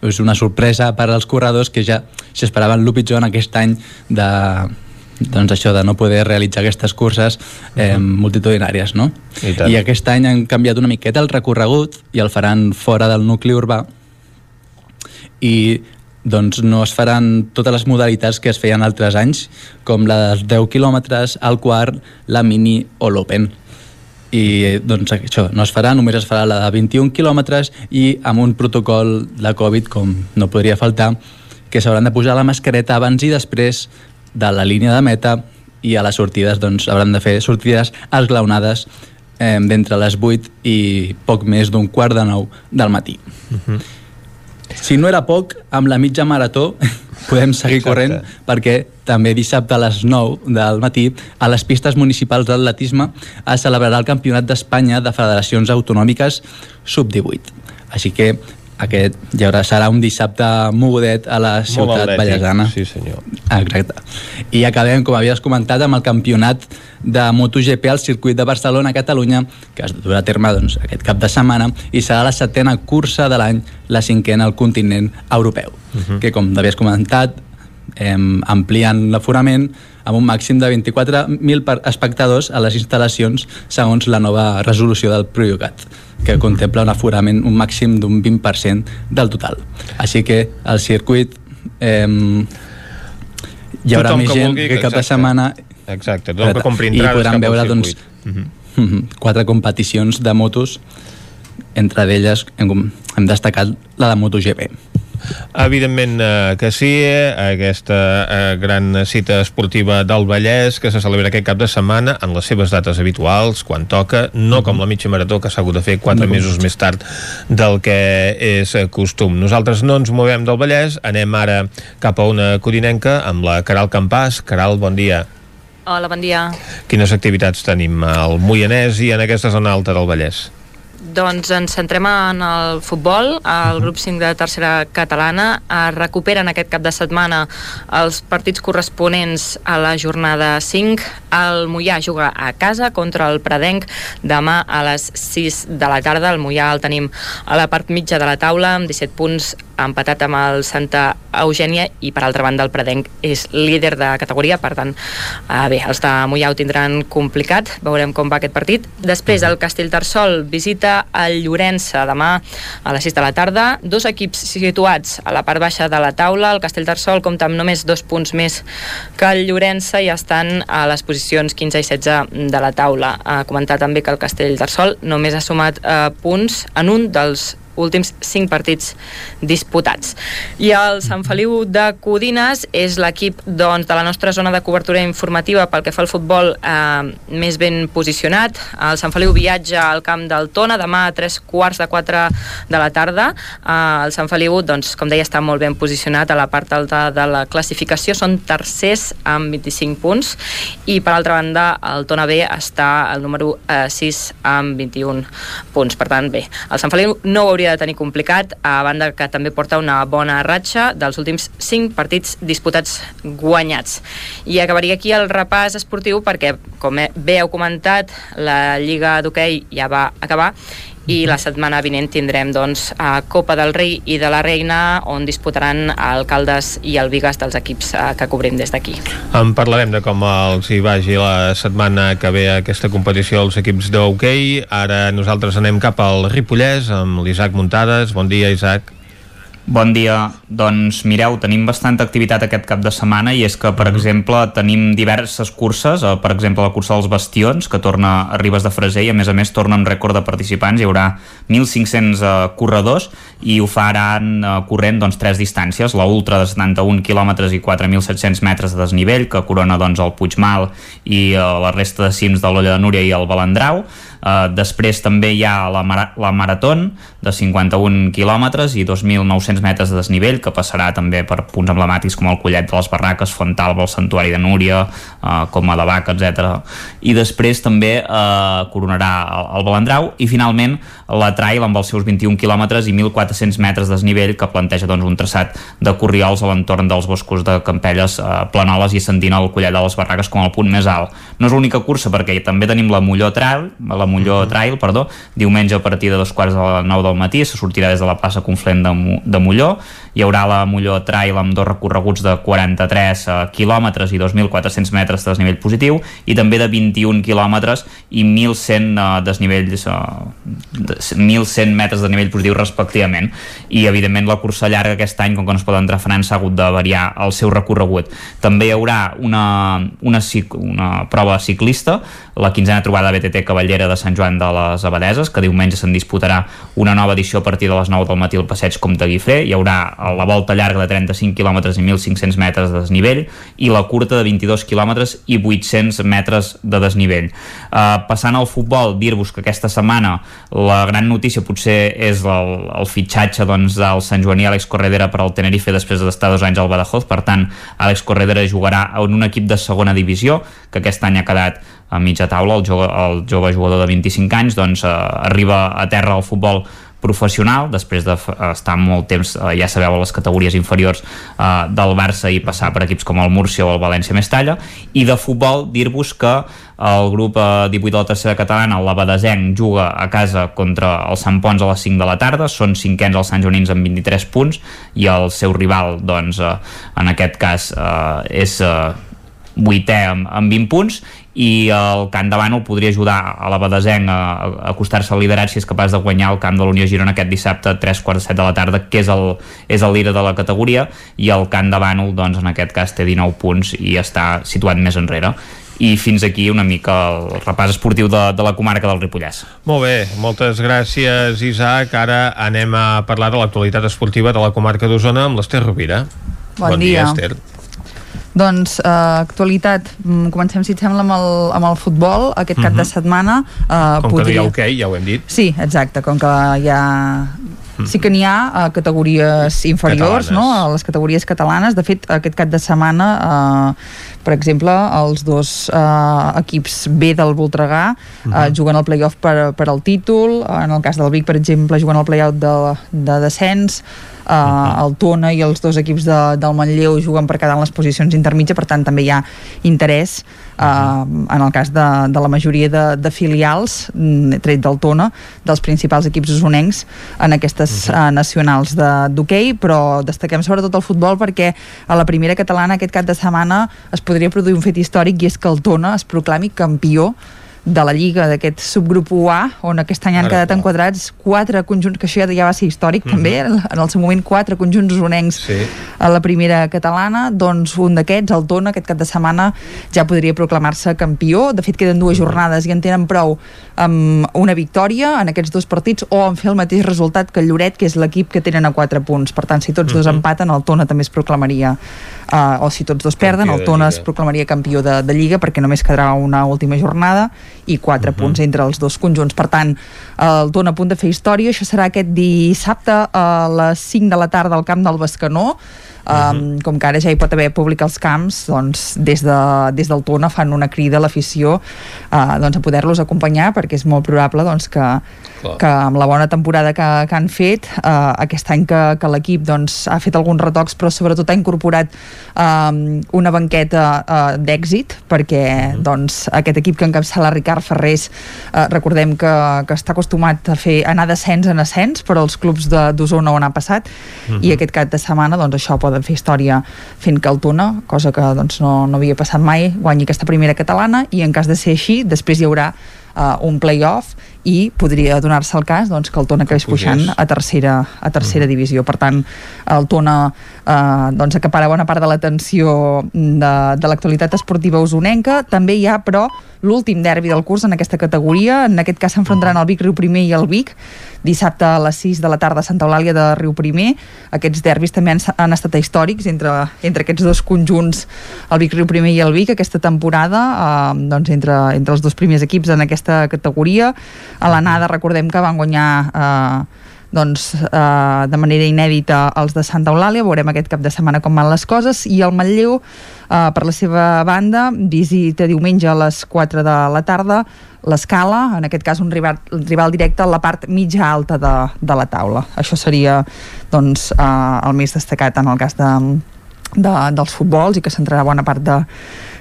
És una sorpresa per als corredors que ja s'esperaven el pitjor en aquest any de, doncs això de no poder realitzar aquestes curses eh, multitudinàries, no? I tant. I aquest any han canviat una miqueta el recorregut i el faran fora del nucli urbà i doncs no es faran totes les modalitats que es feien altres anys, com la dels 10 quilòmetres, el quart, la mini o l'open. I doncs això, no es farà, només es farà la de 21 quilòmetres i amb un protocol de Covid, com no podria faltar, que s'hauran de posar la mascareta abans i després de la línia de meta i a les sortides doncs hauran de fer sortides esglaonades eh, d'entre les 8 i poc més d'un quart de 9 del matí. Si no era poc, amb la mitja marató podem seguir Exacte. corrent perquè també dissabte a les 9 del matí a les pistes municipals d'atletisme es celebrarà el Campionat d'Espanya de Federacions Autonòmiques Sub-18. Així que aquest ja haurà, serà un dissabte mogudet a la ciutat atlètic, ballesana. sí, senyor. Exacte. I acabem, com havies comentat, amb el campionat de MotoGP al circuit de Barcelona-Catalunya, que es durà a terme doncs, aquest cap de setmana, i serà la setena cursa de l'any, la cinquena al continent europeu, que, com havies comentat, eh, amplien l'aforament amb un màxim de 24.000 per- espectadors a les instal·lacions segons la nova resolució del Priocat que contempla un aforament, un màxim d'un 20% del total. Així que el circuit eh, hi haurà Tothom més que gent vulgui, que cap de exacte. setmana Exacte, tothom que compri i podran veure doncs, circuit. mhm, quatre competicions de motos entre d'elles hem, hem destacat la de MotoGP. Evidentment eh, que sí, eh, aquesta eh, gran cita esportiva del Vallès que se celebra aquest cap de setmana en les seves dates habituals, quan toca, no com la mitja marató que s'ha hagut de fer quatre No. mesos més tard del que és costum. Nosaltres no ens movem del Vallès, anem ara cap a una codinenca amb la Caral Campàs. Caral, bon dia. Hola, bon dia. Quines activitats tenim al Moianès i en aquesta zona alta del Vallès? Doncs ens centrem en el futbol. El grup 5 de tercera catalana es recuperen aquest cap de setmana els partits corresponents a la jornada 5. El Mollà juga a casa contra el Pradenc demà a les 6 de la tarda. El Mollà el tenim a la part mitja de la taula amb 17 punts empatat amb el Santa Eugènia i per altra banda el Predenc és líder de categoria, per tant eh, bé, els de Mollà ho tindran complicat veurem com va aquest partit. Després el Castellterçol visita el Llorença demà a les 6 de la tarda, dos equips situats a la part baixa de la taula, el Castellterçol compta amb només dos punts més que el Llorença i estan a les posicions 15 i 16 de la taula. A comentar també que el Castellterçol només ha sumat eh, punts en un dels últims 5 partits disputats. I el Sant Feliu de Codines és l'equip doncs, de la nostra zona de cobertura informativa pel que fa al futbol eh, més ben posicionat. El Sant Feliu viatja al camp del Tona demà a 3 quarts de 4 de la tarda. Eh, el Sant Feliu, doncs, com deia, està molt ben posicionat a la part alta de la classificació. Són tercers amb 25 punts i per altra banda el Tona B està al número eh, 6 amb 21 punts. Per tant, bé, el Sant Feliu no ho hauria de tenir complicat, a banda que també porta una bona ratxa dels últims 5 partits disputats guanyats. I acabaria aquí el repàs esportiu perquè, com bé heu comentat, la Lliga d'Hockey ja va acabar i la setmana vinent tindrem doncs, a Copa del Rei i de la Reina on disputaran Alcaldes i el Vigas dels equips eh, que cobrim des d'aquí. En parlarem de com els hi vagi la setmana que ve aquesta competició als equips d'hoquei. Ara nosaltres anem cap al Ripollès amb l'Isaac Muntades. Bon dia, Isaac. Bon dia. Doncs mireu, tenim bastanta activitat aquest cap de setmana i és que, per exemple, tenim diverses curses, eh, per exemple la cursa dels Bastions, que torna a Ribes de Freser i a més a més torna amb rècord de participants, hi haurà 1.500 eh, corredors i ho faran eh, corrent doncs, tres distàncies, la ultra de 71 km i 4.700 metres de desnivell, que corona doncs, el Puigmal i eh, la resta de cims de l'Olla de Núria i el Balandrau, Uh, després també hi ha la, mara la maratón de 51 quilòmetres i 2.900 metres de desnivell que passarà també per punts emblemàtics com el Collet de les Barraques, Fontalba, el Santuari de Núria, uh, com a de Vaca, etc. I després també uh, coronarà el, el Balandrau i finalment la Trail amb els seus 21 quilòmetres i 1.400 metres de desnivell que planteja doncs, un traçat de corriols a l'entorn dels boscos de Campelles, uh, Planoles i ascendint el Collet de les Barraques com el punt més alt. No és l'única cursa perquè també tenim la Molló Trail, la Molló Trail, perdó, diumenge a partir de dos quarts de les 9 del matí, se sortirà des de la plaça Conflent de, de Molló, hi haurà la Molló Trail amb dos recorreguts de 43 uh, quilòmetres i 2.400 metres de desnivell positiu i també de 21 quilòmetres i 1.100 uh, desnivells de 1.100 metres de nivell positiu respectivament i evidentment la cursa llarga aquest any com que no es pot entrar a França ha hagut de variar el seu recorregut. També hi haurà una, una, una prova ciclista la quinzena trobada BTT Cavallera de Sant Joan de les Abadeses, que diumenge se'n disputarà una nova edició a partir de les 9 del matí al passeig Comte Guifré. Hi haurà la volta llarga de 35 km i 1.500 metres de desnivell i la curta de 22 km i 800 metres de desnivell. Uh, passant al futbol, dir-vos que aquesta setmana la gran notícia potser és el, el fitxatge doncs, del Sant Joaní Àlex Corredera per al Tenerife després d'estar dos anys al Badajoz. Per tant, Àlex Corredera jugarà en un equip de segona divisió, que aquest any ha quedat a mitja taula, el jove, el jove jugador de 25 anys doncs, eh, arriba a terra al futbol professional, després d'estar molt temps, eh, ja sabeu, a les categories inferiors eh, del Barça i passar per equips com el Múrcia o el València Mestalla, i de futbol dir-vos que el grup eh, 18 de la tercera catalana, el Badesenc, juga a casa contra el Sant Pons a les 5 de la tarda, són cinquens els Sant Joanins amb 23 punts, i el seu rival, doncs, eh, en aquest cas, eh, és... Eh, vuitè amb, amb 20 punts i el Camp de Bànol podria ajudar a la Badesenc a, a acostar-se al liderat si és capaç de guanyar el camp de l'Unió Girona aquest dissabte a 3 quarts de 7 de la tarda que és el, és el líder de la categoria i el Camp de Bànol doncs, en aquest cas té 19 punts i està situat més enrere i fins aquí una mica el repàs esportiu de, de la comarca del Ripollès. Molt bé, moltes gràcies Isaac. Ara anem a parlar de l'actualitat esportiva de la comarca d'Osona amb l'Ester Rovira. Bon, bon dia. dia Esther. Doncs, eh, actualitat, mm, comencem, si et sembla, amb el, amb el futbol, aquest cap uh -huh. de Mhm. setmana. Eh, Com podria... que no hi ha hoquei, ja ho hem dit. Sí, exacte, com que hi ha sí que n'hi ha a categories inferiors, Catalanes. no? a les categories catalanes. De fet, aquest cap de setmana, eh, per exemple, els dos eh, equips B del Voltregà eh, juguen al playoff per, per al títol, en el cas del Vic, per exemple, juguen al playout de, de descens, -huh. el Tona i els dos equips de, del Manlleu juguen per quedar en les posicions intermitja, per tant també hi ha interès uh, en el cas de, de la majoria de, de filials, mm, tret del Tona, dels principals equips usonencs en aquestes uh, nacionals d'hoquei, però destaquem sobretot el futbol perquè a la primera catalana aquest cap de setmana es podria produir un fet històric i és que el Tona es proclami campió de la Lliga d'aquest subgrup UA on aquest any han Ara, quedat enquadrats quatre conjunts, que això ja, ja va ser històric Mhm. també, en el seu moment quatre conjunts usonencs Sí. a la primera catalana, doncs un d'aquests, el Tona, aquest cap de setmana ja podria proclamar-se campió. De fet, queden dues jornades i en tenen prou amb una victòria en aquests dos partits o en fer el mateix resultat que el Lloret, que és l'equip que tenen a 4 punts. Per tant, si tots dos Mhm. empaten, el Tona també es proclamaria, uh, o si tots dos perden, Campió el Tona es proclamaria campió de, de Lliga perquè només quedarà una última jornada i 4 punts entre els dos conjunts. Per tant, el Tona a punt de fer història. Això serà aquest dissabte a les 5 de la tarda al camp del Bescanó. Um, com que ara ja hi pot haver públic als camps doncs des, de, des del Tona fan una crida a l'afició uh, doncs a poder-los acompanyar perquè és molt probable doncs, que, Clar. que amb la bona temporada que, que han fet uh, aquest any que, que l'equip doncs, ha fet alguns retocs però sobretot ha incorporat um, una banqueta uh, d'èxit perquè doncs, aquest equip que encapçala Ricard Ferrés uh, recordem que, que està acostumat a fer anar d'ascens en ascens però els clubs de- d'Osona on ha passat Mhm. i aquest cap de setmana doncs, això poden fer història fent Tona, cosa que doncs, no, no havia passat mai, guanyi aquesta primera catalana i en cas de ser així, després hi haurà uh, un play-off i podria donar-se el cas doncs, que el Tona acabés pujant a tercera, a tercera divisió. Per tant, el Tona eh, doncs, acapara bona part de l'atenció de, de l'actualitat esportiva usonenca. També hi ha, però, l'últim derbi del curs en aquesta categoria. En aquest cas s'enfrontaran el Vic Riu Primer i el Vic dissabte a les 6 de la tarda a Santa Eulàlia de Riu Primer. Aquests derbis també han, han estat històrics entre, entre aquests dos conjunts, el Vic Riu Primer i el Vic, aquesta temporada, eh, doncs entre, entre els dos primers equips en aquesta categoria. A l'anada recordem que van guanyar eh, doncs, eh, de manera inèdita els de Santa Eulàlia, veurem aquest cap de setmana com van les coses, i el Manlleu, eh, per la seva banda, visita diumenge a les 4 de la tarda l'escala, en aquest cas un rival, rival directe a la part mitja alta de, de la taula. Això seria doncs, eh, el més destacat en el cas de, de, dels futbols i que centrarà bona part de,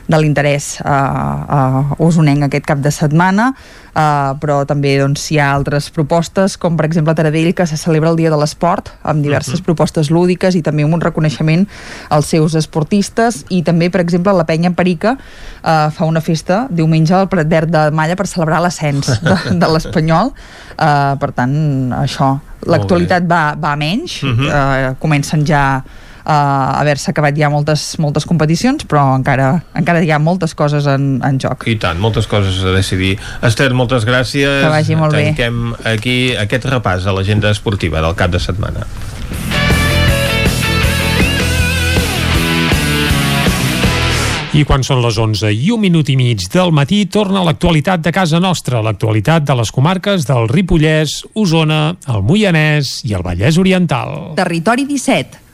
de l'interès uh, uh, usonenc aquest cap de setmana uh, però també doncs, hi ha altres propostes com per exemple a Taradell que se celebra el Dia de l'Esport amb diverses Mhm. propostes lúdiques i també amb un reconeixement als seus esportistes i també per exemple la penya Perica uh, fa una festa diumenge al Prat Verd de Malla per celebrar l'ascens de, de l'Espanyol uh, per tant això l'actualitat va, va a menys Mhm. uh, comencen ja haver-se acabat ja moltes, moltes competicions, però encara, encara hi ha moltes coses en, en joc. I tant, moltes coses a decidir. Esther, moltes gràcies. Que vagi molt bé. Tanquem aquí aquest repàs a l'agenda esportiva del cap de setmana. I quan són les 11 i un minut i mig del matí torna l'actualitat de casa nostra, l'actualitat de les comarques del Ripollès, Osona, el Moianès i el Vallès Oriental. Territori 17,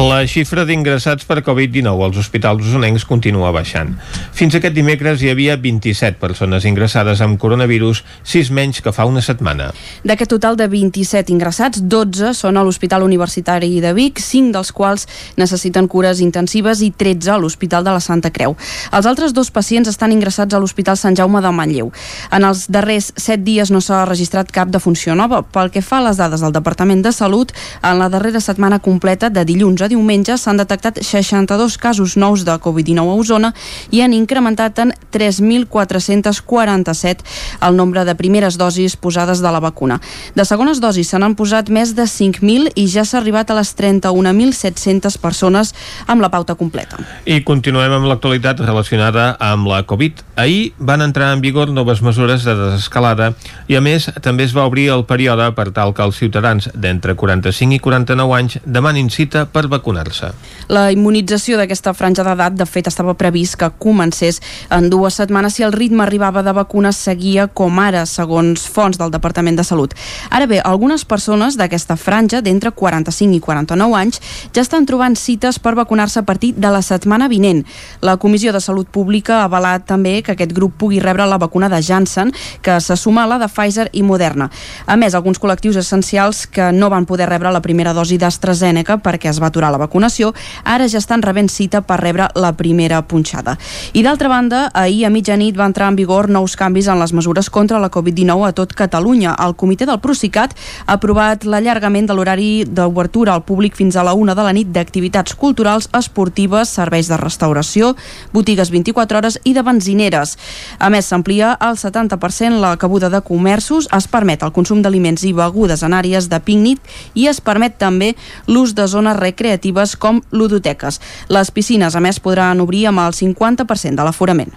La xifra d'ingressats per Covid-19 als hospitals usonencs continua baixant. Fins aquest dimecres hi havia 27 persones ingressades amb coronavirus, 6 menys que fa una setmana. D'aquest total de 27 ingressats, 12 són a l'Hospital Universitari de Vic, 5 dels quals necessiten cures intensives i 13 a l'Hospital de la Santa Creu. Els altres dos pacients estan ingressats a l'Hospital Sant Jaume de Manlleu. En els darrers 7 dies no s'ha registrat cap defunció nova. Pel que fa a les dades del Departament de Salut, en la darrera setmana completa, de dilluns a diumenge, s'han detectat 62 casos nous de Covid-19 a Osona i han incrementat en 3.447 el nombre de primeres dosis posades de la vacuna. De segones dosis se n'han posat més de 5.000 i ja s'ha arribat a les 31.700 persones amb la pauta completa. I continuem amb l'actualitat relacionada amb la Covid. Ahir van entrar en vigor noves mesures de desescalada i, a més, també es va obrir el període per tal que els ciutadans d'entre 45 i 49 anys demanin cita per vacunar vacunar-se. La immunització d'aquesta franja d'edat, de fet, estava previst que comencés en dues setmanes si el ritme arribava de vacunes seguia com ara, segons fonts del Departament de Salut. Ara bé, algunes persones d'aquesta franja, d'entre 45 i 49 anys, ja estan trobant cites per vacunar-se a partir de la setmana vinent. La Comissió de Salut Pública ha avalat també que aquest grup pugui rebre la vacuna de Janssen, que se suma a la de Pfizer i Moderna. A més, alguns col·lectius essencials que no van poder rebre la primera dosi d'AstraZeneca perquè es va aturar la vacunació, ara ja estan rebent cita per rebre la primera punxada. I d'altra banda, ahir a mitjanit va entrar en vigor nous canvis en les mesures contra la Covid-19 a tot Catalunya. El comitè del Procicat ha aprovat l'allargament de l'horari d'obertura al públic fins a la una de la nit d'activitats culturals, esportives, serveis de restauració, botigues 24 hores i de benzineres. A més, s'amplia al 70% la cabuda de comerços, es permet el consum d'aliments i begudes en àrees de pícnic i es permet també l'ús de zones recreatives com ludoteques. Les piscines, a més, podran obrir amb el 50% de l'aforament.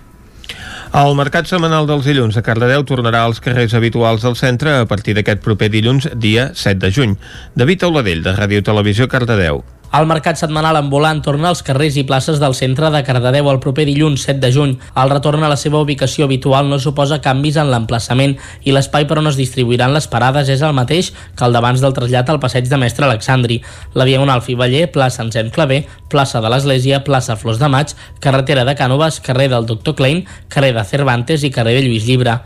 El mercat setmanal dels dilluns a Cardedeu tornarà als carrers habituals del centre a partir d'aquest proper dilluns, dia 7 de juny. David Auladell, de Ràdio Televisió Cardedeu. El mercat setmanal ambulant torna als carrers i places del centre de Cardedeu el proper dilluns 7 de juny. El retorn a la seva ubicació habitual no suposa canvis en l'emplaçament i l'espai per on es distribuiran les parades és el mateix que el d'abans del trasllat al passeig de Mestre Alexandri. La Diagonal Fiballer, plaça Encén Clavé, plaça de l'Església, plaça Flors de Maig, carretera de Cànoves, carrer del Doctor Klein, carrer de Cervantes i carrer de Lluís Llibre.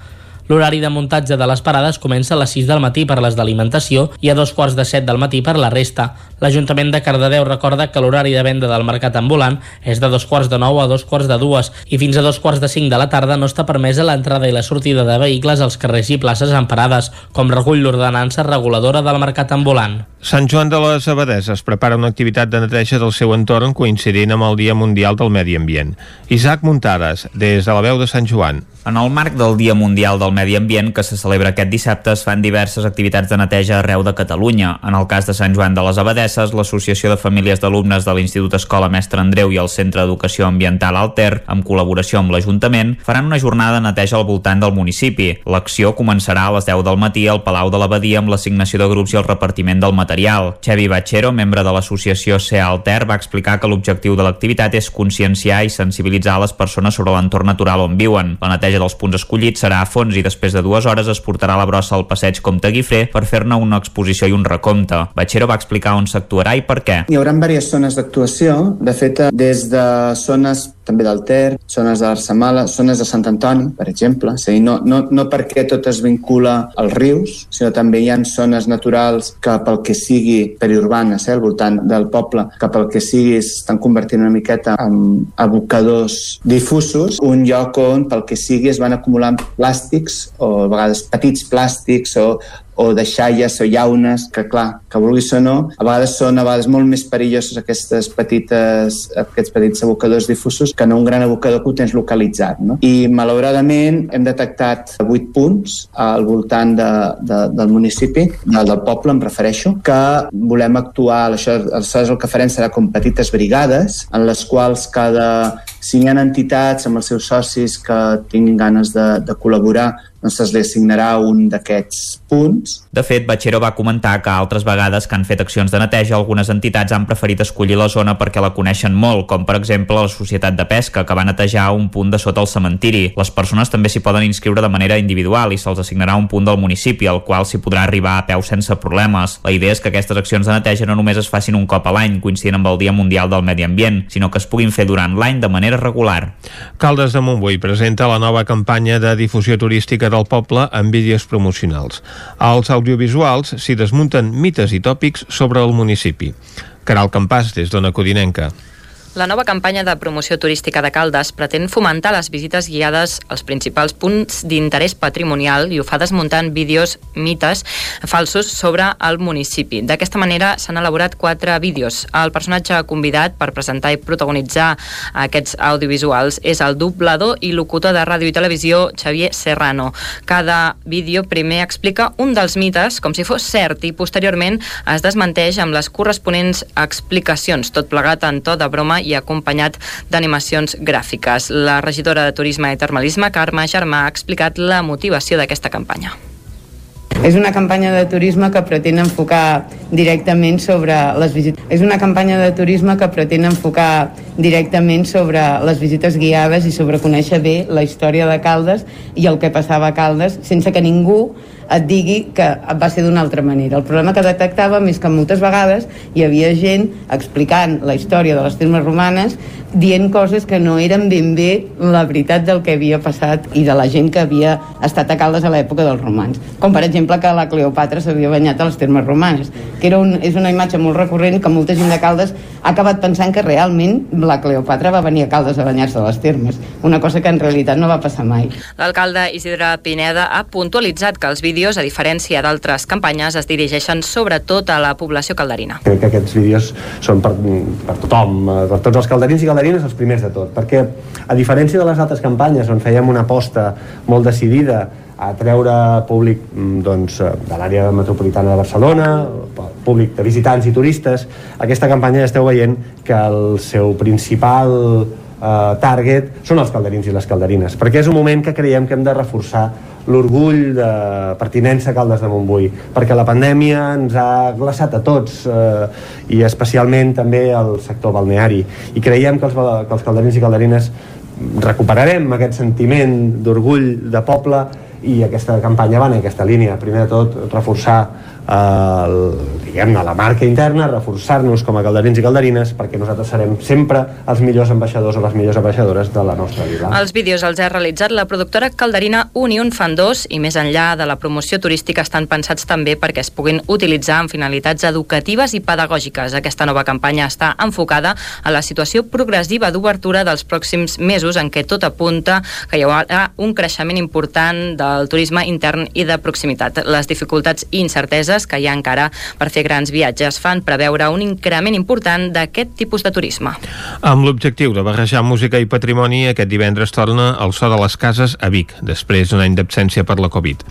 L'horari de muntatge de les parades comença a les 6 del matí per les d'alimentació i a dos quarts de 7 del matí per la resta. L'Ajuntament de Cardedeu recorda que l'horari de venda del mercat ambulant és de dos quarts de 9 a dos quarts de dues i fins a dos quarts de 5 de la tarda no està permesa l'entrada i la sortida de vehicles als carrers i places en parades, com recull l'ordenança reguladora del mercat ambulant. Sant Joan de les Abadeses prepara una activitat de neteja del seu entorn coincidint amb el Dia Mundial del Medi Ambient. Isaac Muntades, des de la veu de Sant Joan. En el marc del Dia Mundial del Medi Ambient, que se celebra aquest dissabte, es fan diverses activitats de neteja arreu de Catalunya. En el cas de Sant Joan de les Abadesses, l'Associació de Famílies d'Alumnes de l'Institut Escola Mestre Andreu i el Centre d'Educació Ambiental Alter, en col·laboració amb l'Ajuntament, faran una jornada de neteja al voltant del municipi. L'acció començarà a les 10 del matí al Palau de l'Abadia amb l'assignació de grups i el repartiment del material. Xevi Batxero, membre de l'associació C Alter, va explicar que l'objectiu de l'activitat és conscienciar i sensibilitzar les persones sobre l'entorn natural on viuen. La neteja dels punts escollits serà a fons i després de dues hores es portarà la brossa al passeig Comte Guifré per fer-ne una exposició i un recompte. Batxero va explicar on s'actuarà i per què. Hi haurà diverses zones d'actuació, de fet, des de zones també del Ter, zones de l'Arsamala, zones de Sant Antoni, per exemple. És a dir, no, no, no perquè tot es vincula als rius, sinó també hi ha zones naturals que pel que sigui periurbanes, eh, al voltant del poble, que pel que sigui estan convertint una miqueta en abocadors difusos, un lloc on pel que sigui es van acumulant plàstics o a vegades petits plàstics o, o deixalles o llaunes, que clar, que vulguis o no, a vegades són a vegades molt més perilloses aquestes petites, aquests petits abocadors difusos que no un gran abocador que ho tens localitzat. No? I malauradament hem detectat 8 punts al voltant de, de, del municipi, del, del poble em refereixo, que volem actuar, això, aleshores el que farem serà com petites brigades en les quals cada si hi ha entitats amb els seus socis que tinguin ganes de, de col·laborar doncs es li assignarà un d'aquests punts. De fet, Batxero va comentar que altres vegades que han fet accions de neteja, algunes entitats han preferit escollir la zona perquè la coneixen molt, com per exemple la Societat de Pesca, que va netejar un punt de sota el cementiri. Les persones també s'hi poden inscriure de manera individual i se'ls assignarà un punt del municipi, al qual s'hi podrà arribar a peu sense problemes. La idea és que aquestes accions de neteja no només es facin un cop a l'any, coincidint amb el Dia Mundial del Medi Ambient, sinó que es puguin fer durant l'any de manera regular. Caldes de Montbui presenta la nova campanya de difusió turística del poble amb vídeos promocionals. Als audiovisuals s'hi desmunten mites i tòpics sobre el municipi. Caral Campàs, des d'Ona Codinenca. La nova campanya de promoció turística de Caldes pretén fomentar les visites guiades als principals punts d'interès patrimonial i ho fa desmuntant vídeos, mites falsos sobre el municipi. D'aquesta manera s'han elaborat quatre vídeos. El personatge convidat per presentar i protagonitzar aquests audiovisuals és el doblador i locutor de ràdio i televisió Xavier Serrano. Cada vídeo primer explica un dels mites com si fos cert i posteriorment es desmenteix amb les corresponents explicacions, tot plegat en to de broma acompanyat d'animacions gràfiques. La regidora de Turisme i Termalisme, Carme Germà, ha explicat la motivació d'aquesta campanya. És una campanya de turisme que pretén enfocar directament sobre les visites. És una campanya de turisme que pretén enfocar directament sobre les visites guiades i sobre conèixer bé la història de Caldes i el que passava a Caldes sense que ningú et digui que va ser d'una altra manera. El problema que detectàvem és que moltes vegades hi havia gent explicant la història de les termes romanes dient coses que no eren ben bé la veritat del que havia passat i de la gent que havia estat a Caldes a l'època dels romans. Com per exemple que la Cleopatra s'havia banyat a les termes romanes, que era un, és una imatge molt recurrent que molta gent de Caldes ha acabat pensant que realment la Cleopatra va venir a Caldes a banyar-se a les termes, una cosa que en realitat no va passar mai. L'alcalde Isidre Pineda ha puntualitzat que els vídeos, a diferència d'altres campanyes, es dirigeixen sobretot a la població calderina. Crec que aquests vídeos són per, per tothom, eh, per tots els calderins i calderines els primers de tot, perquè a diferència de les altres campanyes on fèiem una aposta molt decidida a treure públic mm, doncs, eh, de l'àrea metropolitana de Barcelona, públic de visitants i turistes, aquesta campanya ja esteu veient que el seu principal eh, target són els calderins i les calderines, perquè és un moment que creiem que hem de reforçar l'orgull de pertinença a Caldes de Montbui, perquè la pandèmia ens ha glaçat a tots eh, i especialment també al sector balneari i creiem que els, que els calderins i calderines recuperarem aquest sentiment d'orgull de poble i aquesta campanya va en aquesta línia. Primer de tot, reforçar diguem-ne, la marca interna, reforçar-nos com a calderins i calderines perquè nosaltres serem sempre els millors ambaixadors o les millors ambaixadores de la nostra vila. Els vídeos els ha realitzat la productora calderina Union Fan 2 i més enllà de la promoció turística estan pensats també perquè es puguin utilitzar en finalitats educatives i pedagògiques. Aquesta nova campanya està enfocada a la situació progressiva d'obertura dels pròxims mesos en què tot apunta que hi haurà un creixement important del turisme intern i de proximitat. Les dificultats i incerteses que hi ha encara per fer grans viatges fan preveure un increment important d'aquest tipus de turisme. Amb l'objectiu de barrejar música i patrimoni, aquest divendres torna el so de les cases a Vic, després d'un any d'absència per la Covid.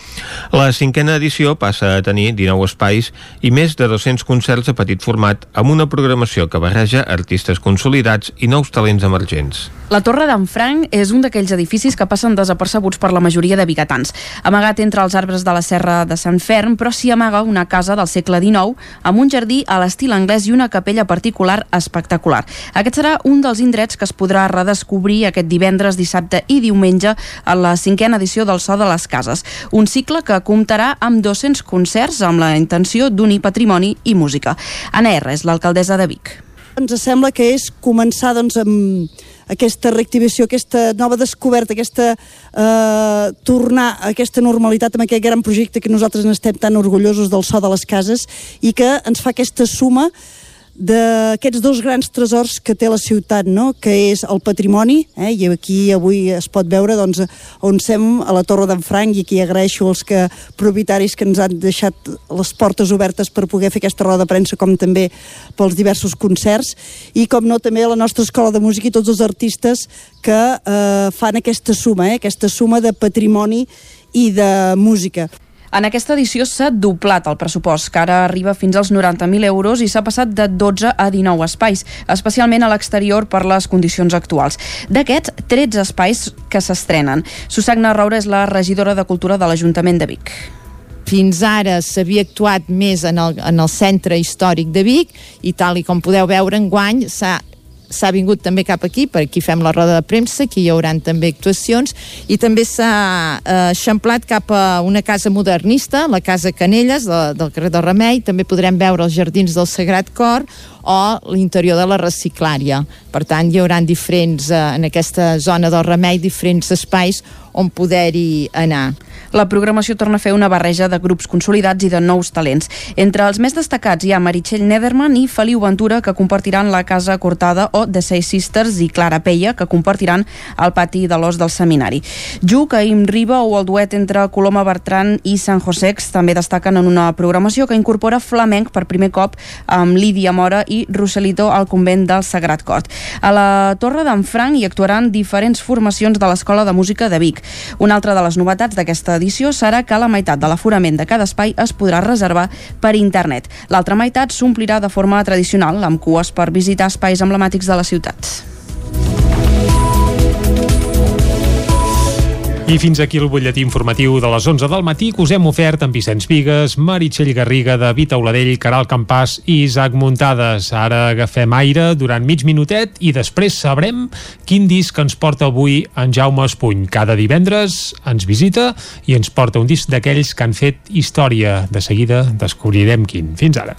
La cinquena edició passa a tenir 19 espais i més de 200 concerts a petit format amb una programació que barreja artistes consolidats i nous talents emergents. La Torre d'en Franc és un d'aquells edificis que passen desapercebuts per la majoria de bigatans. Amagat entre els arbres de la serra de Sant Ferm, però s'hi amaga una casa del segle XIX amb un jardí a l'estil anglès i una capella particular espectacular. Aquest serà un dels indrets que es podrà redescobrir aquest divendres, dissabte i diumenge a la cinquena edició del So de les Cases. Un cicle que comptarà amb 200 concerts amb la intenció d'unir patrimoni i música. Anna R. és l'alcaldessa de Vic. Ens sembla que és començar doncs, amb aquesta reactivació, aquesta nova descoberta, aquesta eh, tornar a aquesta normalitat amb aquest gran projecte que nosaltres n'estem tan orgullosos del so de les cases i que ens fa aquesta suma d'aquests dos grans tresors que té la ciutat, no? que és el patrimoni, eh? i aquí avui es pot veure doncs, on sem a la Torre d'en Franc, i aquí agraeixo als que, propietaris que ens han deixat les portes obertes per poder fer aquesta roda de premsa, com també pels diversos concerts, i com no també a la nostra escola de música i tots els artistes que eh, fan aquesta suma, eh? aquesta suma de patrimoni i de música. En aquesta edició s'ha doblat el pressupost, que ara arriba fins als 90.000 euros i s'ha passat de 12 a 19 espais, especialment a l'exterior per les condicions actuals. D'aquests, 13 espais que s'estrenen. Susagna Raura és la regidora de Cultura de l'Ajuntament de Vic fins ara s'havia actuat més en el, en el centre històric de Vic i tal i com podeu veure enguany s'ha s'ha vingut també cap aquí, per aquí fem la roda de premsa, aquí hi haurà també actuacions, i també s'ha eh, eixamplat cap a una casa modernista, la Casa Canelles, de, del carrer del Remei, també podrem veure els jardins del Sagrat Cor, o l'interior de la reciclària. Per tant, hi haurà diferents, eh, en aquesta zona del Remei, diferents espais on poder-hi anar. La programació torna a fer una barreja de grups consolidats i de nous talents. Entre els més destacats hi ha Meritxell Nederman i Feliu Ventura, que compartiran la Casa Cortada, o The Seis Sisters i Clara Peia, que compartiran el pati de l'os del seminari. Ju, Caim Riba o el duet entre Coloma Bertran i San Josex també destaquen en una programació que incorpora flamenc per primer cop amb Lídia Mora i Roselito al convent del Sagrat Cort. A la Torre d'en Franc hi actuaran diferents formacions de l'Escola de Música de Vic. Una altra de les novetats d'aquesta edició serà que la meitat de l'aforament de cada espai es podrà reservar per internet. L'altra meitat s'omplirà de forma tradicional, amb cues per visitar espais emblemàtics de la ciutat. I fins aquí el butlletí informatiu de les 11 del matí que us hem ofert amb Vicenç Vigues, Meritxell Garriga, David Auladell, Caral Campàs i Isaac Muntades. Ara agafem aire durant mig minutet i després sabrem quin disc ens porta avui en Jaume Espuny. Cada divendres ens visita i ens porta un disc d'aquells que han fet història. De seguida descobrirem quin. Fins ara.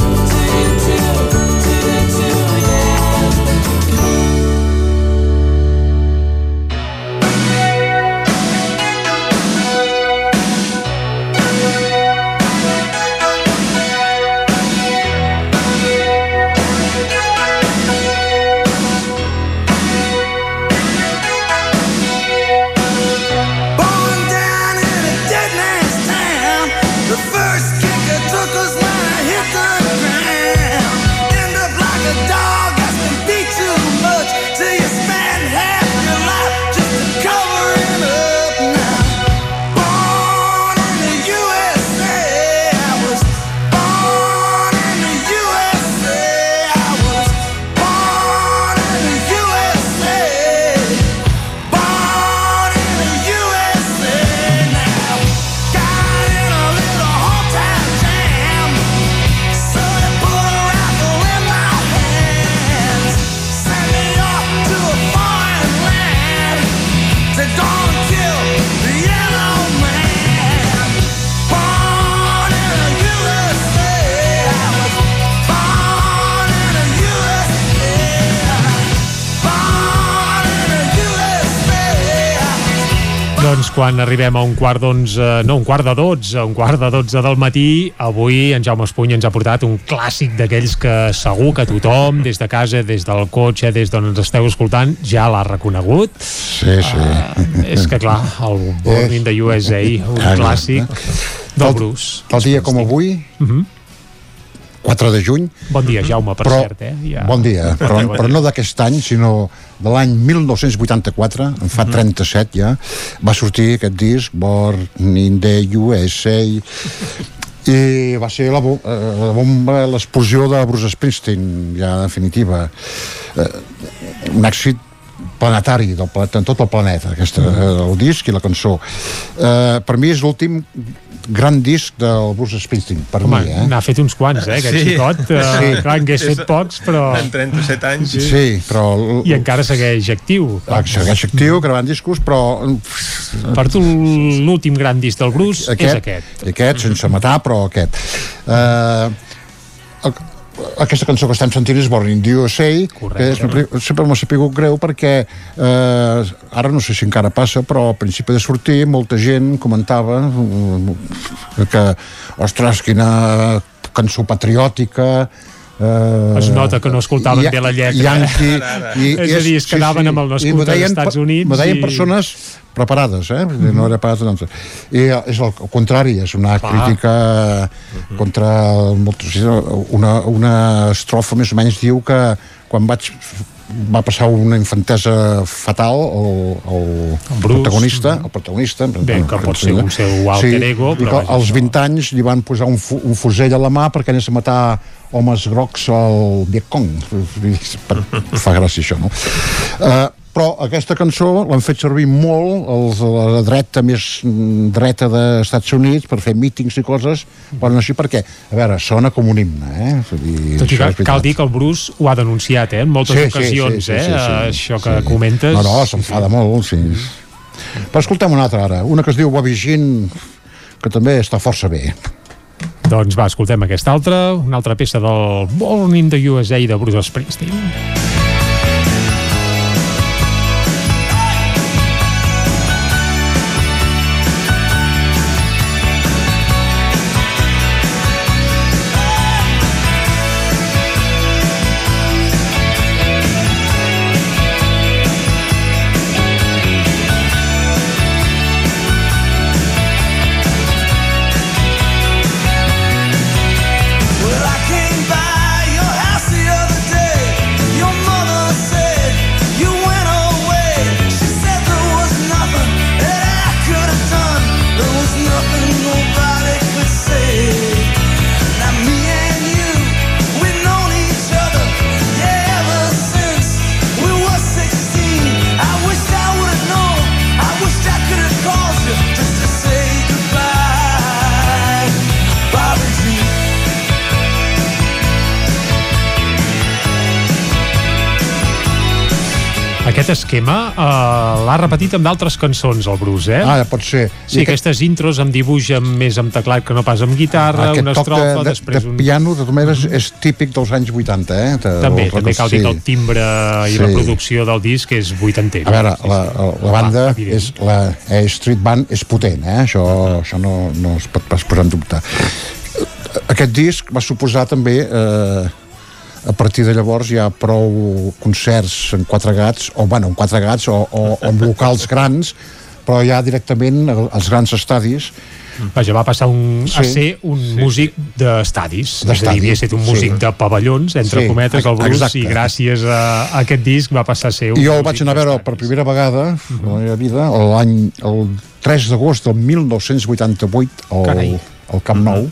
Doncs quan arribem a un quart d'onze, no, un quart de dotze, un quart de dotze del matí, avui en Jaume Espuny ens ha portat un clàssic d'aquells que segur que tothom, des de casa, des del cotxe, des d'on ens esteu escoltant, ja l'ha reconegut. Sí, sí. Uh, és que clar, el Born in the USA, un clàssic del Bruce. Tal dia com avui, Uh -huh. 4 de juny, Bon dia, Jaume, per Però- cert, eh? Ja... bon dia, però, Bon però no d'aquest any, sinó de l'any 1984, en fa 37 ja, va sortir aquest disc, Born in the USA, i va ser la, bo eh, la bomba, l'explosió de Bruce Springsteen, ja definitiva. Eh, un èxit planetari del planeta, en tot el planeta, aquesta, eh, el disc i la cançó. Eh, per mi és l'últim gran disc del Bruce Springsteen, per Home, mi, eh? n'ha fet uns quants, eh, aquest Sí. xicot. Uh, Sí. Clar, en hagués fet pocs, però... En 37 anys. Sí, però... I encara segueix actiu. Clar, segueix actiu, gravant discos, però... Per tu l'últim gran disc del Bruce aquest, és aquest. Aquest, sense matar, però aquest. Uh, aquesta cançó que estem sentint és Born in the USA, que és, sempre m'ha sapigut greu perquè eh, ara no sé si encara passa, però al principi de sortir molta gent comentava eh, que, ostres, quina cançó patriòtica eh, Es nota que no escoltaven i- bé la lletra. Yankee, Ara, ara. i, És a dir, es quedaven amb el nascut I als deien Estats Units m'ho deien i- persones preparades, eh? Vull dir, No era pas... Doncs, I és el contrari, és una Clar. crítica contra el. Una, una estrofa més o menys diu que quan vaig va passar una infantesa fatal el, el, el Bruce. protagonista el protagonista Bé, que pot ser un seu alter ego, i però que vaja, als 20 anys li van posar un, fu un fusell a la mà perquè anés a matar homes grocs al Vietcong fa gràcia això no? Uh, però aquesta cançó l'han fet servir molt els, la dreta més mm, dreta dels Estats Units per fer mítings i coses però no així perquè, a veure, sona com un himne eh? Dir, Tot i que cal dir que el Bruce ho ha denunciat, eh, en moltes Sí, sí, ocasions, sí, sí, eh, sí, sí, això que comentes. No, no, s'enfada molt, sí. Però escoltem una altra ara, una que es diu Bobby Jean, que també està força bé. Doncs va, escoltem aquesta altra, una altra peça del Born in the USA de Bruce Springsteen. Esquema uh, l'ha repetit amb d'altres cançons, el Bruce, eh? Ah, pot ser. Sí, I aquest- aquestes intros amb dibuix amb, més amb teclat que no pas amb guitarra, Aquest una estrofa, de, de, després de un... piano, de totes maneres, és típic dels anys 80, eh? De, També, del- també cal dir sí. que el timbre i Sí. la producció del disc és vuitantera. A veure, la, la banda, és, la A Street Band és potent, eh? Això, això no, no es pot pas posar en dubte. Aquest disc va suposar també eh, a partir de llavors hi ha prou concerts en quatre gats, o bueno, en quatre gats, o, o, o en locals grans, però ja directament als grans estadis. Vaja, va passar un, a Sí. ser un músic d'estadis. És a dir, havia estat un músic sí. de pavellons, entre Sí, cometes, el Bruce, exacte. i gràcies a, a aquest disc va passar a ser un I jo el vaig anar a veure per primera vegada a la meva vida l'any el 3 d'agost del 1988 al, Carai. al Camp Nou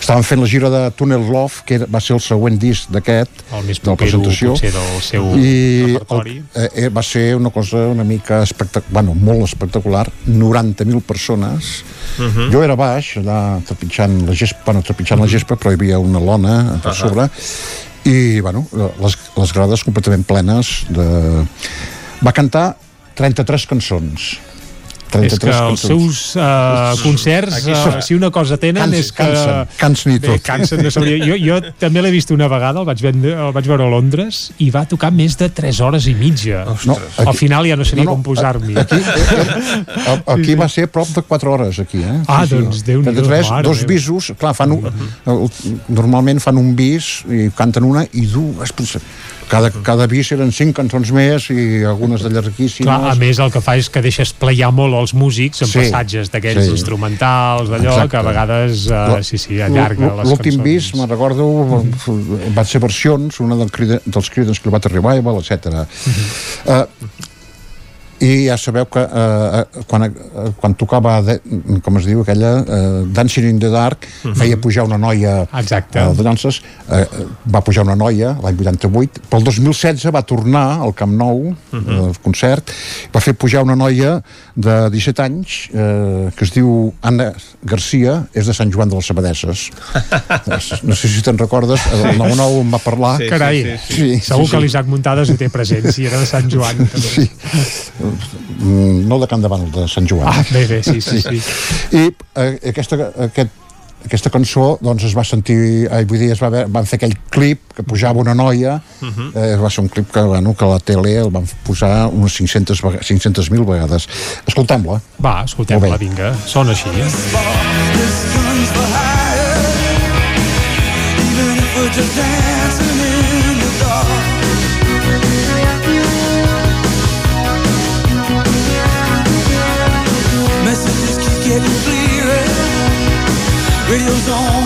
estaven fent la gira de Tunnel Love que va ser el següent disc d'aquest de la presentació del seu i repertori. el, eh, eh, va ser una cosa una mica espectacular, bueno, molt espectacular 90.000 persones Mhm. jo era baix allà trepitjant la gespa, bueno, trepitjant la gespa però hi havia una lona per Ahà. sobre i bueno, les, les grades completament plenes de... va cantar 33 cançons És que els seus uh, concerts, Aquí uh, si una cosa tenen Cansen, és que... cansen, cansen i Bé, tot. cansen de saber. Jo, jo també l'he vist una vegada, el vaig, vendre, el vaig veure a Londres, i va tocar més de 3 hores i mitja. No, Al final ja no sabia no, no, com posar-m'hi. Aquí, a- aquí va ser prop de 4 hores, aquí, eh? Ah, doncs, Déu-n'hi-do, 33, mare dos bisos, clar, fan un, normalment fan un bis i canten una i dues. Cada, cada bis eren cinc cançons més i algunes de llarguíssimes. Clar, a més el que fa és que deixa esplayar molt els músics amb Sí, passatges d'aquells sí. instrumentals, d'allò, que a vegades, uh, La- sí, sí, allarga les L'últim cançons. bis, me'n recordo, van ser versions, una del dels Creedence Clearwater Revival, etc. Uh, i ja sabeu que uh, quan, uh, quan tocava de, com es diu aquella uh, Dancing in the Dark feia pujar una noia Exacte. uh, de danses uh, va pujar una noia l'any 88 però el 2016 va tornar al Camp Nou al concert va fer pujar una noia de 17 anys uh, que es diu Anna Garcia és de Sant Joan de les Abadesses no sé si te'n recordes el 9-9 em va parlar Sí, Carai, sí, sí, sí. segur que l'Isaac Muntades ho té present, si era de Sant Joan. També. Sí. No de Can Davant, de Sant Joan. Ah, bé, bé, sí, sí, sí. I eh, aquesta, aquest, aquesta cançó doncs es va sentir, eh, vull dir, es va, haver- van fer aquell clip que pujava una noia, Mhm. eh, va ser un clip que, bueno, que a la tele el van posar unes 500 vega- 500.000 vegades. Escoltem-la. Va, escoltem-la, vinga. Sona així, eh? just dancing Radio's on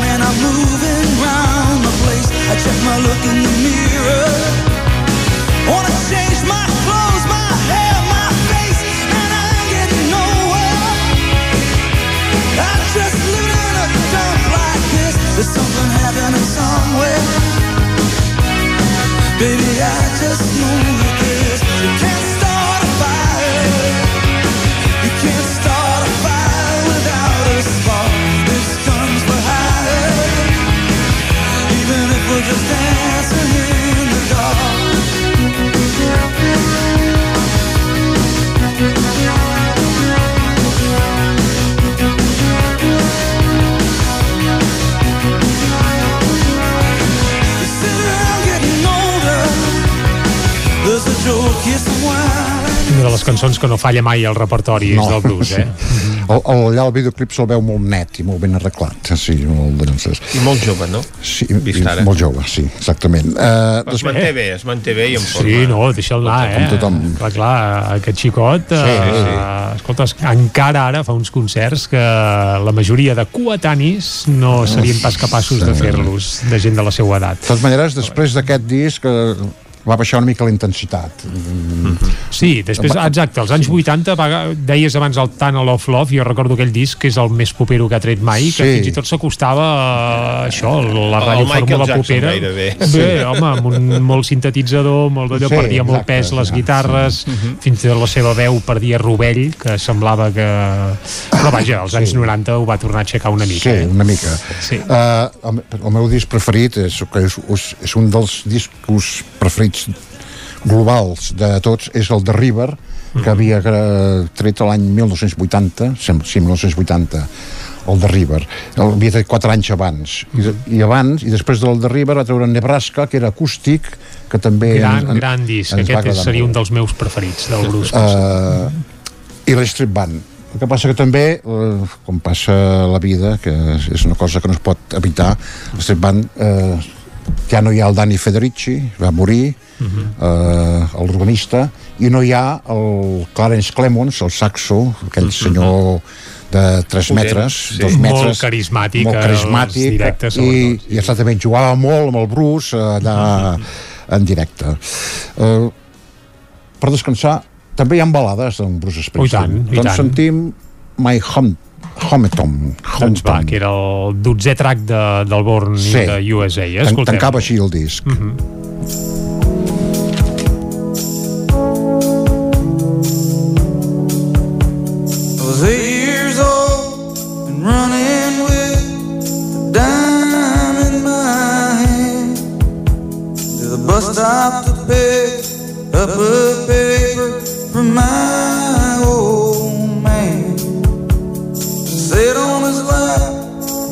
Una de les cançons que no falla mai al repertori no. del blues, eh? El, el, allà el videoclip se'l veu molt net i molt ben arreglat. Sí, molt de llances. I molt jove, no? Sí, Vist i ara. molt jove, sí, exactament. Uh, Es manté bé, es manté bé i en forma. Sí, no, deixa'l anar, eh? Com tothom. Clar, clar, aquest xicot, Sí, eh, sí. escolta, encara ara fa uns concerts que la majoria de coetanis no serien pas capaços de fer-los, de gent de la seva edat. De totes maneres, després d'aquest disc eh, va baixar una mica la intensitat. Sí, després, exacte, als anys 80 va, deies abans el Tunnel of Love, jo recordo aquell disc que és el més popero que ha tret mai, que Sí. fins i tot s'acostava a això, la ràdio fórmula popera. gairebé. Bé, Sí. home, amb un molt sintetitzador, molt d'allò, Sí, perdia molt exacte, pes les ja, guitarres, fins i tot la seva veu perdia rovell, que semblava que... Però vaja, als anys 90 ho va tornar a aixecar una mica. Sí, eh? una mica. Sí. Uh, el, el meu disc preferit és, que és, és, és un dels discos preferits globals de tots és el de River, que havia eh, tret l'any 1980, sembla, sí, 1980, el de River. El havia tret quatre anys abans. I, I abans, i després del de River va treure Nebraska, que era acústic, que també... Gran, ens- gran disc. Aquest agradar seria un dels meus preferits del Bruce. Uh, I l'Street Band. El que passa que també, eh, com passa la vida, que és- és una cosa que no es pot evitar, l'Street Band eh, ja no hi ha el Dani Federici, va morir, eh, l'organista, i no hi ha el Clarence Clemons, el saxo, aquell senyor de 3 Potent, metres, sí. 2 metres Molt carismàtic, molt als carismàtic directes, i, sobretot, i exactament jugava molt amb el Bruce eh, allà en directe eh, per descansar també hi ha balades d'en Bruce Springsteen Oh, i tant, i doncs tant. sentim My Home Hometom Doncs va, que era el dotzè track de, del Born Sí. sí. de USA. Eh? Escoltem. tancava així el disc Mm -hmm. Running with a dime in my hand to the bus stop to pick up a paper from my old man. Sat on his lap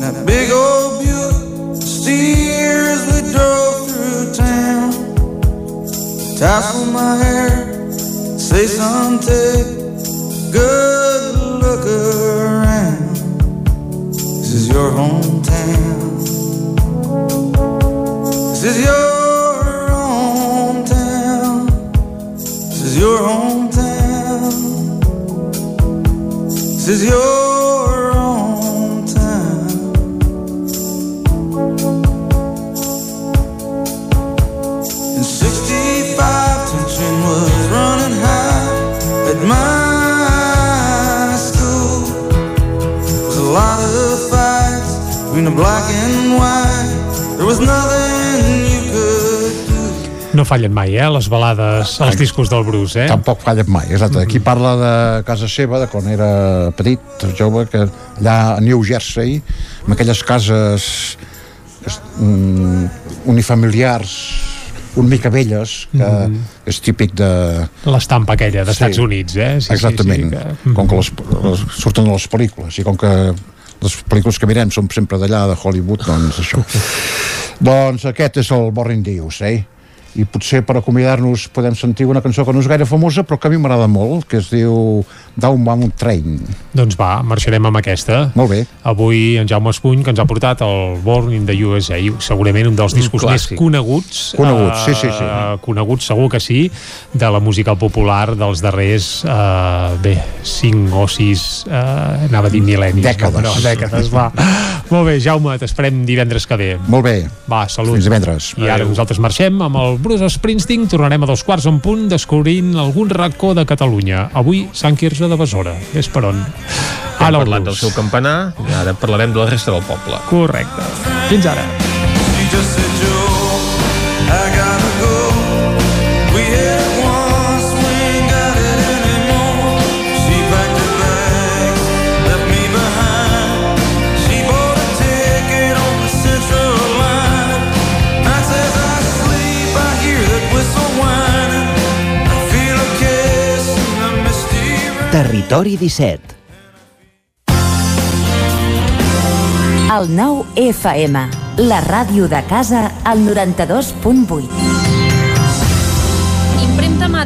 that big old Buick steers we drove through town. Tassel my hair, say something, good look around. This is your hometown. This is your hometown. This is your hometown. This is your black and white. There was nothing you could No fallen mai, eh, les balades, els discos del Bruce, eh? tampoc falla mai, exacte. Aquí parla de casa seva, de quan era petit, jove, que allà a New Jersey, en aquelles cases es- mm, unifamiliars, una mica velles, que Mhm. és típic de... L'estampa aquella d'Estats Units, eh? Sí, Exactament, Sí, sí, que... com que les, les, surten a les pel·lícules i com que les pel·lícules que mirem són sempre d'allà, de Hollywood, doncs això. doncs aquest és el Born Dius, eh? I potser per acomiadar-nos podem sentir una cançó que no és gaire famosa però que a mi m'agrada molt, que es diu Down Mountain Train. Doncs va, marxarem amb aquesta. Molt bé. Avui en Jaume Espuny, que ens ha portat el Born in the USA, segurament un dels Un discos més clàssic. coneguts. Coneguts, sí, sí, sí. eh, Coneguts, segur que sí, de la música popular dels darrers, eh, bé, 5 o 6, eh, anava a dir mil·lennis. Dècades. No, dècades, va. Molt bé, Jaume, t'esperem divendres que ve. Molt bé. Va, salut. Fins divendres. I ara nosaltres marxem amb el Bruce Springsteen, tornarem a dos quarts en punt descobrint algun racó de Catalunya. Avui Sant Quirze de Besora. És per on. Hem Ara parlat del seu campanar i ara parlarem de la resta del poble. Correcte. Fins ara. She just Territori 17. El 9 FM, la ràdio de casa, al 92.8.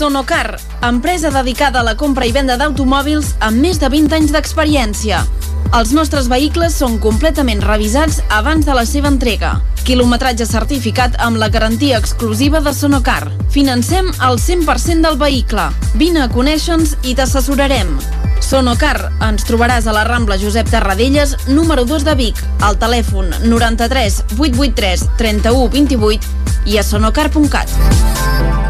Sonocar, empresa dedicada a la compra i venda d'automòbils amb més de 20 anys d'experiència. Els nostres vehicles són completament revisats abans de la seva entrega. Quilometratge certificat amb la garantia exclusiva de Sonocar. Financem el 100% del vehicle. Vine a conèixer-nos i t'assessorarem. Sonocar, ens trobaràs a la Rambla Josep Tarradellas, número 2 de Vic, al telèfon 93 883 31 28 i a sonocar.cat.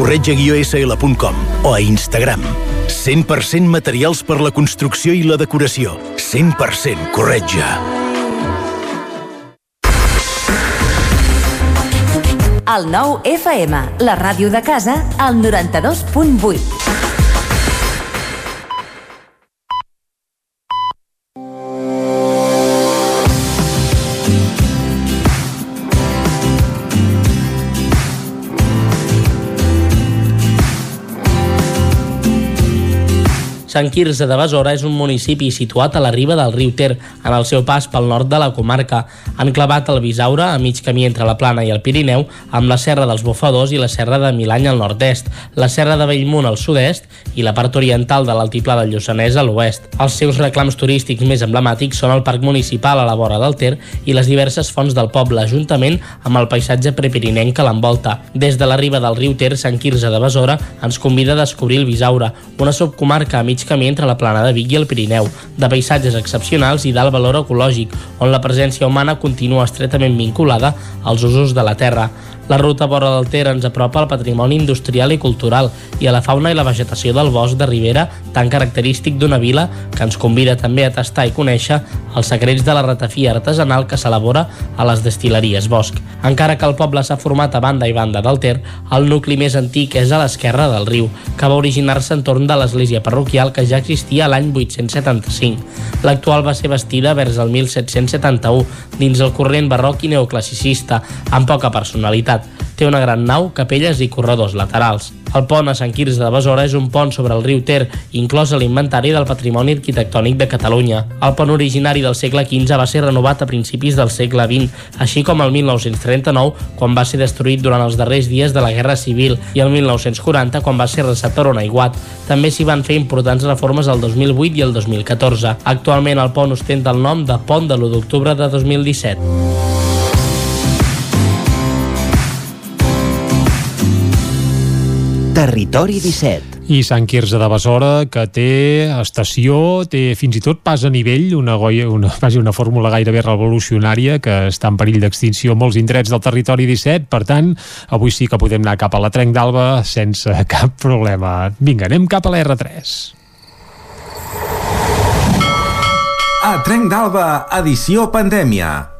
corretja-sl.com o a Instagram. 100% materials per la construcció i la decoració. 100% corretja. El 9 FM, la ràdio de casa, al 92.8. Sant Quirze de Besora és un municipi situat a la riba del riu Ter, en el seu pas pel nord de la comarca, enclavat al Bisaure, a mig camí entre la Plana i el Pirineu, amb la Serra dels Bufadors i la Serra de Milany al nord-est, la Serra de Bellmunt al sud-est i la part oriental de l'altiplà del Lluçanès a l'oest. Els seus reclams turístics més emblemàtics són el Parc Municipal a la vora del Ter i les diverses fonts del poble, juntament amb el paisatge prepirinenc que l'envolta. Des de la riba del riu Ter, Sant Quirze de Besora ens convida a descobrir el Bisaure, una subcomarca a mig camí entre la plana de Vic i el Pirineu, de paisatges excepcionals i d'alt valor ecològic, on la presència humana continua estretament vinculada als usos de la terra. La ruta vora del Ter ens apropa al patrimoni industrial i cultural i a la fauna i la vegetació del bosc de ribera tan característic d'una vila que ens convida també a tastar i conèixer els secrets de la ratafia artesanal que s'elabora a les destileries Bosch. Encara que el poble s'ha format a banda i banda del Ter, el nucli més antic és a l'esquerra del riu, que va originar-se entorn de l'església parroquial que ja existia l'any 875. L'actual va ser bastida vers el 1771 dins el corrent barroc i neoclassicista, amb poca personalitat. Té una gran nau, capelles i corredors laterals. El pont a Sant Quirze de Besora és un pont sobre el riu Ter, inclòs a l'inventari del Patrimoni Arquitectònic de Catalunya. El pont originari del segle XV va ser renovat a principis del segle XX, així com el 1939, quan va ser destruït durant els darrers dies de la Guerra Civil, i el 1940, quan va ser receptor aiguat. També s'hi van fer importants reformes el 2008 i el 2014. Actualment el pont ostenta el nom de Pont de l'1 d'octubre de 2017. Territori 17. I Sant Quirze de Besora, que té estació, té fins i tot pas a nivell, una, goia, una, quasi una fórmula gairebé revolucionària que està en perill d'extinció molts indrets del territori 17. Per tant, avui sí que podem anar cap a la Trenc d'Alba sense cap problema. Vinga, anem cap a la R3. A Trenc d'Alba, edició pandèmia.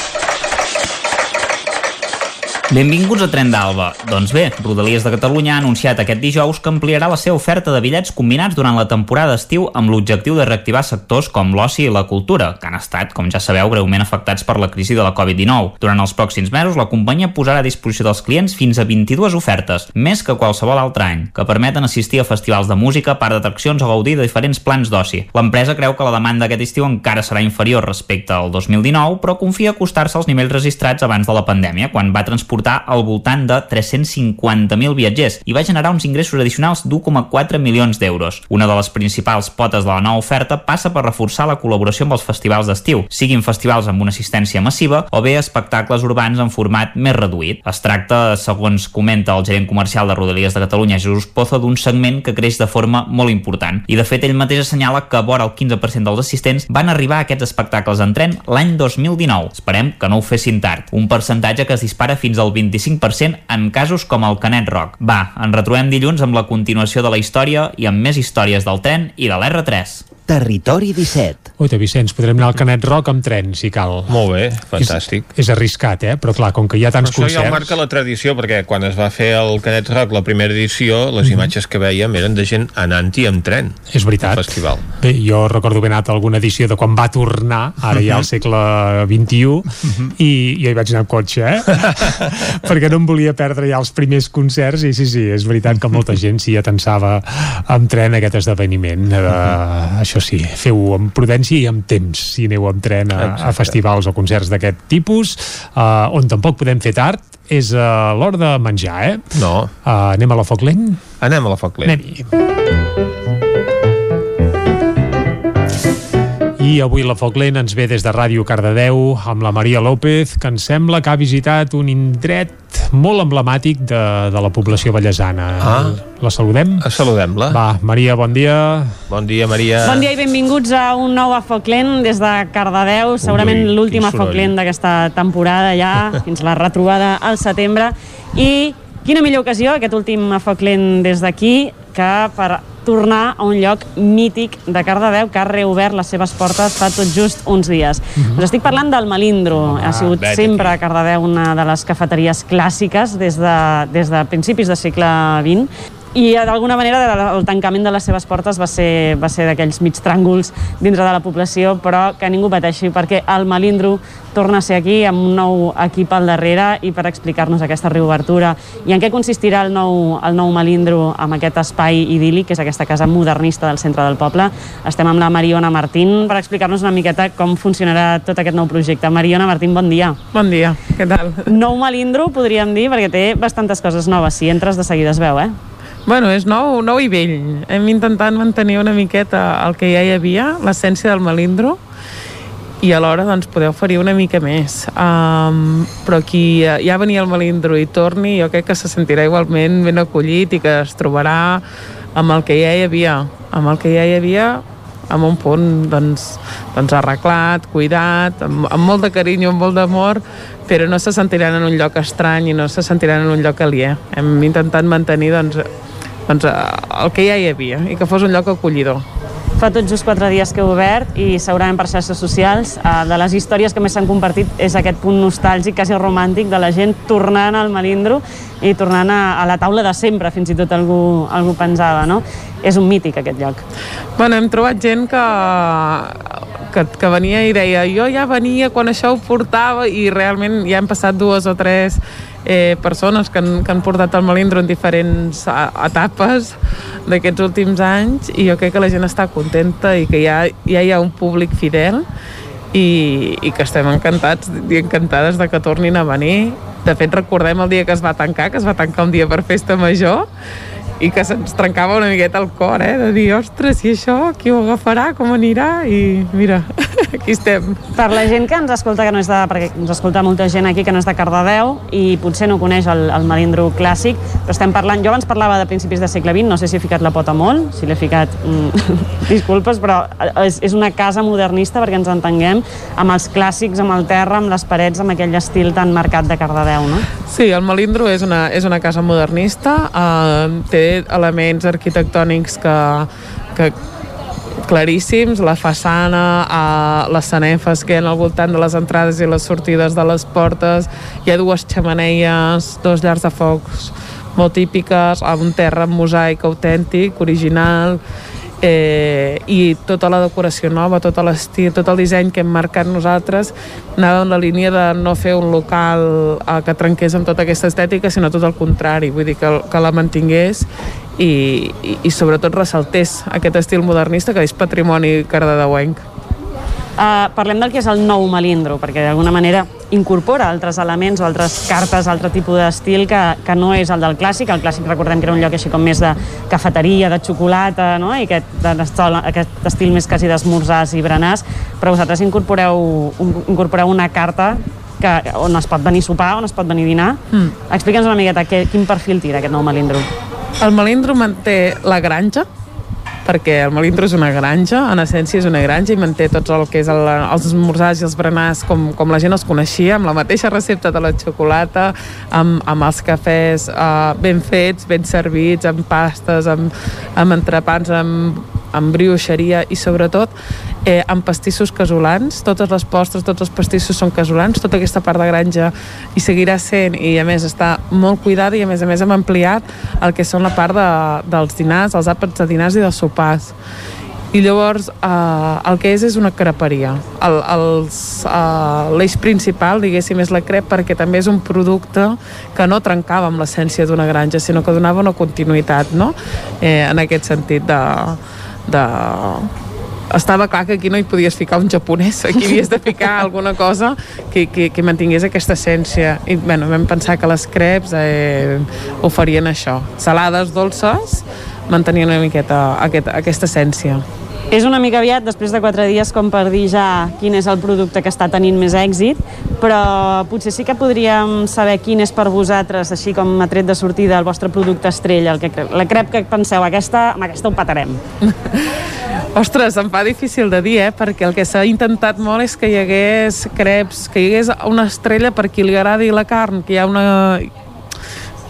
Benvinguts a Tren d'Alba. Doncs bé, Rodalies de Catalunya ha anunciat aquest dijous que ampliarà la seva oferta de bitllets combinats durant la temporada d'estiu amb l'objectiu de reactivar sectors com l'oci i la cultura, que han estat, com ja sabeu, greument afectats per la crisi de la Covid-19. Durant els pròxims mesos, la companyia posarà a disposició dels clients fins a 22 ofertes, més que qualsevol altre any, que permeten assistir a festivals de música, part d'atraccions o gaudir de diferents plans d'oci. L'empresa creu que la demanda aquest estiu encara serà inferior respecte al 2019, però confia acostar-se als nivells registrats abans de la pandèmia, quan va transportar transportar al voltant de 350.000 viatgers i va generar uns ingressos addicionals d'1,4 milions d'euros. Una de les principals potes de la nova oferta passa per reforçar la col·laboració amb els festivals d'estiu, siguin festivals amb una assistència massiva o bé espectacles urbans en format més reduït. Es tracta, segons comenta el gerent comercial de Rodalies de Catalunya, Jesús Pozo, d'un segment que creix de forma molt important. I de fet ell mateix assenyala que vora el 15% dels assistents van arribar a aquests espectacles en tren l'any 2019. Esperem que no ho fessin tard. Un percentatge que es dispara fins al 25% en casos com el Canet Rock. Va, ens retrobem dilluns amb la continuació de la història i amb més històries del tren i de l'R3. Territori 17. Oita, Vicenç, podrem anar al Canet Rock amb tren, si cal. Molt bé, fantàstic. És, és arriscat, eh? Però clar, com que hi ha tants Però això ja ho concerts... marca la tradició, perquè quan es va fer el Canet Rock la primera edició, les Mhm. imatges que vèiem eren de gent anant-hi amb tren. És veritat. Al festival. Bé, jo recordo haver anat a alguna edició de quan va tornar, ara ja al segle XXI, i jo hi vaig anar amb cotxe, eh? perquè no em volia perdre ja els primers concerts, i sí, sí, és veritat que molta gent s'hi atensava amb tren aquest esdeveniment. Uh, això sí, feu amb prudència i amb temps, si aneu amb tren a, a festivals o concerts d'aquest tipus, uh, on tampoc podem fer tard, és a l'hora de menjar, eh? No. Uh, anem a la foc lent? Anem a la foc lent. Anem-hi. I avui la Foc Lent ens ve des de Ràdio Cardedeu amb la Maria López, que ens sembla que ha visitat un indret molt emblemàtic de, de la població ballesana. Ah. La saludem? Saludem-la. Va, Maria, bon dia. Bon dia, Maria. Bon dia i benvinguts a un nou a Foc Lent des de Cardedeu, segurament l'última Foc. Lent d'aquesta temporada ja, fins la retrobada al setembre. I quina millor ocasió, aquest últim Foc Lent des d'aquí, que per tornar a un lloc mític de Cardedeu que ha reobert les seves portes fa tot just uns dies. Us estic parlant del Melindro. ha sigut vet sempre a Cardedeu una de les cafeteries clàssiques des de, des de principis del segle XX i eh, d'alguna manera el tancament de les seves portes va ser, va ser d'aquells mig tràngols dintre de la població, però que ningú pateixi perquè el Melindro torna a ser aquí amb un nou equip al darrere i per explicar-nos aquesta reobertura i en què consistirà el nou, el nou Melindro amb aquest espai idíl·lic, que és aquesta casa modernista del centre del poble. Estem amb la Mariona Martín per explicar-nos una miqueta com funcionarà tot aquest nou projecte. Mariona Martín, bon dia. Bon dia, què tal? Nou Melindro, podríem dir, perquè té bastantes coses noves. Si entres de seguida es veu, eh? Bueno, és nou, nou i vell. Hem intentat mantenir una miqueta el que ja hi havia, l'essència del melindro, i alhora doncs, poder oferir una mica més. Um, però qui ja, venia al melindro i torni, jo crec que se sentirà igualment ben acollit i que es trobarà amb el que ja hi havia. Amb el que ja hi havia amb un punt doncs, doncs arreglat, cuidat, amb, amb molt de carinyo, amb molt d'amor, però no se sentiran en un lloc estrany i no se sentiran en un lloc aliè. Hem intentat mantenir doncs, doncs, el que ja hi havia i que fos un lloc acollidor. Fa tot just quatre dies que he obert i segurament per xarxes socials eh, de les històries que més s'han compartit és aquest punt nostàlgic, quasi romàntic, de la gent tornant al Melindro i tornant a, a la taula de sempre, fins i tot algú, algú pensava, no? És un mític aquest lloc. Bueno, hem trobat gent que, que, que venia i deia jo ja venia quan això ho portava i realment ja han passat dues o tres eh, persones que han, que han portat el melindro en diferents etapes d'aquests últims anys i jo crec que la gent està contenta i que ja, ja hi ha un públic fidel i, i que estem encantats i encantades de que tornin a venir. De fet, recordem el dia que es va tancar, que es va tancar un dia per festa major, i que se'ns trencava una miqueta el cor, eh? de dir, ostres, i això, qui ho agafarà, com anirà? I mira, aquí estem. Per la gent que ens escolta, que no és de, perquè ens escolta molta gent aquí que no és de Cardedeu i potser no coneix el, el Melindro clàssic, però estem parlant, jo abans parlava de principis del segle XX, no sé si he ficat la pota molt, si l'he ficat, mm, disculpes, però és, és una casa modernista, perquè ens entenguem, amb els clàssics, amb el terra, amb les parets, amb aquell estil tan marcat de Cardedeu, no? Sí, el Melindro és una, és una casa modernista, eh, té elements arquitectònics que, que claríssims, la façana, eh, les sanefes que hi ha al voltant de les entrades i les sortides de les portes, hi ha dues xamaneies, dos llars de focs molt típiques, un terra amb mosaic autèntic, original, eh, i tota la decoració nova, tot l'estil, tot el disseny que hem marcat nosaltres anava en la línia de no fer un local eh, que trenqués amb tota aquesta estètica, sinó tot el contrari, vull dir que, que la mantingués i, i, i sobretot ressaltés aquest estil modernista que és patrimoni cardedeuenc. Uh, parlem del que és el nou melindro, perquè d'alguna manera incorpora altres elements o altres cartes, altre tipus d'estil que, que no és el del clàssic. El clàssic recordem que era un lloc així com més de cafeteria, de xocolata, no? i aquest, d'estol- aquest estil més quasi d'esmorzars i berenars, però vosaltres incorporeu, incorporeu una carta que, on es pot venir a sopar, on es pot venir a dinar. Mm. Explica'ns una miqueta què, quin perfil tira aquest nou melindro. El melindro manté la granja, perquè el melindro és una granja, en essència és una granja i manté tots el que és el, els esmorzars i els berenars com, com la gent els coneixia, amb la mateixa recepta de la xocolata, amb, amb els cafès uh, ben fets, ben servits, amb pastes, amb, amb entrepans, amb, amb brioixeria i sobretot eh, amb pastissos casolans, totes les postres, tots els pastissos són casolans, tota aquesta part de granja hi seguirà sent i a més està molt cuidada i a més a més hem ampliat el que són la part de, dels dinars, els àpats de dinars i dels sopars. I llavors eh, el que és és una creperia. Eh, l'eix principal diguéssim és la crep perquè també és un producte que no trencava amb l'essència d'una granja sinó que donava una continuïtat no? eh, en aquest sentit de, de estava clar que aquí no hi podies ficar un japonès, aquí havies de ficar alguna cosa que, que, que mantingués aquesta essència. I bueno, vam pensar que les creps eh, oferien això. Salades, dolces, mantenien una miqueta aquest, aquesta essència. És una mica aviat, després de quatre dies, com per dir ja quin és el producte que està tenint més èxit, però potser sí que podríem saber quin és per vosaltres, així com a tret de sortida, el vostre producte estrella, el que, la crep que penseu, aquesta, amb aquesta ho patarem. Ostres, em fa difícil de dir, eh? perquè el que s'ha intentat molt és que hi hagués creps, que hi hagués una estrella per qui li agradi la carn, que hi ha una,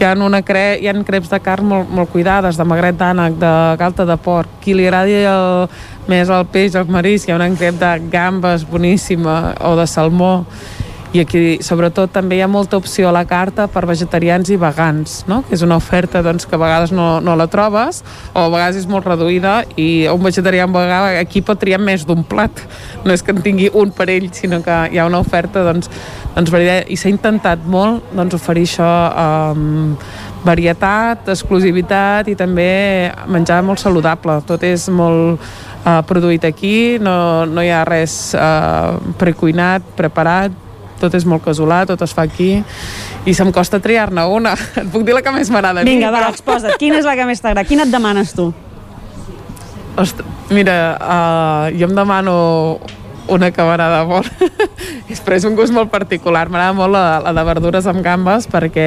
hi ha, una cre... hi ha creps de carn molt, molt cuidades, de magret d'ànec, de galta de porc. Qui li agradi el, més el peix, el marisc, hi ha una crep de gambes boníssima o de salmó. I aquí, sobretot, també hi ha molta opció a la carta per vegetarians i vegans, no? que és una oferta doncs, que a vegades no, no la trobes o a vegades és molt reduïda i un vegetarià en vegà aquí pot triar més d'un plat. No és que en tingui un per ell, sinó que hi ha una oferta doncs, doncs, i s'ha intentat molt doncs, oferir això amb varietat, exclusivitat i també menjar molt saludable. Tot és molt eh, produït aquí, no, no hi ha res eh, precuinat, preparat, tot és molt casolà, tot es fa aquí i se'm costa triar-ne una. Et puc dir la que més m'agrada a mi. Vinga, va, però- exposa't. Quina és la que més t'agrada? Quina et demanes tu? Ostres, mira, uh, jo em demano una que m'agrada molt. Però és un gust molt particular. M'agrada molt la, la de verdures amb gambes perquè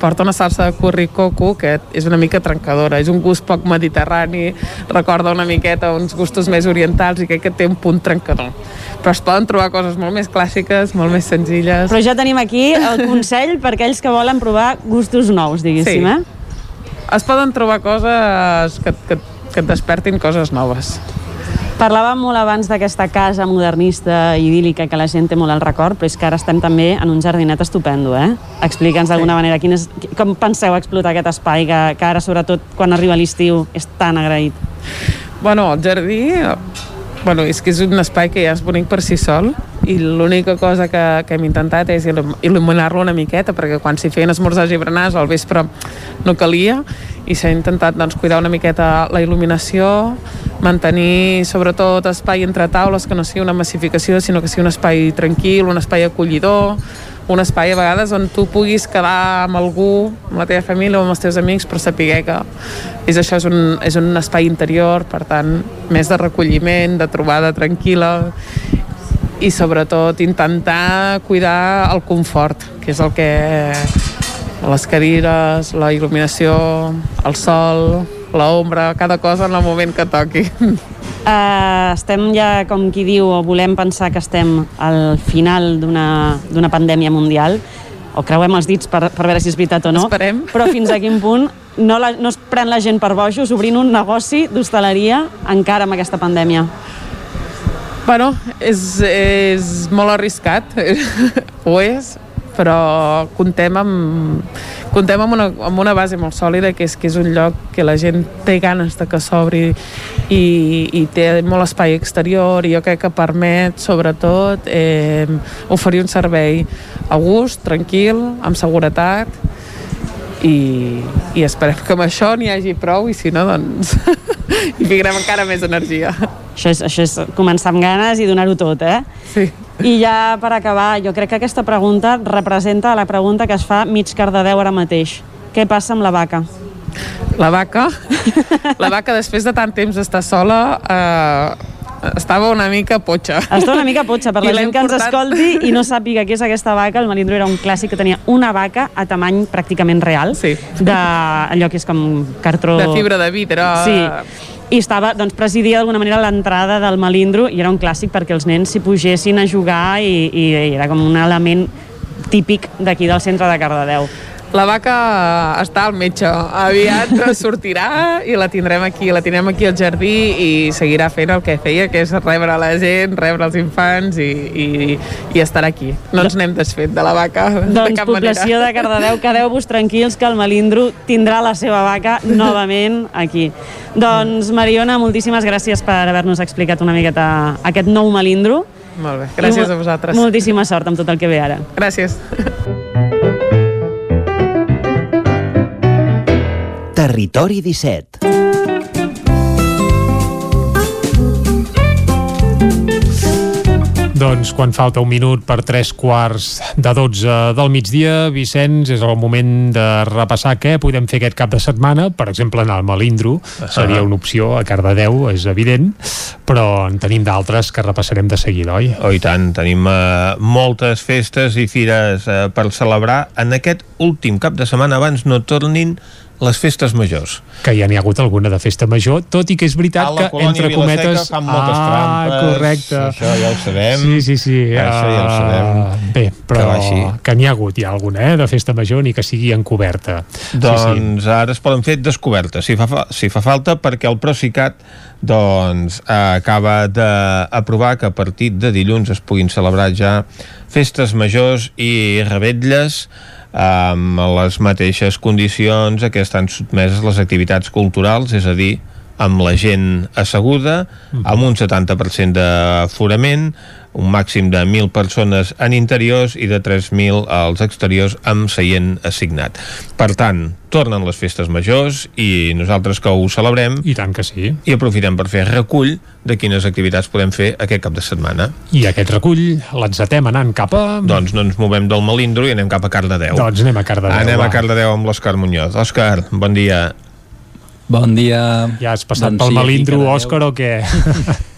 porta una salsa de curri coco que és una mica trencadora. És un gust poc mediterrani, recorda una miqueta uns gustos més orientals i crec que té un punt trencador. Però es poden trobar coses molt més clàssiques, molt més senzilles. Però ja tenim aquí el consell per aquells que volen provar gustos nous, diguéssim, Sí. eh? Es poden trobar coses que, que, que et despertin coses noves. Parlàvem molt abans d'aquesta casa modernista, idíl·lica, que la gent té molt al record, però és que ara estem també en un jardinet estupendo, eh? Explica'ns d'alguna manera quin és, com penseu explotar aquest espai que, que ara, sobretot, quan arriba l'estiu, és tan agraït. Bueno, el jardí eh, bueno, és que és un espai que ja és bonic per si sol i l'única cosa que, que hem intentat és il·lum- il·luminar-lo una miqueta perquè quan s'hi feien esmorzars i berenars al vespre no calia i s'ha intentat doncs, cuidar una miqueta la il·luminació mantenir sobretot espai entre taules que no sigui una massificació sinó que sigui un espai tranquil, un espai acollidor un espai a vegades on tu puguis quedar amb algú, amb la teva família o amb els teus amics, per saber que és això és un, és un espai interior, per tant, més de recolliment, de trobada tranquil·la i sobretot intentar cuidar el confort, que és el que les cadires, la il·luminació, el sol, l'ombra, cada cosa en el moment que toqui. Uh, estem ja, com qui diu, o volem pensar que estem al final d'una pandèmia mundial, o creuem els dits per, per veure si és veritat o no. Esperem. Però fins a quin punt no, la, no es pren la gent per bojos obrint un negoci d'hostaleria encara amb aquesta pandèmia? Bueno, és, és molt arriscat, ho és, però comptem amb, comptem amb, una, amb una base molt sòlida, que és que és un lloc que la gent té ganes de que s'obri i, i té molt espai exterior i jo crec que permet, sobretot, eh, oferir un servei a gust, tranquil, amb seguretat, i, i esperem que amb això n'hi hagi prou i si no, doncs hi ficarem encara més energia. Això és, això és començar amb ganes i donar-ho tot, eh? Sí. I ja per acabar, jo crec que aquesta pregunta representa la pregunta que es fa mig Cardedeu ara mateix. Què passa amb la vaca? La vaca, la vaca després de tant temps d'estar sola, eh, estava una mica potxa. Està una mica potxa per I la gent que ens escolti i no sàpiga què és aquesta vaca. El melindro era un clàssic que tenia una vaca a tamany pràcticament real, sí. de allò que és com cartró... De fibra de vidre. Sí, i estava, doncs, presidia d'alguna manera l'entrada del melindro i era un clàssic perquè els nens s'hi pugessin a jugar i, i era com un element típic d'aquí del centre de Cardedeu. La vaca està al metge. Aviat sortirà i la tindrem aquí. La tindrem aquí al jardí i seguirà fent el que feia, que és rebre la gent, rebre els infants i, i, i estar aquí. No ens n'hem desfet de la vaca de Doncs cap població manera. de Cardedeu, quedeu-vos tranquils que el melindro tindrà la seva vaca novament aquí. Doncs Mariona, moltíssimes gràcies per haver-nos explicat una miqueta aquest nou melindro. Molt bé, gràcies I a vosaltres. Moltíssima sort amb tot el que ve ara. Gràcies. Territori 17. Doncs quan falta un minut per tres quarts de 12 del migdia, Vicenç, és el moment de repassar què podem fer aquest cap de setmana. Per exemple, anar al Melindro seria una opció, a Cardedeu, és evident, però en tenim d'altres que repassarem de seguida, oi? Oh, i tant, tenim eh, moltes festes i fires eh, per celebrar. En aquest últim cap de setmana abans no tornin les festes majors. Que ja n'hi ha hagut alguna de festa major, tot i que és veritat A la que, colònia entre Vilaseca cometes... fan moltes ah, trampes, correcte. això ja ho sabem. Sí, sí, sí. Això ja ho ah, sabem. Bé, però Que que n'hi ha hagut ja alguna, eh, de festa major, ni que sigui encoberta. Doncs ara es poden fer descobertes, si fa, si fa falta, perquè el Procicat doncs, acaba d'aprovar que a partir de dilluns es puguin celebrar ja festes majors i revetlles amb les mateixes condicions a què estan sotmeses les activitats culturals, és a dir, amb la gent asseguda, amb un 70% d'aforament, un màxim de 1.000 persones en interiors i de 3.000 als exteriors amb seient assignat. Per tant, tornen les festes majors i nosaltres que ho celebrem I tant que sí. i aprofitem per fer recull de quines activitats podem fer aquest cap de setmana. I aquest recull l'encetem anant cap a... Doncs no ens movem del Melindro i anem cap a Cardedeu. Doncs anem a Cardedeu, Anem va. a Cardedeu amb l'Òscar Muñoz. Òscar, bon dia. Bon dia. Ja has passat Doncs pel sí, melindro, Cardedeu. Òscar, o què?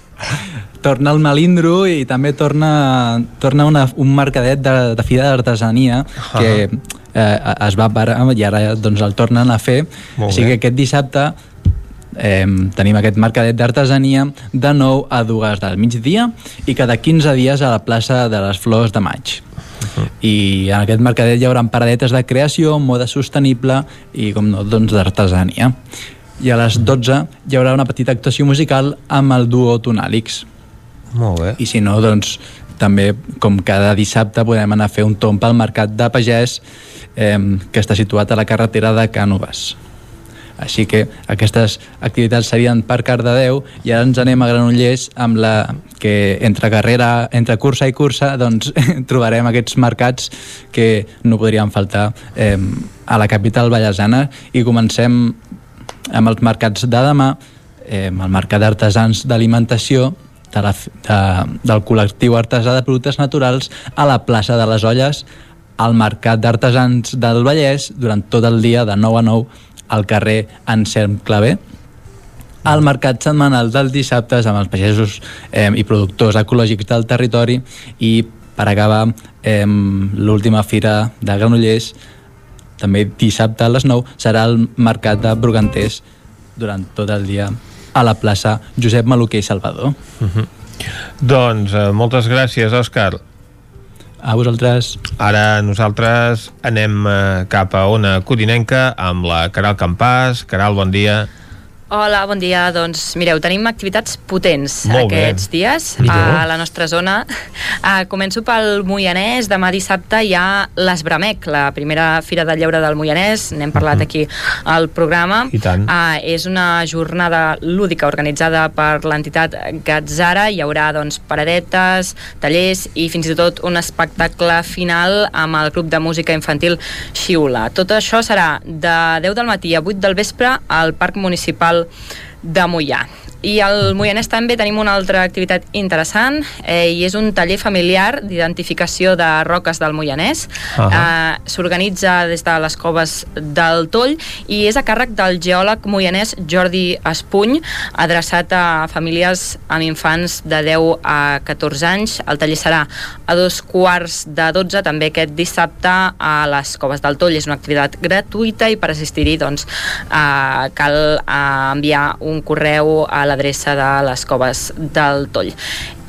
torna al melindro i també torna, torna una, un mercadet de, de fira d'artesania que eh, es va parar i ara doncs, el tornen a fer. Molt Així bé. que aquest dissabte eh, tenim aquest mercadet d'artesania de 9 a 2 del migdia i cada 15 dies a la plaça de les Flors de Maig. I en aquest mercadet hi haurà paradetes de creació, moda sostenible i, com no, doncs d'artesania. I a les 12 hi haurà una petita actuació musical amb el duo Tonàlix. Molt bé. I si no, doncs, també, com cada dissabte, podem anar a fer un tomb al Mercat de Pagès, eh, que està situat a la carretera de Cànoves. Així que aquestes activitats serien per Cardedeu i ara ens anem a Granollers amb la que entre carrera, entre cursa i cursa doncs trobarem aquests mercats que no podrien faltar eh, a la capital ballesana i comencem amb els mercats de demà eh, el mercat d'artesans d'alimentació de la, de, del col·lectiu artesà de productes naturals a la plaça de les Olles al mercat d'artesans del Vallès durant tot el dia de 9 a 9 al carrer Anselm Clavé. Al mercat setmanal dels dissabtes amb els pagesos eh, i productors ecològics del territori i per acabar eh, l'última fira de Granollers també dissabte a les 9 serà el mercat de Bruganters durant tot el dia a la plaça Josep Maluquer i Salvador. Doncs eh, moltes gràcies, Òscar. A vosaltres. Ara nosaltres anem eh, cap a Ona Codinenca amb la Caral Campàs. Caral, bon dia. Hola, bon dia. Doncs mireu, tenim activitats potents Molt bé. aquests dies Millor. a la nostra zona. Uh, començo pel Moianès. Demà dissabte hi ha l'Esbramec, la primera fira del lleure del Moianès. N'hem parlat aquí al programa. I tant. Uh, és una jornada lúdica organitzada per l'entitat Gatzara. Hi haurà doncs, paradetes, tallers i fins i tot un espectacle final amb el grup de música infantil Xiula. Tot això serà de 10 del matí a 8 del vespre al Parc Municipal de Mollà. I al Moianès també tenim una altra activitat interessant eh, i és un taller familiar d'identificació de roques del Moianès. Uh Ahà. eh, S'organitza des de les coves del Toll i és a càrrec del geòleg moianès Jordi Espuny, adreçat a famílies amb infants de 10 a 14 anys. El taller serà a dos quarts de 12, també aquest dissabte a les coves del Toll. És una activitat gratuïta i per assistir-hi doncs, eh, cal eh, enviar un correu a l'adreça de les coves del Toll.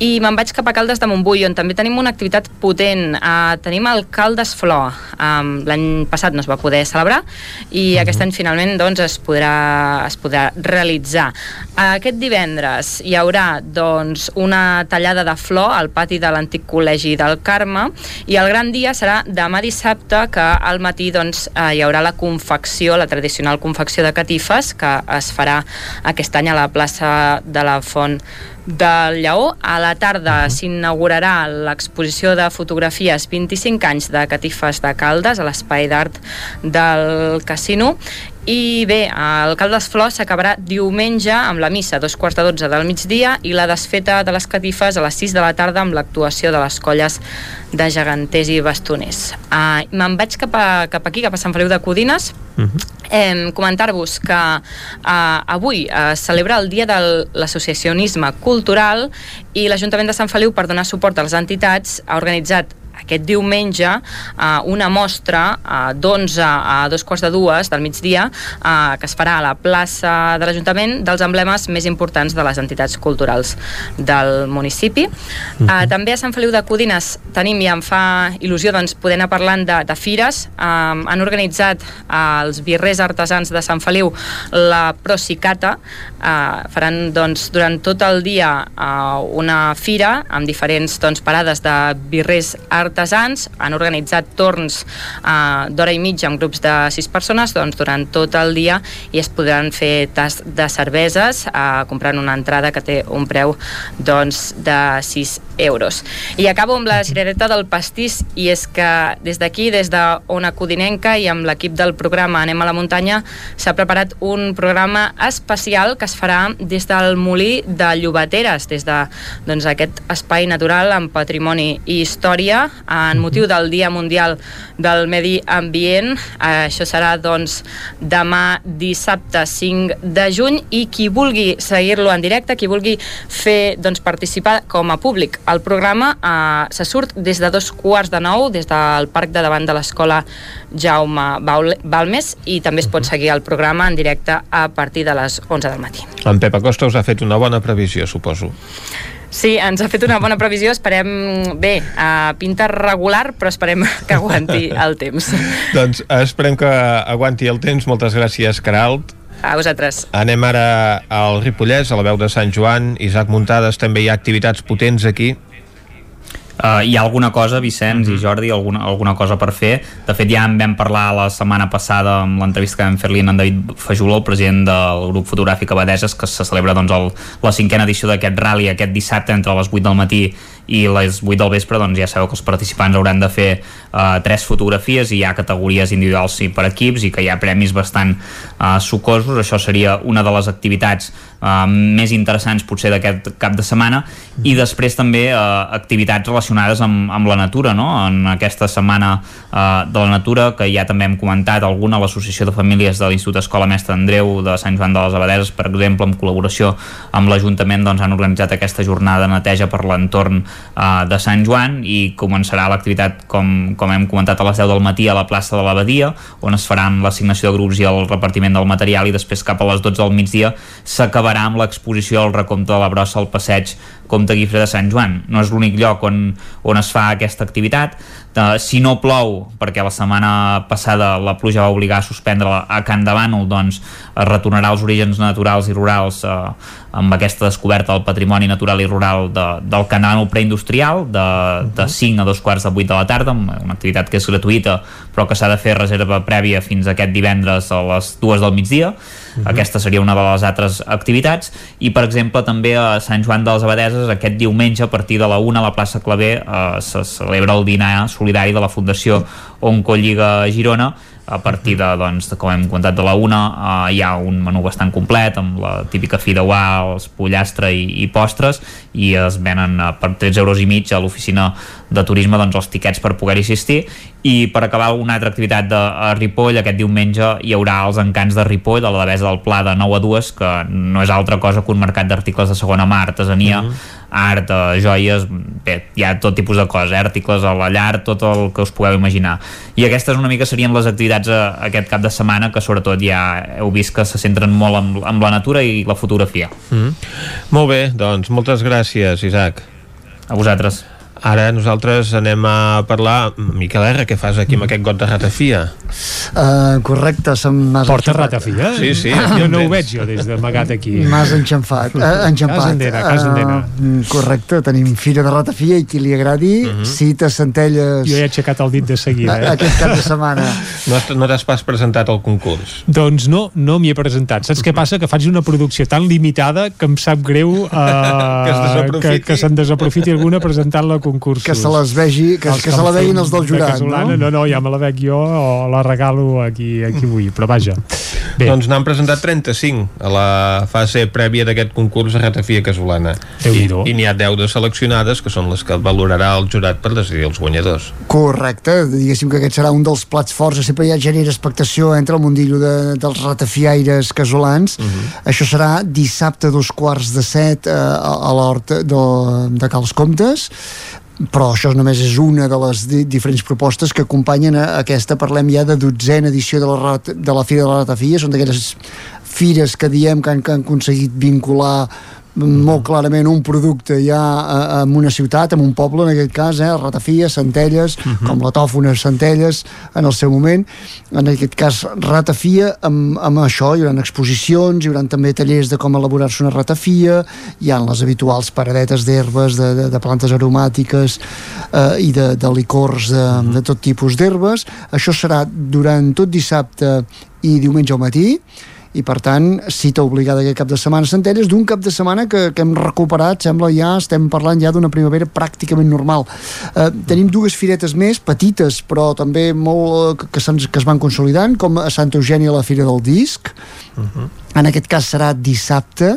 I me'n vaig cap a Caldes de Montbui, on també tenim una activitat potent. Uh, tenim el Caldes Flor. Um, L'any passat no es va poder celebrar i aquest any finalment doncs, es, podrà, es podrà realitzar. Uh, aquest divendres hi haurà doncs, una tallada de flor al pati de l'antic col·legi del Carme i el gran dia serà demà dissabte que al matí doncs, uh, hi haurà la confecció, la tradicional confecció de catifes que es farà aquest any a la plaça de la Font del Lleó. A la tarda s'inaugurarà l'exposició de fotografies 25 anys de catifes de Caldes a l'espai d'art del casino i bé, el Caldes Flor s'acabarà diumenge amb la missa a dos quarts de dotze del migdia i la desfeta de les catifes a les 6 de la tarda amb l'actuació de les colles de geganters i bastoners. Uh, Me'n vaig cap, a, cap aquí, cap a Sant Feliu de Codines, eh, comentar-vos que eh, avui es eh, celebra el Dia de l'Associacionisme Cultural i l'Ajuntament de Sant Feliu, per donar suport a les entitats, ha organitzat aquest diumenge eh, una mostra eh, d'11 a dos quarts de dues del migdia eh, que es farà a la plaça de l'Ajuntament dels emblemes més importants de les entitats culturals del municipi. Eh, també a Sant Feliu de Codines tenim i em fa il·lusió doncs, poder anar parlant de, de fires. Eh, han organitzat eh, els birrers artesans de Sant Feliu la Prosicata. Eh, faran doncs, durant tot el dia eh, una fira amb diferents doncs, parades de birrers artesans, han organitzat torns eh, d'hora i mitja amb grups de sis persones doncs, durant tot el dia i es podran fer tas de cerveses eh, comprant una entrada que té un preu doncs, de 6 euros. I acabo amb la cirereta del pastís i és que des d'aquí, des de Ona Codinenca i amb l'equip del programa Anem a la muntanya s'ha preparat un programa especial que es farà des del Molí de Llobateres, des de doncs, aquest espai natural amb patrimoni i història en motiu del Dia Mundial del Medi Ambient. Eh, Això serà doncs demà dissabte 5 de juny i qui vulgui seguir-lo en directe, qui vulgui fer doncs, participar com a públic al programa eh, se surt des de dos quarts de nou des del parc de davant de l'escola Jaume Balmes i també es pot seguir el programa en directe a partir de les 11 del matí. En Pep Acosta us ha fet una bona previsió, suposo. Sí, ens ha fet una bona previsió, esperem, bé, uh, pinta regular, però esperem que aguanti el temps. doncs esperem que aguanti el temps. Moltes gràcies, Caralt. A vosaltres. Anem ara al Ripollès, a la veu de Sant Joan. Isaac Muntades, també hi ha activitats potents aquí. Uh, hi ha alguna cosa, Vicenç i Jordi, alguna, alguna cosa per fer. De fet, ja en vam parlar la setmana passada amb l'entrevista que vam fer-li en David Fajuló, el president del grup fotogràfic Abadeses, que se celebra doncs, el, la cinquena edició d'aquest rally aquest dissabte entre les 8 del matí i les 8 del vespre, doncs ja sabeu que els participants hauran de fer uh, tres fotografies i hi ha categories individuals i per equips i que hi ha premis bastant uh, sucosos. Això seria una de les activitats uh, més interessants potser d'aquest cap de setmana i després també uh, activitats relacionades amb, amb la natura no? en aquesta setmana uh, de la natura que ja també hem comentat alguna l'Associació de Famílies de l'Institut Escola Mestre Andreu de Sant Joan de les Abadeses per exemple en col·laboració amb l'Ajuntament doncs, han organitzat aquesta jornada de neteja per l'entorn uh, de Sant Joan i començarà l'activitat com, com hem comentat a les 10 del matí a la plaça de l'Abadia on es faran l'assignació de grups i el repartiment del material i després cap a les 12 del migdia s'acabarà amb l'exposició al recompte de la brossa al passeig Comte Guifre de Sant Joan. No és l'únic lloc on, on es fa aquesta activitat. Uh, si no plou, perquè la setmana passada la pluja va obligar a suspendre a Can de Bànol, doncs es retornarà als orígens naturals i rurals uh, amb aquesta descoberta del patrimoni natural i rural de, del Can de Bànol preindustrial de, de 5 a dos quarts de 8 de la tarda, una activitat que és gratuïta però que s'ha de fer reserva prèvia fins aquest divendres a les dues del migdia. Uh -huh. Aquesta seria una de les altres activitats i per exemple també a Sant Joan de les Abadeses aquest diumenge a partir de la 1 a la plaça Clavé eh, se celebra el dinar solidari de la Fundació Oncolliga Girona a partir de, doncs, de, com hem comentat, de la una eh, hi ha un menú bastant complet amb la típica fideuà, els pollastre i, i postres i es venen eh, per 13 euros i mig a l'oficina de turisme doncs, els tiquets per poder-hi assistir. I per acabar una altra activitat de a Ripoll aquest diumenge hi haurà els encants de Ripoll a la Devesa del Pla de 9 a 2 que no és altra cosa que un mercat d'articles de segona mà, artesania mm -hmm art, eh, joies, bé, hi ha tot tipus de coses, eh? articles a la llar, tot el que us pugueu imaginar. I aquestes una mica serien les activitats a, aquest cap de setmana que sobretot ja heu vist que se centren molt en, en la natura i la fotografia. Mm. Molt bé, doncs moltes gràcies, Isaac. A vosaltres. Ara nosaltres anem a parlar... Miquel R, què fas aquí amb aquest got de ratafia? Uh, correcte, se'm m'has Porta ratafia? Sí, sí. Jo no ho veig jo des d'amagat aquí. M'has enxampat, uh, enxampat. Casa endera, casa endera. Uh, correcte, tenim Fira de Ratafia i qui li agradi, uh -huh. cita Centelles Jo he aixecat el dit de seguida. Eh? aquest cap de setmana. No, has- no t'has pas presentat al concurs. Doncs no, no m'hi he presentat. Saps què passa? Que faig una producció tan limitada que em sap greu eh, Que es desaprofiti. que, que se'n desaprofiti alguna presentant-la a concursos. Que se les vegi, que, que se la veguin els del de jurat, casolana, no? no? No, ja me la veig jo o la regalo a qui, a qui vull, però vaja. Bé, Doncs n'han presentat 35 a la fase prèvia d'aquest concurs de ratafia casolana. I. I n'hi ha 10 de seleccionades, que són les que valorarà el jurat per decidir els guanyadors. Correcte, diguéssim que aquest serà un dels plats forts, sempre ja genera expectació entre el mundillo de, dels ratafiaires casolans. Uh -huh. Això serà dissabte a dos quarts de set eh, a, a l'hort de, de Cals Comtes però això només és una de les di diferents propostes que acompanyen a aquesta, parlem ja de dotzena edició de la, de la Fira de la Ratafia, són d'aquelles fires que diem que han, que han aconseguit vincular molt clarament un producte ja a, a una ciutat, en un poble en aquest cas, eh, Ratafia, Centelles, uh -huh. com la Tòfona, Centelles en el seu moment, en aquest cas Ratafia amb, amb això, hi haurà exposicions, hi haurà també tallers de com elaborar-se una ratafia, hi ha les habituals paradetes d'herbes, de, de, de plantes aromàtiques eh, i de, de licors de, de tot tipus d'herbes, això serà durant tot dissabte i diumenge al matí i per tant cita obligada aquest cap de setmana. A Centelles d'un cap de setmana que, que hem recuperat sembla ja, estem parlant ja d'una primavera pràcticament normal. Eh, tenim dues firetes més, petites però també molt eh, que, que es van consolidant com a Santa Eugènia la Fira del Disc. En aquest cas serà dissabte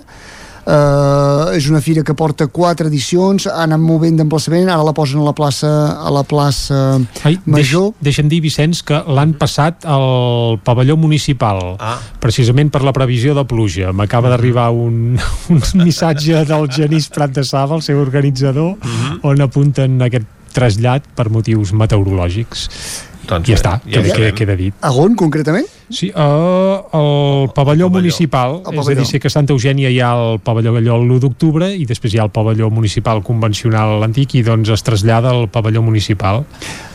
Uh, és una fira que porta quatre edicions ha anat movent d'emplaçament ara la posen a la plaça a la plaça Ai, Major Deix, deixa'm dir, Vicenç, que l'han passat al pavelló municipal, Ah. precisament per la previsió de pluja. M'acaba d'arribar un, un missatge del Genís Prat de Saba, el seu organitzador, Mhm. on apunten aquest trasllat per motius meteorològics. Doncs ja bé, està, ja queda, sabem. queda dit. a on concretament? Sí, uh, el pavelló municipal, El és a pavelló. dir, sé que a Santa Eugènia hi ha el pavelló Galló l'1 d'octubre i després hi ha el pavelló municipal convencional antic i doncs es trasllada al pavelló municipal.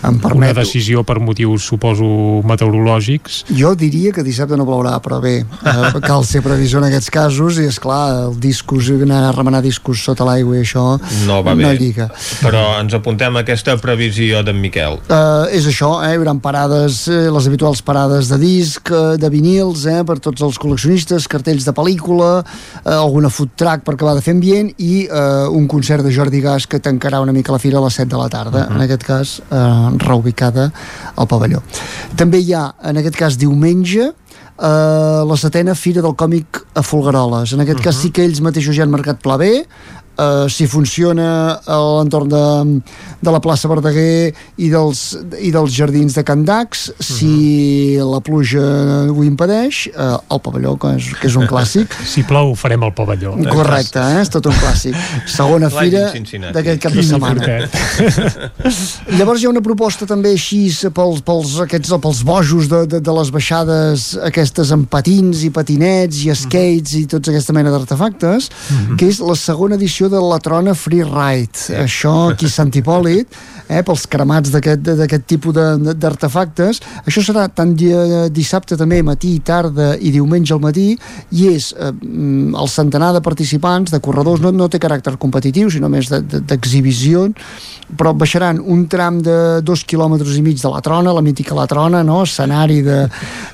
Em Una permeto. decisió per motius, suposo, meteorològics. Jo diria que dissabte no plourà, però bé, eh, cal ser previsor en aquests casos i, és clar el discos, anar a remenar discos sota l'aigua i això No va no bé. lliga. Però ens apuntem a aquesta previsió d'en Miquel. Uh, és això, eh? hi haurà parades, eh, les habituals parades de disc, eh, de vinils, eh? per tots els col·leccionistes, cartells de pel·lícula, eh, alguna food truck per acabar de fer ambient i eh, un concert de Jordi Gas que tancarà una mica la fira a les 7 de la tarda, Mhm. en aquest cas eh, reubicada al pavelló. També hi ha, en aquest cas diumenge, eh, la setena Fira del Còmic a Folgueroles. En aquest cas sí que ells mateixos ja han marcat pla B, Uh, si funciona a l'entorn de, de la plaça Verdaguer i dels, i dels jardins de Candacs si la pluja ho impedeix uh, el pavelló, que és, que és un clàssic. Si plou, farem el pavelló. correcte, eh? és tot un clàssic. Segona fira d'aquest cap de setmana. Llavors hi ha una proposta també així pels, pels, aquests, pels bojos de, de, de les baixades aquestes amb patins i patinets i skates i tots aquesta mena d'artefactes que és la segona edició de la Trona Free Ride això aquí a Sant Hipòlit eh, pels cremats d'aquest tipus de- de- d'artefactes això serà tant dia, dissabte també matí, tarda i diumenge al matí i és eh, mm, el centenar de participants de corredors, no, no té caràcter competitiu sinó més de- de- d'exhibició però baixaran un tram de dos quilòmetres i mig de la Trona, la mítica la Trona no? escenari de,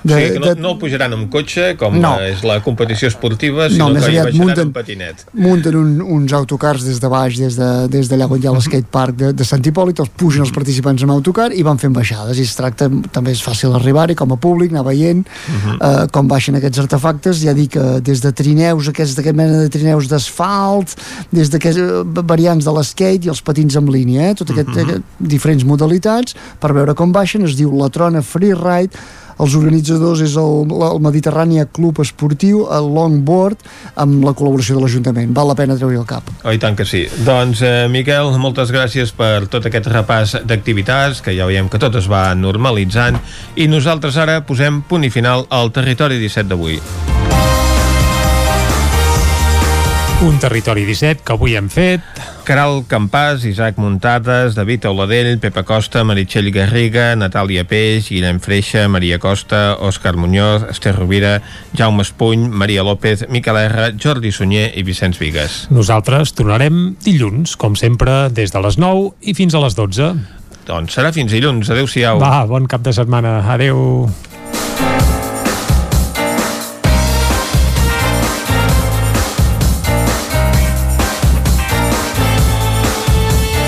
de, o sigui que no, de, no el pujaran amb cotxe, com No. és la competició esportiva, No, sinó més que hi baixaran munten- amb patinet. munten un, uns autocars des de baix, des de, des d'allà on hi ha l'escatepark de, de Sant Hipòlit, els pugen els participants amb autocar i van fent baixades, i es tracta, també és fàcil arribar-hi com a públic, anar veient eh, com baixen aquests artefactes, ja dic, eh, des de trineus, aquests d'aquest mena de trineus d'asfalt, des d'aquests eh, variants de l'skate i els patins en línia, eh? tot aquest, aquest, diferents modalitats. Per veure com baixen, es diu la Trona Freeride, els organitzadors és el, el Mediterrània Club Esportiu, el Longboard, amb la col·laboració de l'Ajuntament. Val la pena treure el cap. Oh, i tant que sí. Doncs, eh, Miquel, moltes gràcies per tot aquest repàs d'activitats, que ja veiem que tot es va normalitzant, i nosaltres ara posem punt i final al Territori 17 d'avui. Un territori 17 que avui hem fet. Caral Campàs, Isaac Muntades, David Auladell, Pepa Costa, Meritxell Garriga, Natàlia Peix, Guillem Freixa, Maria Costa, Òscar Muñoz, Esther Rovira, Jaume Espuny, Maria López, Miquel R, Jordi Sunyer i Vicenç Vigues. Nosaltres tornarem dilluns, com sempre, des de les 9 i fins a les 12. Doncs serà fins dilluns. Adéu-siau. Va, bon cap de setmana. Adéu.